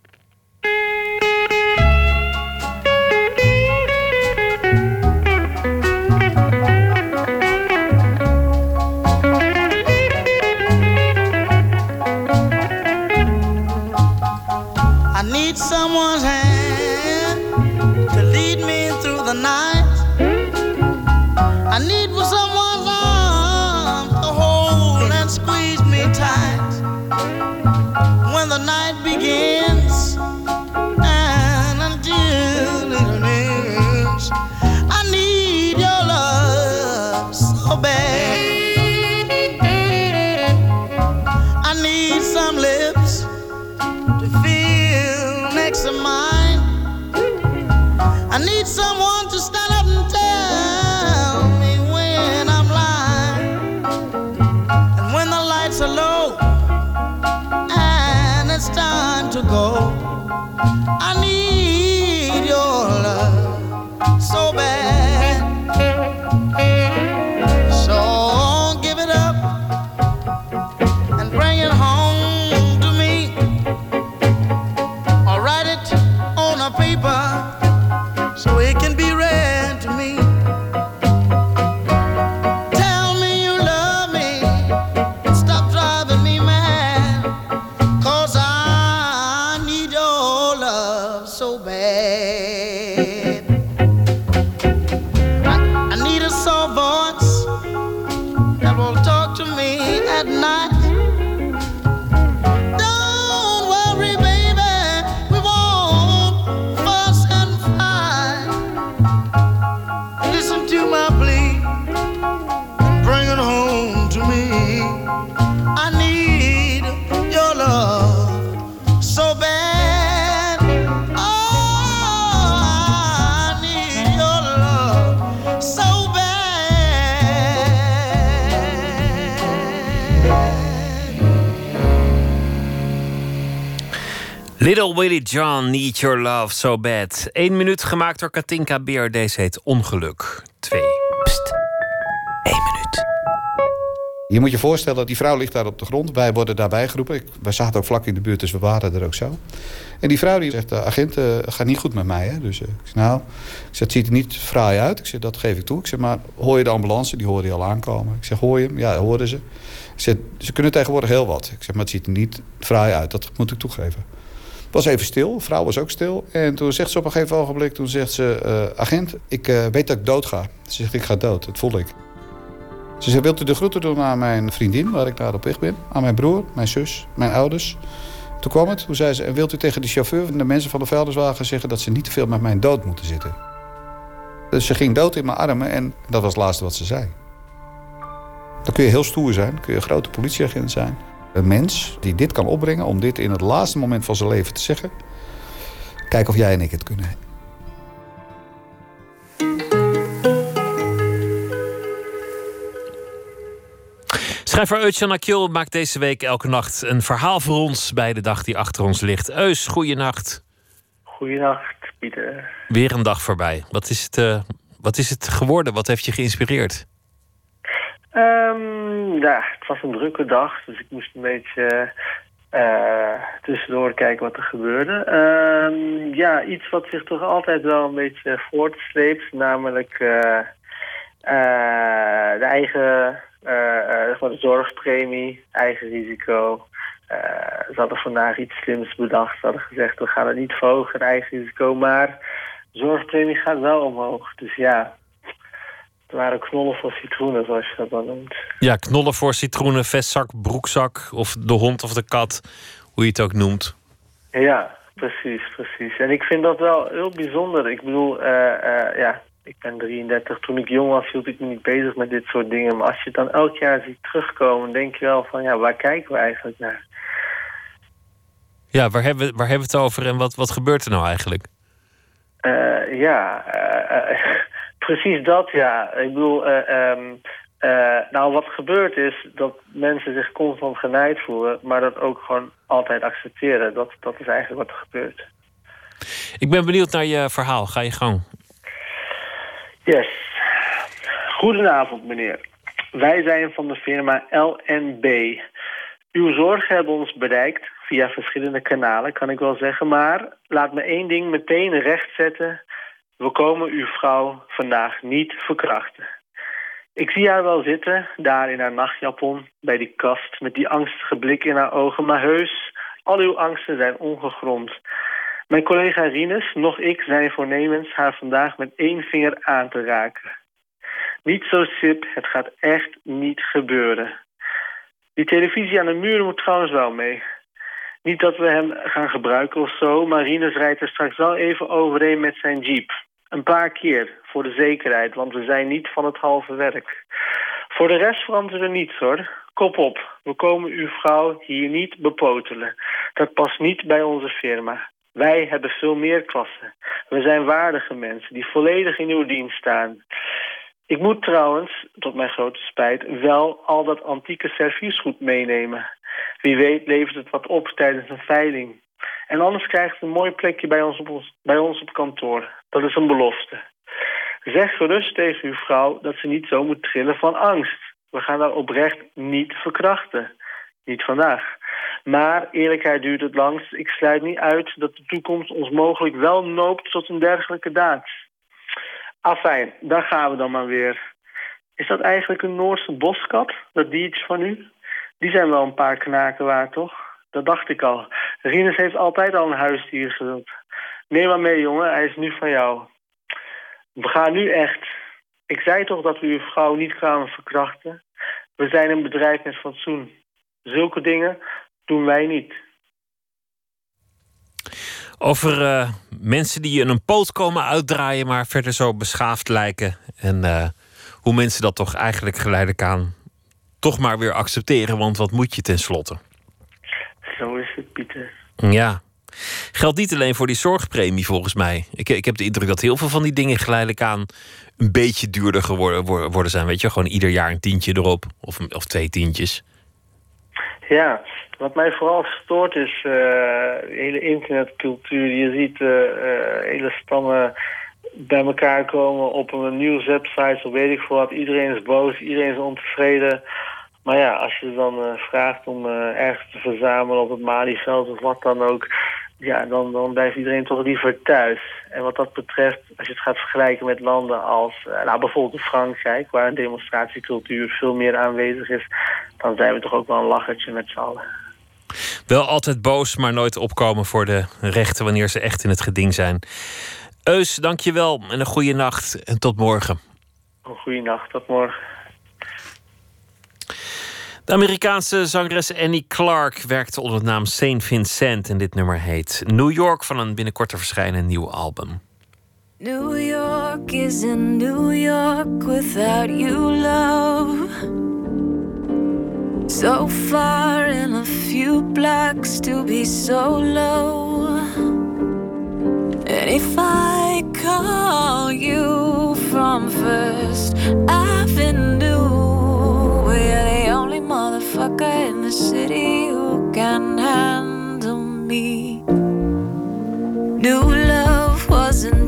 Need someone Little Willie John, Need Your Love So Bad. Eén minuut gemaakt door Katinka Beer. Deze heet Ongeluk. Twee. Pst. Eén minuut. Je moet je voorstellen, dat die vrouw ligt daar op de grond. Wij worden daarbij geroepen. Ik, wij zaten ook vlak in de buurt, dus we waren er ook zo. En die vrouw die zegt, de agent uh, gaat niet goed met mij. Hè? Dus uh, ik zeg, nou, ik zeg, het ziet er niet fraai uit. Ik zeg, dat geef ik toe. Ik zeg, maar hoor je de ambulance? Die hoorde je al aankomen. Ik zeg, hoor je hem? Ja, hoorden ze. Ik zeg, ze kunnen tegenwoordig heel wat. Ik zeg, maar het ziet er niet fraai uit. Dat moet ik toegeven. Was even stil. De vrouw was ook stil. En toen zegt ze op een gegeven ogenblik, toen zegt ze... Uh, agent, ik weet dat ik dood ga. Ze zegt, ik ga dood. Dat voel ik. Ze zei, wilt u de groeten doen aan mijn vriendin, waar ik naar op weg ben? Aan mijn broer, mijn zus, mijn ouders. Toen kwam het, toen zei ze, en wilt u tegen de chauffeur en de mensen van de vuilniswagen zeggen... dat ze niet te veel met mijn dood moeten zitten? Dus ze ging dood in mijn armen en dat was het laatste wat ze zei. Dan kun je heel stoer zijn, kun je een grote politieagent zijn. Een mens die dit kan opbrengen om dit in het laatste moment van zijn leven te zeggen... kijk of jij en ik het kunnen. Schrijver Eutjan Akil maakt deze week elke nacht een verhaal voor ons bij de dag die achter ons ligt. Eus, goeienacht. Goeienacht, Pieter. Weer een dag voorbij. Wat is het, uh, wat is het geworden? Wat heeft je geïnspireerd? Um, ja, het was een drukke dag, dus ik moest een beetje uh, tussendoor kijken wat er gebeurde. Um, ja, iets wat zich toch altijd wel een beetje voortsleept, namelijk uh, de eigen de zorgpremie, eigen risico. Ze hadden vandaag iets slims bedacht. Ze hadden gezegd, we gaan het niet verhogen, eigen risico. Maar de zorgpremie gaat wel omhoog. Dus ja, het waren knollen voor citroenen, zoals je dat dan noemt. Ja, knollen voor citroenen, vestzak, broekzak... of de hond of de kat, hoe je het ook noemt. Ja, precies, precies. En ik vind dat wel heel bijzonder. Ik bedoel, ja, ik ben 33. Toen ik jong was, hield ik me niet bezig met dit soort dingen. Maar als je het dan elk jaar ziet terugkomen, denk je wel van ja, waar kijken we eigenlijk naar? Ja, waar hebben we, waar hebben we het over en wat, wat gebeurt er nou eigenlijk? Uh, ja, precies dat ja. Ik bedoel, um, nou wat gebeurt is dat mensen zich constant genaaid voelen, maar dat ook gewoon altijd accepteren. Dat, dat is eigenlijk wat er gebeurt. Ik ben benieuwd naar je verhaal. Ga je gang. Yes. Goedenavond, meneer. Wij zijn van de firma LNB. Uw zorgen hebben ons bereikt via verschillende kanalen, kan ik wel zeggen. Maar laat me één ding meteen rechtzetten. We komen uw vrouw vandaag niet verkrachten. Ik zie haar wel zitten, daar in haar nachtjapon, bij die kast... met die angstige blik in haar ogen. Maar heus, al uw angsten zijn ongegrond. Mijn collega Rinus, nog ik, zijn voornemens haar vandaag met één vinger aan te raken. Niet zo sip, het gaat echt niet gebeuren. Die televisie aan de muur moet trouwens wel mee. Niet dat we hem gaan gebruiken of zo, maar Rinus rijdt er straks wel even overheen met zijn jeep. Een paar keer, voor de zekerheid, want we zijn niet van het halve werk. Voor de rest veranderen we niets hoor. Kop op, we komen uw vrouw hier niet bepotelen. Dat past niet bij onze firma. Wij hebben veel meer klassen. We zijn waardige mensen die volledig in uw dienst staan. Ik moet trouwens, tot mijn grote spijt, wel al dat antieke serviesgoed meenemen. Wie weet levert het wat op tijdens een veiling. En anders krijgt het een mooi plekje bij ons op, bij ons op kantoor. Dat is een belofte. Zeg gerust tegen uw vrouw dat ze niet zo moet trillen van angst. We gaan haar oprecht niet verkrachten. Niet vandaag. Maar eerlijkheid duurt het langst. Ik sluit niet uit dat de toekomst ons mogelijk wel noopt tot een dergelijke daad. Afijn, daar gaan we dan maar weer. Is dat eigenlijk een Noorse boskat, dat diertje van u? Die zijn wel een paar knaken waard, toch? Dat dacht ik al. Rinus heeft altijd al een huisdier gewild. Neem maar mee, jongen. Hij is nu van jou. We gaan nu echt. Ik zei toch dat we uw vrouw niet kwamen verkrachten? We zijn een bedrijf met fatsoen. Zulke dingen doen wij niet. Over uh, mensen die een poot komen uitdraaien, maar verder zo beschaafd lijken. En uh, hoe mensen dat toch eigenlijk geleidelijk aan toch maar weer accepteren, want wat moet je tenslotte? Het, Pieter. Ja. Geldt niet alleen voor die zorgpremie, volgens mij. Ik, ik heb de indruk dat heel veel van die dingen geleidelijk aan een beetje duurder geworden worden zijn. Weet je, gewoon ieder jaar een tientje erop. Of, of twee tientjes. Ja, wat mij vooral stoort is uh, de hele internetcultuur. Je ziet uh, uh, hele stammen bij elkaar komen op een nieuwswebsite, zo weet ik veel wat. Iedereen is boos, iedereen is ontevreden. Maar ja, als je dan vraagt om ergens te verzamelen op het Malieveld of wat dan ook... ja, dan, dan blijft iedereen toch liever thuis. En wat dat betreft, als je het gaat vergelijken met landen als... nou, bijvoorbeeld Frankrijk, waar een demonstratiecultuur veel meer aanwezig is... dan zijn we toch ook wel een lachertje met z'n allen. Wel altijd boos, maar nooit opkomen voor de rechten wanneer ze echt in het geding zijn. Eus, dank je wel en een goede nacht en tot morgen. Een goede nacht, tot morgen. De Amerikaanse zangeres Annie Clark werkte onder de naam Saint Vincent en dit nummer heet New York van een binnenkort te verschijnen nieuw album. New York is in New York without you, love. So far in a few blocks to be so low. And if I call you from First Avenue, we're the only motherfucker in the city who can handle me. New love wasn't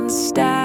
who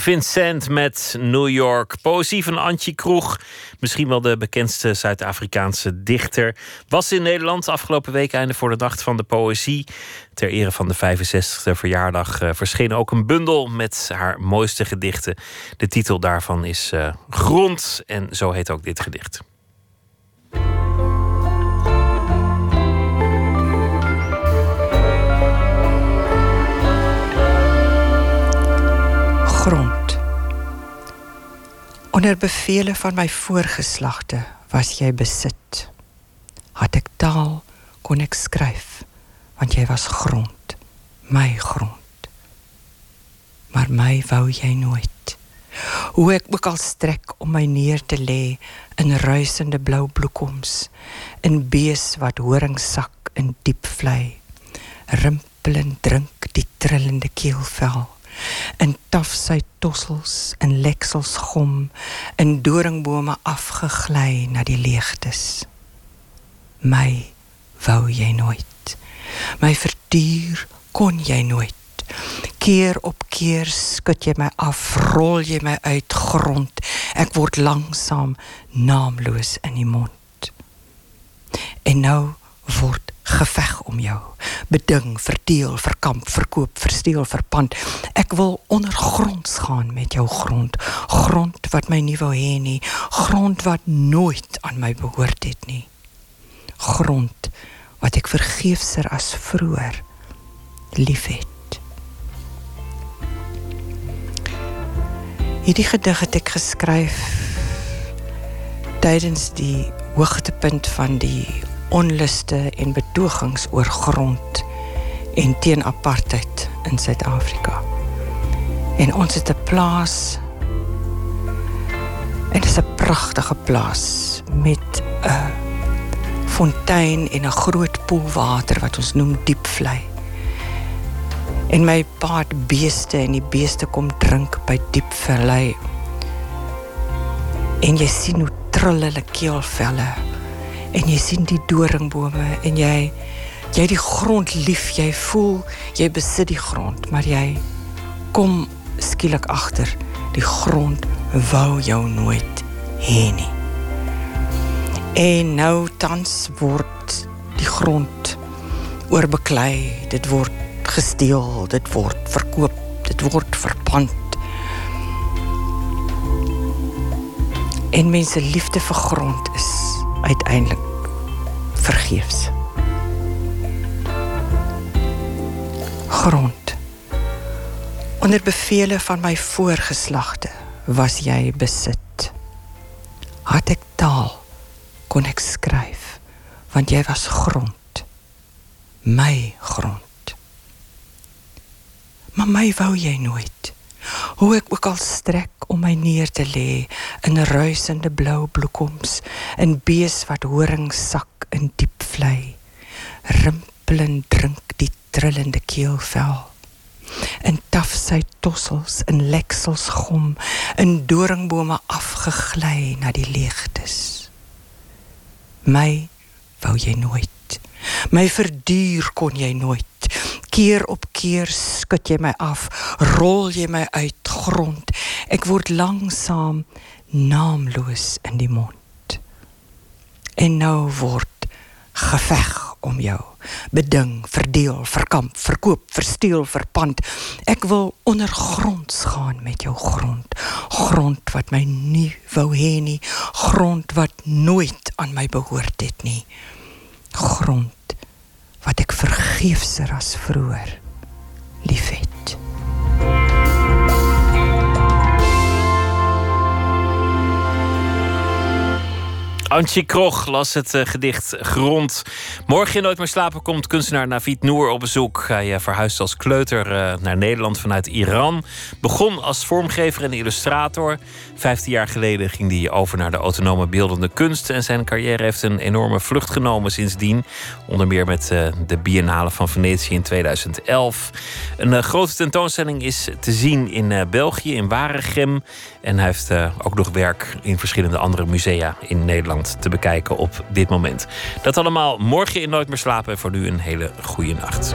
Vincent met New York. Poëzie van Antje Kroeg. Misschien wel de bekendste Zuid-Afrikaanse dichter. Was in Nederland afgelopen week einde voor de Nacht van de Poëzie. Ter ere van de 65e verjaardag eh, verscheen ook een bundel met haar mooiste gedichten. De titel daarvan is eh, Grond. En zo heet ook dit gedicht. Grond. Onder bevelen van my voorgeslagte was jy besit. Had ek taal, kon ek skryf, want jy was grond, my grond. Maar my wou jy nooit. Hoe ek ook al strek om my neer te lê in ruisende blou bloekoms, in bees wat horing sak in diep vlei. Rimpel en drink die trillende keelvel in tafsy tossels en leksels gom in doringbome afgegly na die leegtes. My wou jy nooit. My verduur kon jy nooit. Keer op keer skud jy my af rol jy my uit grond. Ek word langsam naamloos in die mond. En nou word geveg om jou. Beding, verdeel, verkamp, verkoop, versteel, verpand. Ek wil ondergronds gaan met jou grond. Grond wat my nie wou hê nie, grond wat nooit aan my behoort het nie. Grond wat ek vergeefser as vroeër liefhet. Hierdie gedig het ek geskryf tydens die hoogtepunt van die onluste en betogings oor grond en teen apartheid in Suid-Afrika. En ons het 'n plaas en dit is 'n pragtige plaas met 'n fontein en 'n groot poel water wat ons noem Diepvlei. En my paat beeste en die beeste kom drink by Diepvlei. En jy sien hoe trill hulle en jy sien die doringbome en jy jy die grond lief jy voel jy besit die grond maar jy kom skielik agter die grond wou jou nooit hê nie. En nou tans word die grond oorbeklei dit word gesteel dit word verkoop dit word verpand. En mense liefde vir grond is uiteindelik vergeefs. Grond. Onder bevele van my voorgeslagte was jy besit. Had ek taal kon ek skryf want jy was grond. My grond. Maar my wou jy nooit. Hoe ek ook al strek om my neer te lê in ruisende blou bloekoms, in bees wat horing sak in diep vlei, rimpelend drink die trillende keelvel. In taf sy tossels in leksels gom, in doringbome afgegly na die leegtes. My wou jy nooit. My verduur kon jy nooit. Keer op keer skud jy my af, rol jy my uit grond. Ek word langsam naamloos in die mond. En nou word geveg om jou. Beding, verdeel, verkamp, verkoop, versteel, verpand. Ek wil ondergronds gaan met jou grond. Grond wat my nie wou hê nie, grond wat nooit aan my behoort het nie. Grond wat ek vergeefser as vroeër liefhet. Antje Krog las het uh, gedicht Grond. Morgen in Nooit meer slapen komt kunstenaar Navid Noor op bezoek. Hij uh, verhuisde als kleuter uh, naar Nederland vanuit Iran. Begon als vormgever en illustrator. Vijftien jaar geleden ging hij over naar de autonome beeldende kunst. En zijn carrière heeft een enorme vlucht genomen sindsdien. Onder meer met de Biennale van Venetië in 2011. Een grote tentoonstelling is te zien in België, in Waregem. En hij heeft ook nog werk in verschillende andere musea in Nederland te bekijken op dit moment. Dat allemaal morgen in Nooit meer slapen. Voor nu een hele goede nacht.